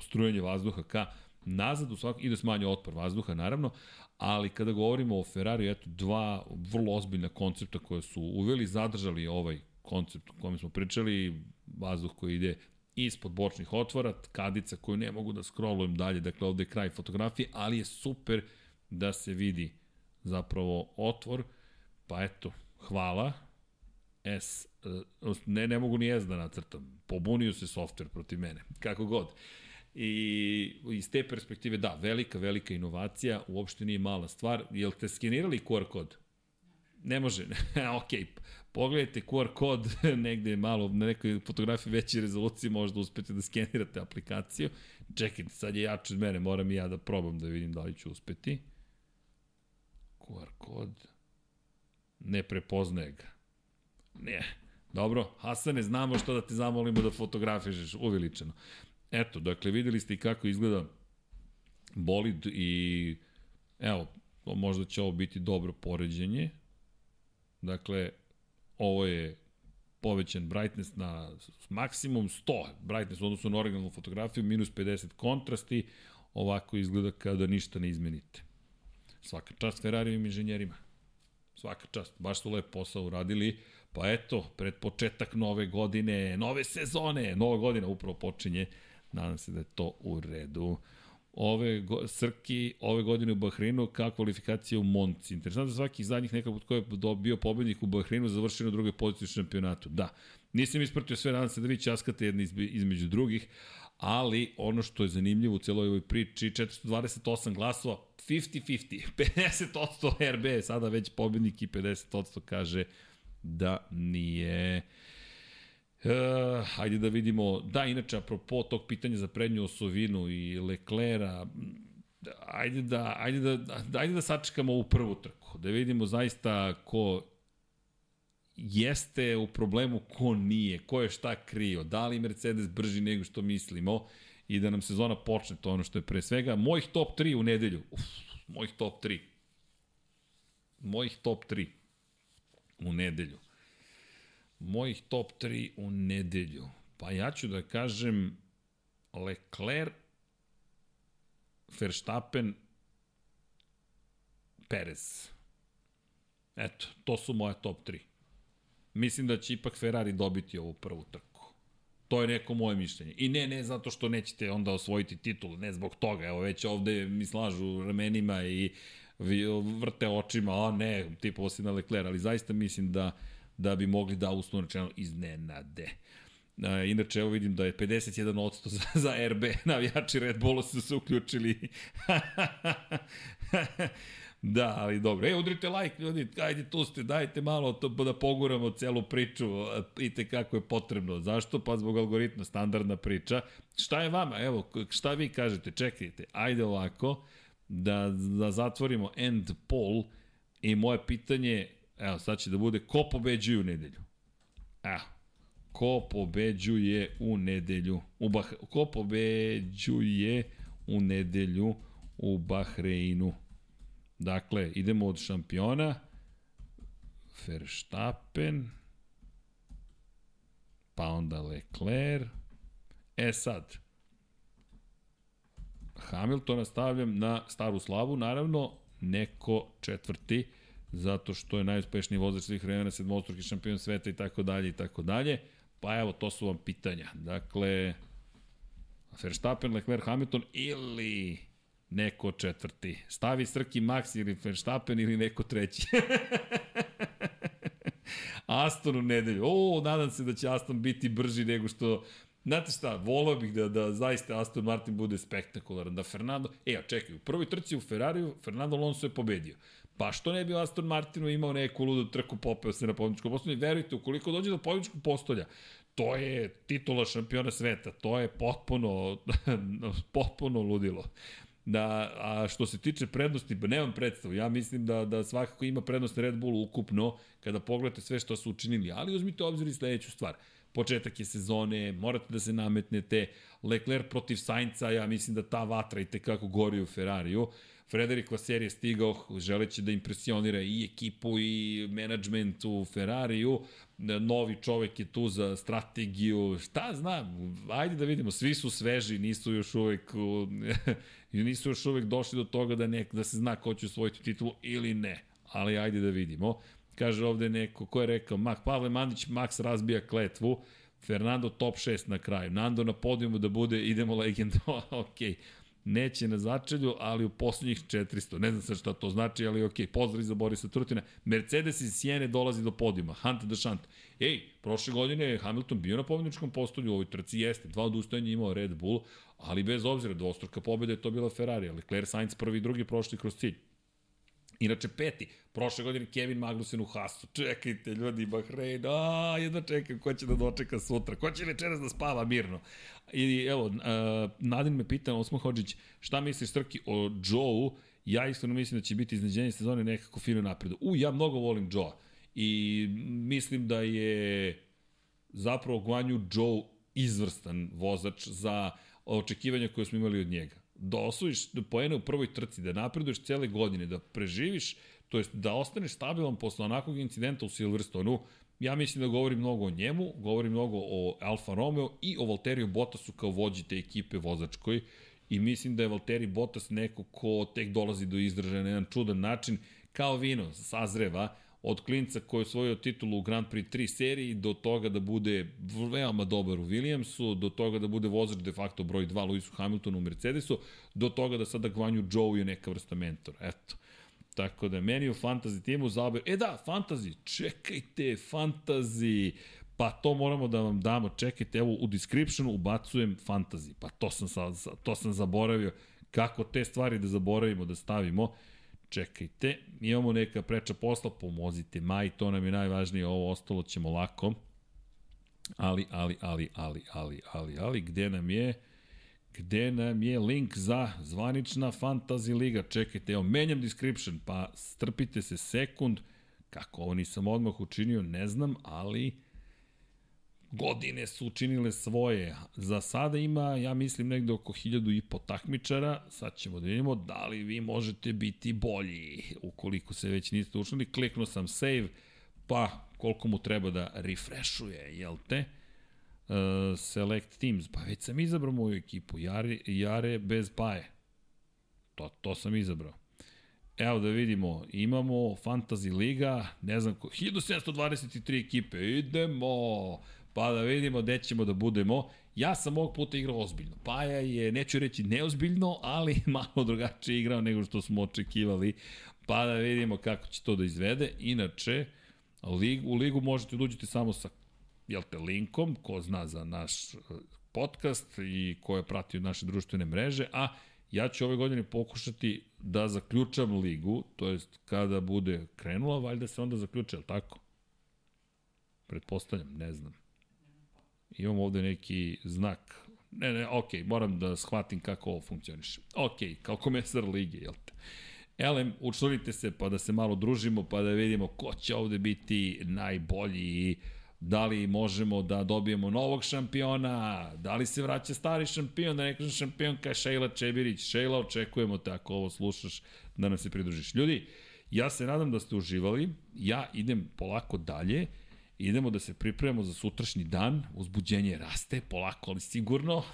strujanje vazduha ka nazad u svak, i da smanje otpor vazduha naravno, ali kada govorimo o Ferrari, eto dva vrlo ozbiljna koncepta koje su uveli, zadržali ovaj koncept o kojem smo pričali, vazduh koji ide ispod bočnih otvora, kadica koju ne mogu da scrollujem dalje, dakle ovde je kraj fotografije, ali je super da se vidi zapravo otvor, pa eto, hvala, S, e, ne, ne mogu ni S da nacrtam, pobunio se softver protiv mene, kako god. I iz te perspektive, da, velika, velika inovacija, uopšte nije mala stvar. Jel te skenirali QR kod? Ne može. ok, pogledajte QR kod negde malo, na nekoj fotografiji veće rezolucije možda uspete da skenirate aplikaciju. Čekajte, sad je jače od mene, moram i ja da probam da vidim da li ću uspeti. QR kod. Ne prepoznaje ga. Ne. Dobro, Hasane, znamo što da te zamolimo da fotografišeš uveličeno. Eto, dakle, videli ste i kako izgleda bolid i evo, možda će ovo biti dobro poređenje. Dakle, ovo je povećan brightness na maksimum 100 brightness u odnosu na originalnu fotografiju, minus 50 kontrasti, ovako izgleda kada ništa ne izmenite. Svaka čast Ferrarijim inženjerima. Svaka čast, baš su lep posao uradili. Pa eto, pred početak nove godine, nove sezone, nova godina upravo počinje. Nadam se da je to u redu. Ove go, Srki ove godine u Bahreinu kao kvalifikacija u Monci. Interesantno da svaki zadnjih nekako ko je bio pobednik u Bahreinu završio na drugoj poziciji u šampionatu. Da, nisam ispratio sve, nadam se da vi časkate jedni između drugih, ali ono što je zanimljivo u celoj ovoj priči, 428 glasova, 50-50, 50% RB sada već pobednik i 50% kaže da nije Uh, hajde da vidimo, da, inače, apropo tog pitanja za prednju osovinu i Leklera, ajde da, ajde da, ajde da sačekamo ovu prvu trku, da vidimo zaista ko jeste u problemu, ko nije, ko je šta krio, da li Mercedes brži nego što mislimo i da nam sezona počne, to ono što je pre svega. Mojih top 3 u nedelju, uf, mojih top 3. Mojih top 3 u nedelju mojih top 3 u nedelju. Pa ja ću da kažem Leclerc, Verstappen, Perez. Eto, to su moje top 3. Mislim da će ipak Ferrari dobiti ovu prvu trku. To je neko moje mišljenje. I ne, ne zato što nećete onda osvojiti titul, ne zbog toga. Evo već ovde mi slažu ramenima i vrte očima, a ne, tipovo si na Leclerc, ali zaista mislim da da bi mogli da uslovno rečeno iznenade. Inače, evo vidim da je 51% za, za RB, navijači Red Bullu su se uključili. da, ali dobro. E, udrite like, ljudi, ajde tu ste, dajte malo to, da poguramo celu priču, pite kako je potrebno. Zašto? Pa zbog algoritma, standardna priča. Šta je vama? Evo, šta vi kažete? Čekajte, ajde ovako, da, da zatvorimo end poll i moje pitanje Evo, sad će da bude ko pobeđuje u nedelju. Evo, ko pobeđuje u nedelju? U bah, ko pobeđuje u nedelju u Bahreinu? Dakle, idemo od šampiona. Verstappen, pa onda Leclerc. E sad, Hamiltona stavljam na staru slavu, naravno, neko četvrti, zato što je najuspešniji vozač svih vremena, sedmostruki šampion sveta i tako dalje i tako dalje. Pa evo, to su vam pitanja. Dakle, Verstappen, Leclerc, Hamilton ili neko četvrti. Stavi Srki Max ili Verstappen ili neko treći. Aston u nedelju. O, nadam se da će Aston biti brži nego što Znate šta, volao bih da, da zaista Aston Martin bude spektakularan, da Fernando... E, a čekaj, u prvoj trci u Ferrariju Fernando Alonso je pobedio. Pa što ne bi Aston Martinu imao neku ludu trku, popeo se na pobjedičkom postolju? Verujte, ukoliko dođe do pobjedičkog postolja, to je titula šampiona sveta, to je potpuno, potpuno ludilo. Da, a što se tiče prednosti, nemam predstavu. Ja mislim da, da svakako ima prednost Red Bull ukupno kada pogledate sve što su učinili. Ali uzmite obzir i sledeću stvar. Početak je sezone, morate da se nametnete. Leclerc protiv Sainca, ja mislim da ta vatra i tekako gori u Ferrariju. Frederik Vasseur je stigao želeći da impresionira i ekipu i menadžment u Ferrariju. Novi čovek je tu za strategiju. Šta znam, ajde da vidimo, svi su sveži, nisu još uvek nisu još uvek došli do toga da, nek, da se zna ko će osvojiti titulu ili ne. Ali ajde da vidimo. Kaže ovde neko, ko je rekao, Mak, Pavle Mandić, Max razbija kletvu, Fernando top 6 na kraju, Nando na podijumu da bude, idemo legendo, ok. Neće na začelju, ali u poslednjih 400. Ne znam sad šta to znači, ali ok. Pozdrav za Borisa Trutina. Mercedes iz Sijene dolazi do podijuma. Hunt the Shunt. Ej, prošle godine je Hamilton bio na pobedničkom postolju u ovoj trci, jeste. Dva odustajanja imao Red Bull, ali bez obzira, dvostruka pobeda je to bila Ferrari. Leclerc Sainz prvi i drugi prošli kroz cilj. Inače peti, prošle godine Kevin Magnussen u Hasu. Čekajte ljudi, Bahrein, a, jedno čekam ko će da dočeka sutra, ko će večeras da spava mirno. I evo, uh, Nadin me pita, Osmo Hođić, šta misliš Strki o Joe-u? Ja iskreno mislim da će biti izneđenje sezone nekako fino napredu. U, ja mnogo volim Joe-a i mislim da je zapravo Guanju Joe izvrstan vozač za očekivanja koje smo imali od njega da osvojiš poene u prvoj trci, da napreduješ cele godine, da preživiš, to jest da ostaneš stabilan posle onakvog incidenta u Silverstonu, ja mislim da govori mnogo o njemu, govori mnogo o Alfa Romeo i o Valteriju Bottasu kao vođi te ekipe vozačkoj i mislim da je Valtteri Bottas neko ko tek dolazi do izražaja na jedan čudan način, kao vino, sazreva, od klinca koji je osvojio titulu u Grand Prix 3 seriji do toga da bude veoma dobar u Williamsu, do toga da bude vozač de facto broj 2 Lewisu Hamiltonu u Mercedesu, do toga da sada Gvanju Joe je neka vrsta mentora. Eto. Tako da meni u fantasy timu zabe... E da, fantasy, čekajte, fantasy, pa to moramo da vam damo, čekajte, evo u descriptionu ubacujem fantasy, pa to sam, sa, to sam zaboravio, kako te stvari da zaboravimo, da stavimo čekajte, imamo neka preča posla, pomozite maj, to nam je najvažnije, ovo ostalo ćemo lako. Ali, ali, ali, ali, ali, ali, ali, gde nam je, gde nam je link za zvanična fantasy liga, čekajte, evo, menjam description, pa strpite se sekund, kako ovo nisam odmah učinio, ne znam, ali godine su učinile svoje. Za sada ima, ja mislim, negde oko hiljadu i po takmičara. Sad ćemo da vidimo da li vi možete biti bolji. Ukoliko se već niste učinili, kliknuo sam save, pa koliko mu treba da refreshuje, jel te? Uh, select teams, pa već sam izabrao moju ekipu, Jare, Jare bez paje. To, to sam izabrao. Evo da vidimo, imamo Fantasy Liga, ne znam, 1723 ekipe, idemo! Pa da vidimo gde ćemo da budemo. Ja sam ovog puta igrao ozbiljno. Paja je, neću reći neozbiljno, ali malo drugačije igrao nego što smo očekivali. Pa da vidimo kako će to da izvede. Inače, u ligu možete da uđete samo sa jel te, linkom, ko zna za naš e, podcast i ko je pratio naše društvene mreže, a ja ću ove godine pokušati da zaključam ligu, to jest kada bude krenula, valjda se onda zaključe, tako? Pretpostavljam, ne znam. Imam ovde neki znak. Ne, ne, ok, moram da shvatim kako ovo funkcioniše. Ok, kao komesar lige, jel te? Elem, učlanite se pa da se malo družimo, pa da vidimo ko će ovde biti najbolji da li možemo da dobijemo novog šampiona, da li se vraća stari šampion, da ne kažem šampion kao Šejla Čebirić. Šejla, očekujemo te ako ovo slušaš da nam se pridružiš. Ljudi, ja se nadam da ste uživali, ja idem polako dalje, idemo da se pripremamo za sutrašnji dan, uzbuđenje raste, polako ali sigurno,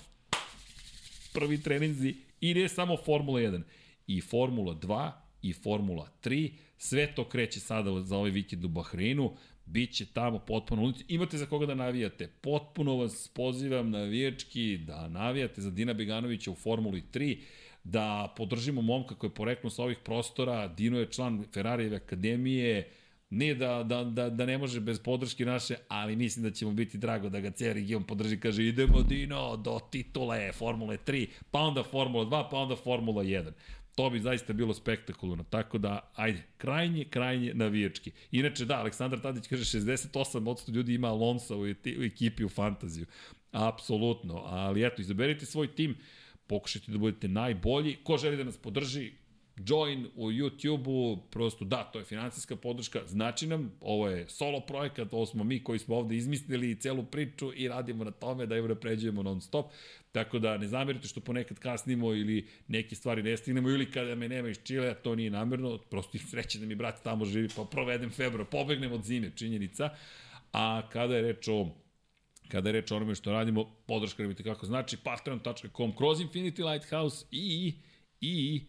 prvi treninzi. I ne samo Formula 1, i Formula 2, i Formula 3, sve to kreće sada za ovaj vikend u Bahreinu, Biće tamo potpuno ulici. Imate za koga da navijate. Potpuno vas pozivam navijački da navijate za Dina Beganovića u Formuli 3 da podržimo momka koji je poreknuo sa ovih prostora, Dino je član Ferrarijeve akademije, nije da, da, da, da ne može bez podrške naše, ali mislim da će mu biti drago da ga cijel region podrži, kaže idemo Dino do titule Formule 3, pa onda Formula 2, pa onda Formula 1. To bi zaista bilo spektakularno. Tako da, ajde, krajnje, krajnje navijački. Inače, da, Aleksandar Tadić kaže 68% ljudi ima Alonso u, u ekipi u fantaziju. Apsolutno. Ali eto, izaberite svoj tim, pokušajte da budete najbolji. Ko želi da nas podrži, join u YouTube-u, prosto da, to je financijska podrška, znači nam, ovo je solo projekat, ovo smo mi koji smo ovde izmislili celu priču i radimo na tome da je pređujemo non stop, tako da ne zamerite što ponekad kasnimo ili neke stvari ne stignemo ili kada me nema iz Čile, to nije namerno, prosto sreće da mi brat tamo živi, pa provedem februar, pobegnem od zime, činjenica, a kada je reč o kada je reč o onome što radimo, podrška nam kako znači, patreon.com kroz Infinity Lighthouse i, i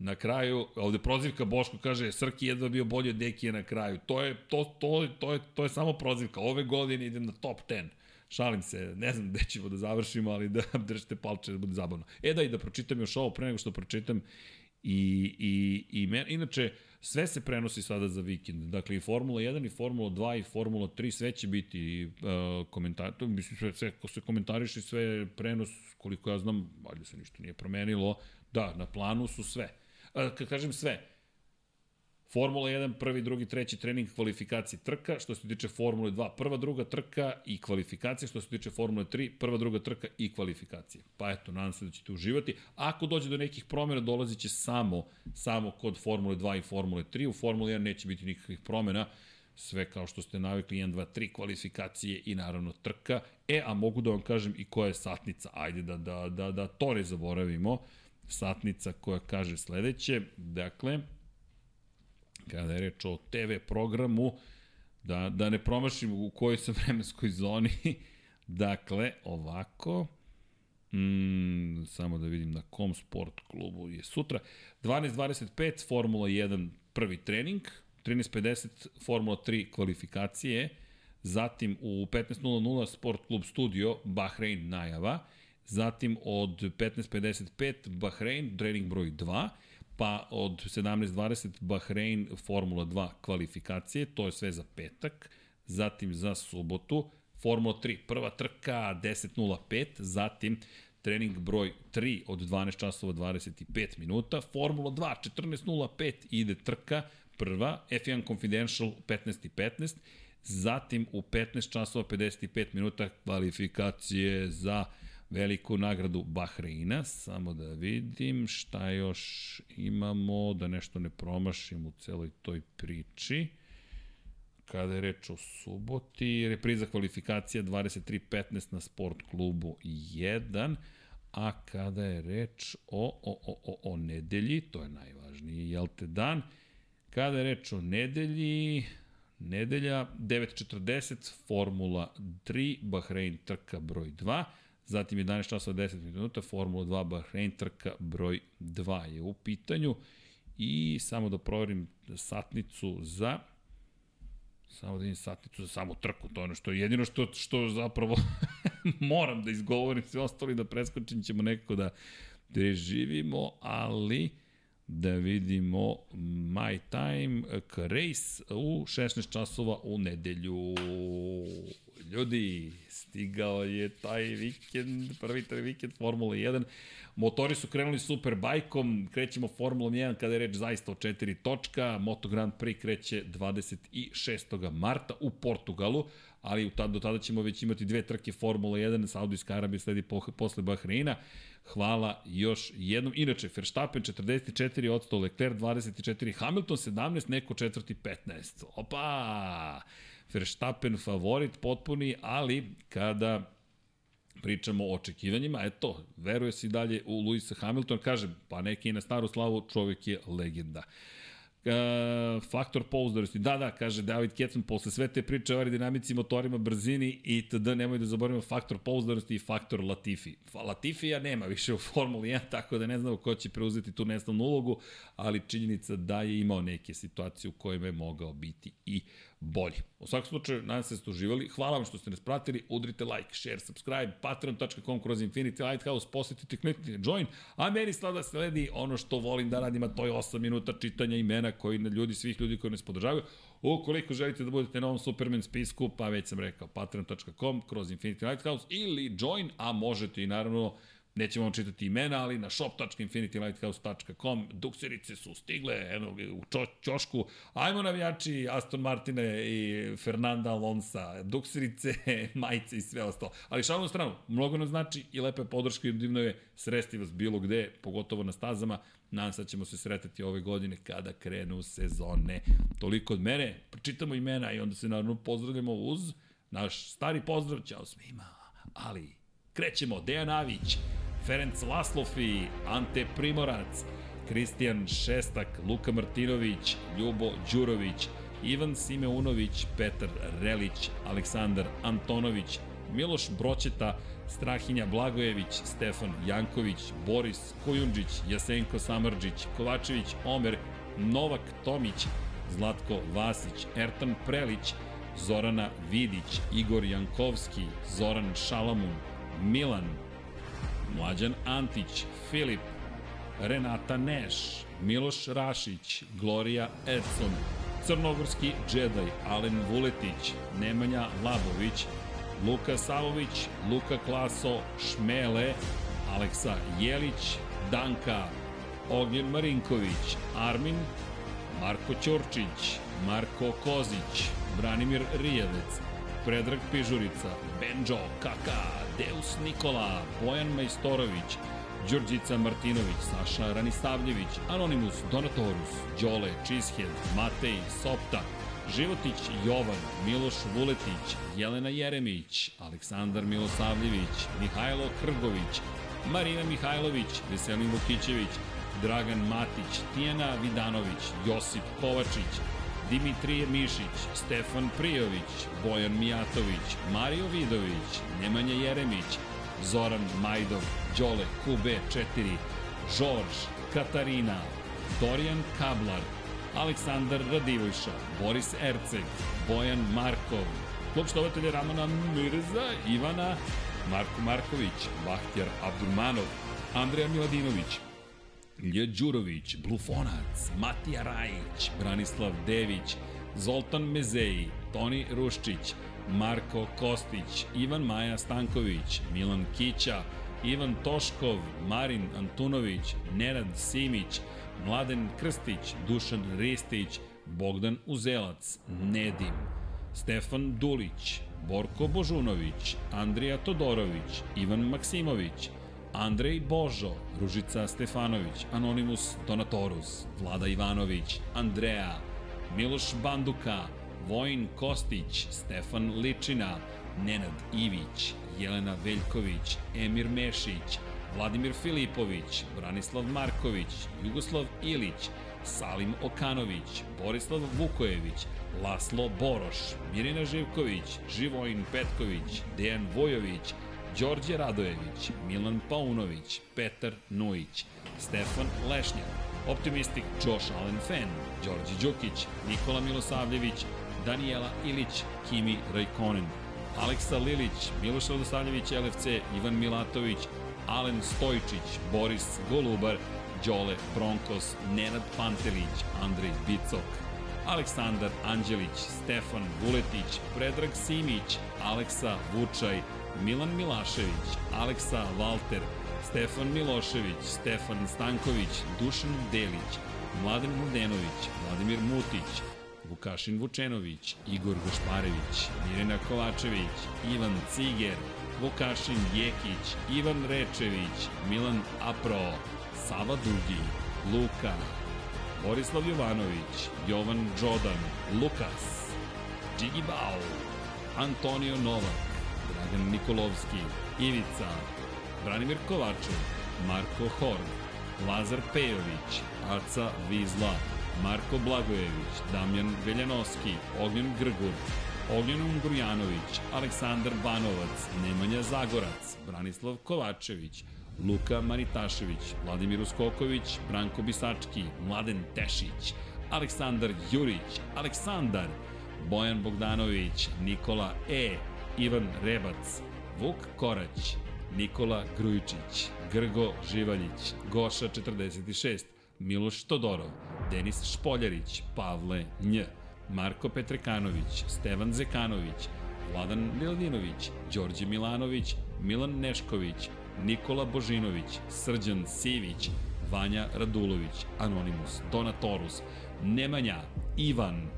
Na kraju, ovde prozivka Boško kaže, Srki jedva bio bolji od Dekije na kraju. To je, to, to, to, je, to je samo prozivka. Ove godine idem na top 10. Šalim se, ne znam gde ćemo da završimo, ali da držite palče da bude zabavno. E da, i da pročitam još ovo pre nego što pročitam. I, i, i men, inače, sve se prenosi sada za vikend. Dakle, i Formula 1, i Formula 2, i Formula 3, sve će biti uh, komentar, mislim, sve, sve, ko se komentariše, sve prenos, koliko ja znam, valjda se ništa nije promenilo, da, na planu su sve kad kažem sve, Formula 1, prvi, drugi, treći trening, kvalifikacije trka, što se tiče Formule 2, prva, druga trka i kvalifikacije, što se tiče Formule 3, prva, druga trka i kvalifikacije. Pa eto, nadam se da ćete uživati. Ako dođe do nekih promjena, dolazit će samo, samo kod Formule 2 i Formule 3. U Formule 1 neće biti nikakvih promjena, sve kao što ste navikli, 1, 2, 3 kvalifikacije i naravno trka. E, a mogu da vam kažem i koja je satnica, ajde da, da, da, da to ne zaboravimo satnica koja kaže sledeće, dakle, kada je reč o TV programu, da, da ne promašim u kojoj sam vremenskoj zoni, dakle, ovako, mm, samo da vidim na kom sport klubu je sutra, 12.25 Formula 1 prvi trening, 13.50 Formula 3 kvalifikacije, zatim u 15.00 Sport klub Studio Bahrein najava, zatim od 15.55 Bahrein, trening broj 2, pa od 17.20 Bahrein Formula 2 kvalifikacije, to je sve za petak, zatim za subotu, Formula 3, prva trka 10.05, zatim trening broj 3 od 12 časova 25 minuta, Formula 2 14.05 ide trka, prva, F1 Confidential 15.15, 15, zatim u 15 časova 55 minuta kvalifikacije za veliku nagradu Bahreina, samo da vidim šta još imamo, da nešto ne promašim u celoj toj priči. Kada je reč o suboti, repriza kvalifikacija 23.15 na sport klubu 1, a kada je reč o, o, o, o, o nedelji, to je najvažniji, jel te dan, kada je reč o nedelji, nedelja 9.40, Formula 3, Bahrein trka broj 2, Zatim 11 časova 10 minuta, Formula 2 Bahrein trka broj 2 je u pitanju. I samo da proverim satnicu za samo da satnicu za samu trku, to je ono što je jedino što, što zapravo moram da izgovorim, sve ostali da preskočim ćemo nekako da preživimo, ali da vidimo My Time Race u 16 časova u nedelju. Ljudi, stigao je taj vikend, prvi taj vikend Formula 1. Motori su krenuli super bajkom, krećemo Formula 1 kada je reč zaista o četiri točka. Moto Grand Prix kreće 26. marta u Portugalu, ali do tada ćemo već imati dve trke Formula 1, Saudijska Arabija sledi po, posle Bahreina. Hvala još jednom. Inače, Verstappen 44 odsto, Leclerc 24, Hamilton 17, neko četvrti 15. Opa! Verstappen favorit potpuni, ali kada pričamo o očekivanjima, eto, veruje se i dalje u Luisa Hamilton, kaže, pa neki na staru slavu, čovjek je legenda. Uh, faktor pouzdanosti. Da, da, kaže David Ketson, posle sve te priče o aerodinamici, motorima, brzini i td. Nemoj da zaboravimo faktor pouzdanosti i faktor Latifi. Latifija nema više u Formuli 1, tako da ne znamo ko će preuzeti tu nestavnu ulogu, ali činjenica da je imao neke situacije u kojima je mogao biti i bolji. U svakom slučaju, nadam se da ste uživali. Hvala vam što ste nas pratili. Udrite like, share, subscribe, patreon.com kroz Infinity Lighthouse, posetite, kliknite join, a meni sada sledi ono što volim da radim, a to je 8 minuta čitanja imena koji ljudi, svih ljudi koji nas podržavaju. Ukoliko želite da budete na ovom Superman spisku, pa već sam rekao, patreon.com kroz Infinity Lighthouse ili join, a možete i naravno Nećemo vam čitati imena, ali na shop.infinitylighthouse.com dukserice su stigle, eno, u čo, čošku. Ajmo navijači Aston Martine i Fernanda Alonsa, dukserice, majice i sve ostalo. Ali šalno stranu, mnogo nam znači i lepe podrške i divno je sresti vas bilo gde, pogotovo na stazama. Nadam se da ćemo se sretati ove godine kada krenu sezone. Toliko od mene, pročitamo imena i onda se naravno pozdravljamo uz naš stari pozdrav. Ćao svima, ali krećemo. Dejan Avić, Ferenc Laslofi, Ante Primorac, Kristijan Šestak, Luka Martinović, Ljubo Đurović, Ivan Simeunović, Petar Relić, Aleksandar Antonović, Miloš Broćeta, Strahinja Blagojević, Stefan Janković, Boris Kojundžić, Jasenko Samrđić, Kovačević Omer, Novak Tomić, Zlatko Vasić, Ertan Prelić, Zorana Vidić, Igor Jankovski, Zoran Šalamun, Milan, Mlađan Antić, Filip, Renata Neš, Miloš Rašić, Gloria Edson, Crnogorski džedaj, Alen Vuletić, Nemanja Labović, Luka Savović, Luka Klaso, Šmele, Aleksa Jelić, Danka, Ognjen Marinković, Armin, Marko Ćorčić, Marko Kozić, Branimir Rijevec, Predrag Pižurica, Benđo, Kaka, Deus Nikola, Bojan Majstorović, Đurđica Martinović, Saša Ranisavljević, Anonimus, Donatorus, Đole, Cheesehead, Matej, Sopta, Životić Jovan, Miloš Vuletić, Jelena Jeremić, Aleksandar Milosavljević, Mihajlo Krgović, Marina Mihajlović, Veselin Vukićević, Dragan Matić, Tijana Vidanović, Josip Kovačić, Dimitrije Mišić, Stefan Prijović, Bojan Mijatović, Mario Vidović, Nemanja Jeremić, Zoran Majdov, Đole QB4, Žorž, Katarina, Dorijan Kablar, Aleksandar Radivojša, Boris Erceg, Bojan Markov, klub štovatelja Ramona Mirza, Ivana, Marko Marković, Bahtjar Abdurmanov, Andreja Miladinović, Ilja Đurović, Blufonac, Matija Rajić, Branislav Dević, Zoltan Mezeji, Toni Ruščić, Marko Kostić, Ivan Maja Stanković, Milan Kića, Ivan Toškov, Marin Antunović, Nenad Simić, Mladen Krstić, Dušan Ristić, Bogdan Uzelac, Nedim, Stefan Dulić, Borko Božunović, Andrija Todorović, Ivan Maksimović, Andrej Božo, Ružica Stefanović, Anonimus Donatorus, Vlada Ivanović, Andreja, Miloš Banduka, Vojin Kostić, Stefan Ličina, Nenad Ivić, Jelena Veljković, Emir Mešić, Vladimir Filipović, Branislav Marković, Jugoslav Ilić, Salim Okanović, Borislav Vukojević, Laslo Boroš, Mirina Živković, Živojin Petković, Dejan Vojović, Đorđe Radojević, Milan Paunović, Petar Nujić, Stefan Lešnjak, Optimistik Josh Allen Fan, Đorđe Đukić, Nikola Milosavljević, Daniela Ilić, Kimi Rajkonen, Aleksa Lilić, Miloš Radosavljević LFC, Ivan Milatović, Alen Stojčić, Boris Golubar, Đole Bronkos, Nenad Pantelić, Andrej Bicok, Aleksandar Anđelić, Stefan Vuletić, Predrag Simić, Aleksa Vučaj, Milan Milašević, Aleksa Valter, Stefan Milošević, Stefan Stanković, Dušan Delić, Mladen Mladenović, Vladimir Mutić, Vukašin Vučenović, Igor Gašparević, Mirina Kovačević, Ivan Ciger, Vukašin Jekić, Ivan Rečević, Milan Apro, Sava Dugi, Luka, Borislav Jovanović, Jovan Đodan, Lukas, Džigi Antonio Novak, Dragan Nikolovski, Ivica, Branimir Kovačev, Marko Horn, Lazar Pejović, Aca Vizla, Marko Blagojević, Damjan Veljanovski, Ognjen Grgur, Ognjen Ungrujanović, Aleksandar Banovac, Nemanja Zagorac, Branislav Kovačević, Luka Manitašević, Vladimir Uskoković, Branko Bisački, Mladen Tešić, Aleksandar Jurić, Aleksandar, Bojan Bogdanović, Nikola E, Ivan Rebac, Vuk Korać, Nikola Grujičić, Grgo Živaljić, Goša 46, Miloš Todorov, Denis Špoljarić, Pavle Nj, Marko Petrekanović, Stevan Zekanović, Vladan Miladinović, Đorđe Milanović, Milan Nešković, Nikola Božinović, Srđan Sivić, Vanja Radulović, Anonimus, Donatorus, Nemanja, Ivan,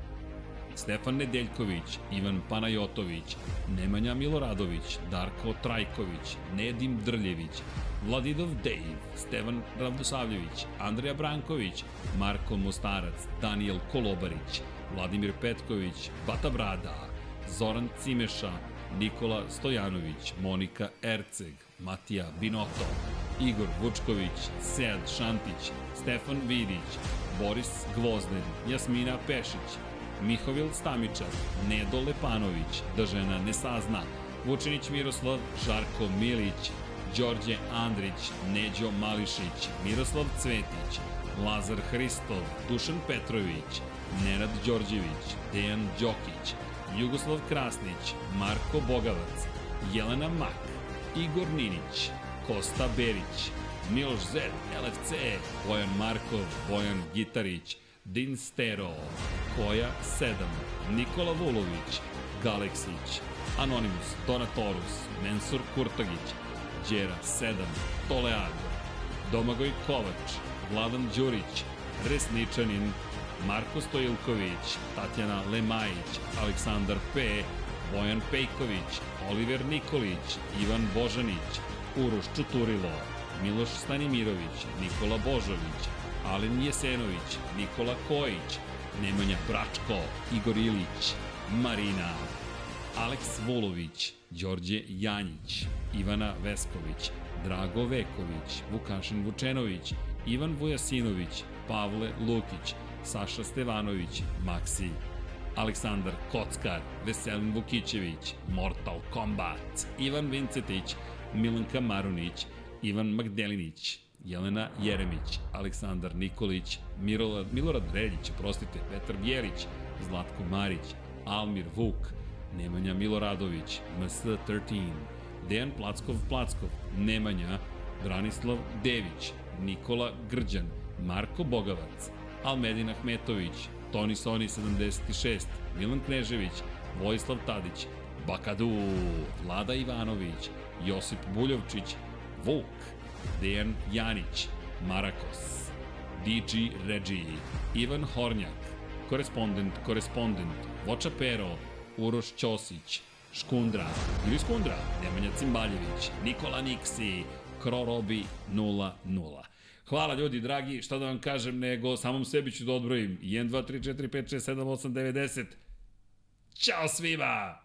Stefan Nedeljković, Ivan Panajotović, Nemanja Miloradović, Darko Trajković, Nedim Drljević, Vladidov Dejv, Stevan Ravdosavljević, Andrija Branković, Marko Mostarac, Daniel Kolobarić, Vladimir Petković, Bata Brada, Zoran Cimeša, Nikola Stojanović, Monika Erceg, Matija Binoto, Igor Vučković, Sead Šantić, Stefan Vidić, Boris Gvozden, Jasmina Pešić, Mihovil Stamičar, Nedo Lepanović, da žena ne sazna, Vučinić Miroslav, Žarko Milić, Đorđe Andrić, Neđo Mališić, Miroslav Cvetić, Lazar Hristov, Dušan Petrović, Nenad Đorđević, Dejan Đokić, Jugoslav Krasnić, Marko Bogavac, Jelena Mak, Igor Ninić, Kosta Berić, Miloš Zed, LFC, Bojan Markov, Bojan Gitarić, Din Stero, Koja 7, Nikola Vulović, Galeksić, Anonimus, Donatorus, Mensur Kurtagić, Đera 7, Toleado, Domagoj Kovač, Vladan Đurić, Resničanin, Marko Stojilković, Tatjana Lemajić, Aleksandar P, Bojan Pejković, Oliver Nikolić, Ivan Božanić, Uroš Čuturilo, Miloš Stanimirović, Nikola Božović, Alen Jesenović, Nikola Kojić, Nemanja Bračko, Igor Ilić, Marina, Aleks Vulović, Đorđe Janjić, Ivana Vesković, Drago Veković, Vukašin Vučenović, Ivan Vujasinović, Pavle Lukić, Saša Stevanović, Maksi, Aleksandar Kockar, Veselin Vukićević, Mortal Kombat, Ivan Vincetić, Milanka Marunić, Ivan Magdelinić, Jelena Jeremić, Aleksandar Nikolić, Milorad, Milorad Reljić, prostite, Petar Bjelić, Zlatko Marić, Almir Vuk, Nemanja Miloradović, MS13, Dejan Plackov Plackov, Nemanja, Branislav Dević, Nikola Grđan, Marko Bogavac, Almedin Ahmetović, Toni Soni 76, Milan Knežević, Vojislav Tadić, Bakadu, Vlada Ivanović, Josip Buljovčić, Vuk, Dejan Janić, Marakos, DG Regi, Ivan Hornjak, korespondent, korespondent, Voča Pero, Uroš Ćosić, Škundra, ili Skundra, Nemanja Cimbaljević, Nikola Niksi, Krorobi 00. Hvala ljudi, dragi, šta da vam kažem, nego samom sebi ću da odbrojim. 1, 2, 3, 4, 5, 6, 7, 8, 9, 10. Ćao svima!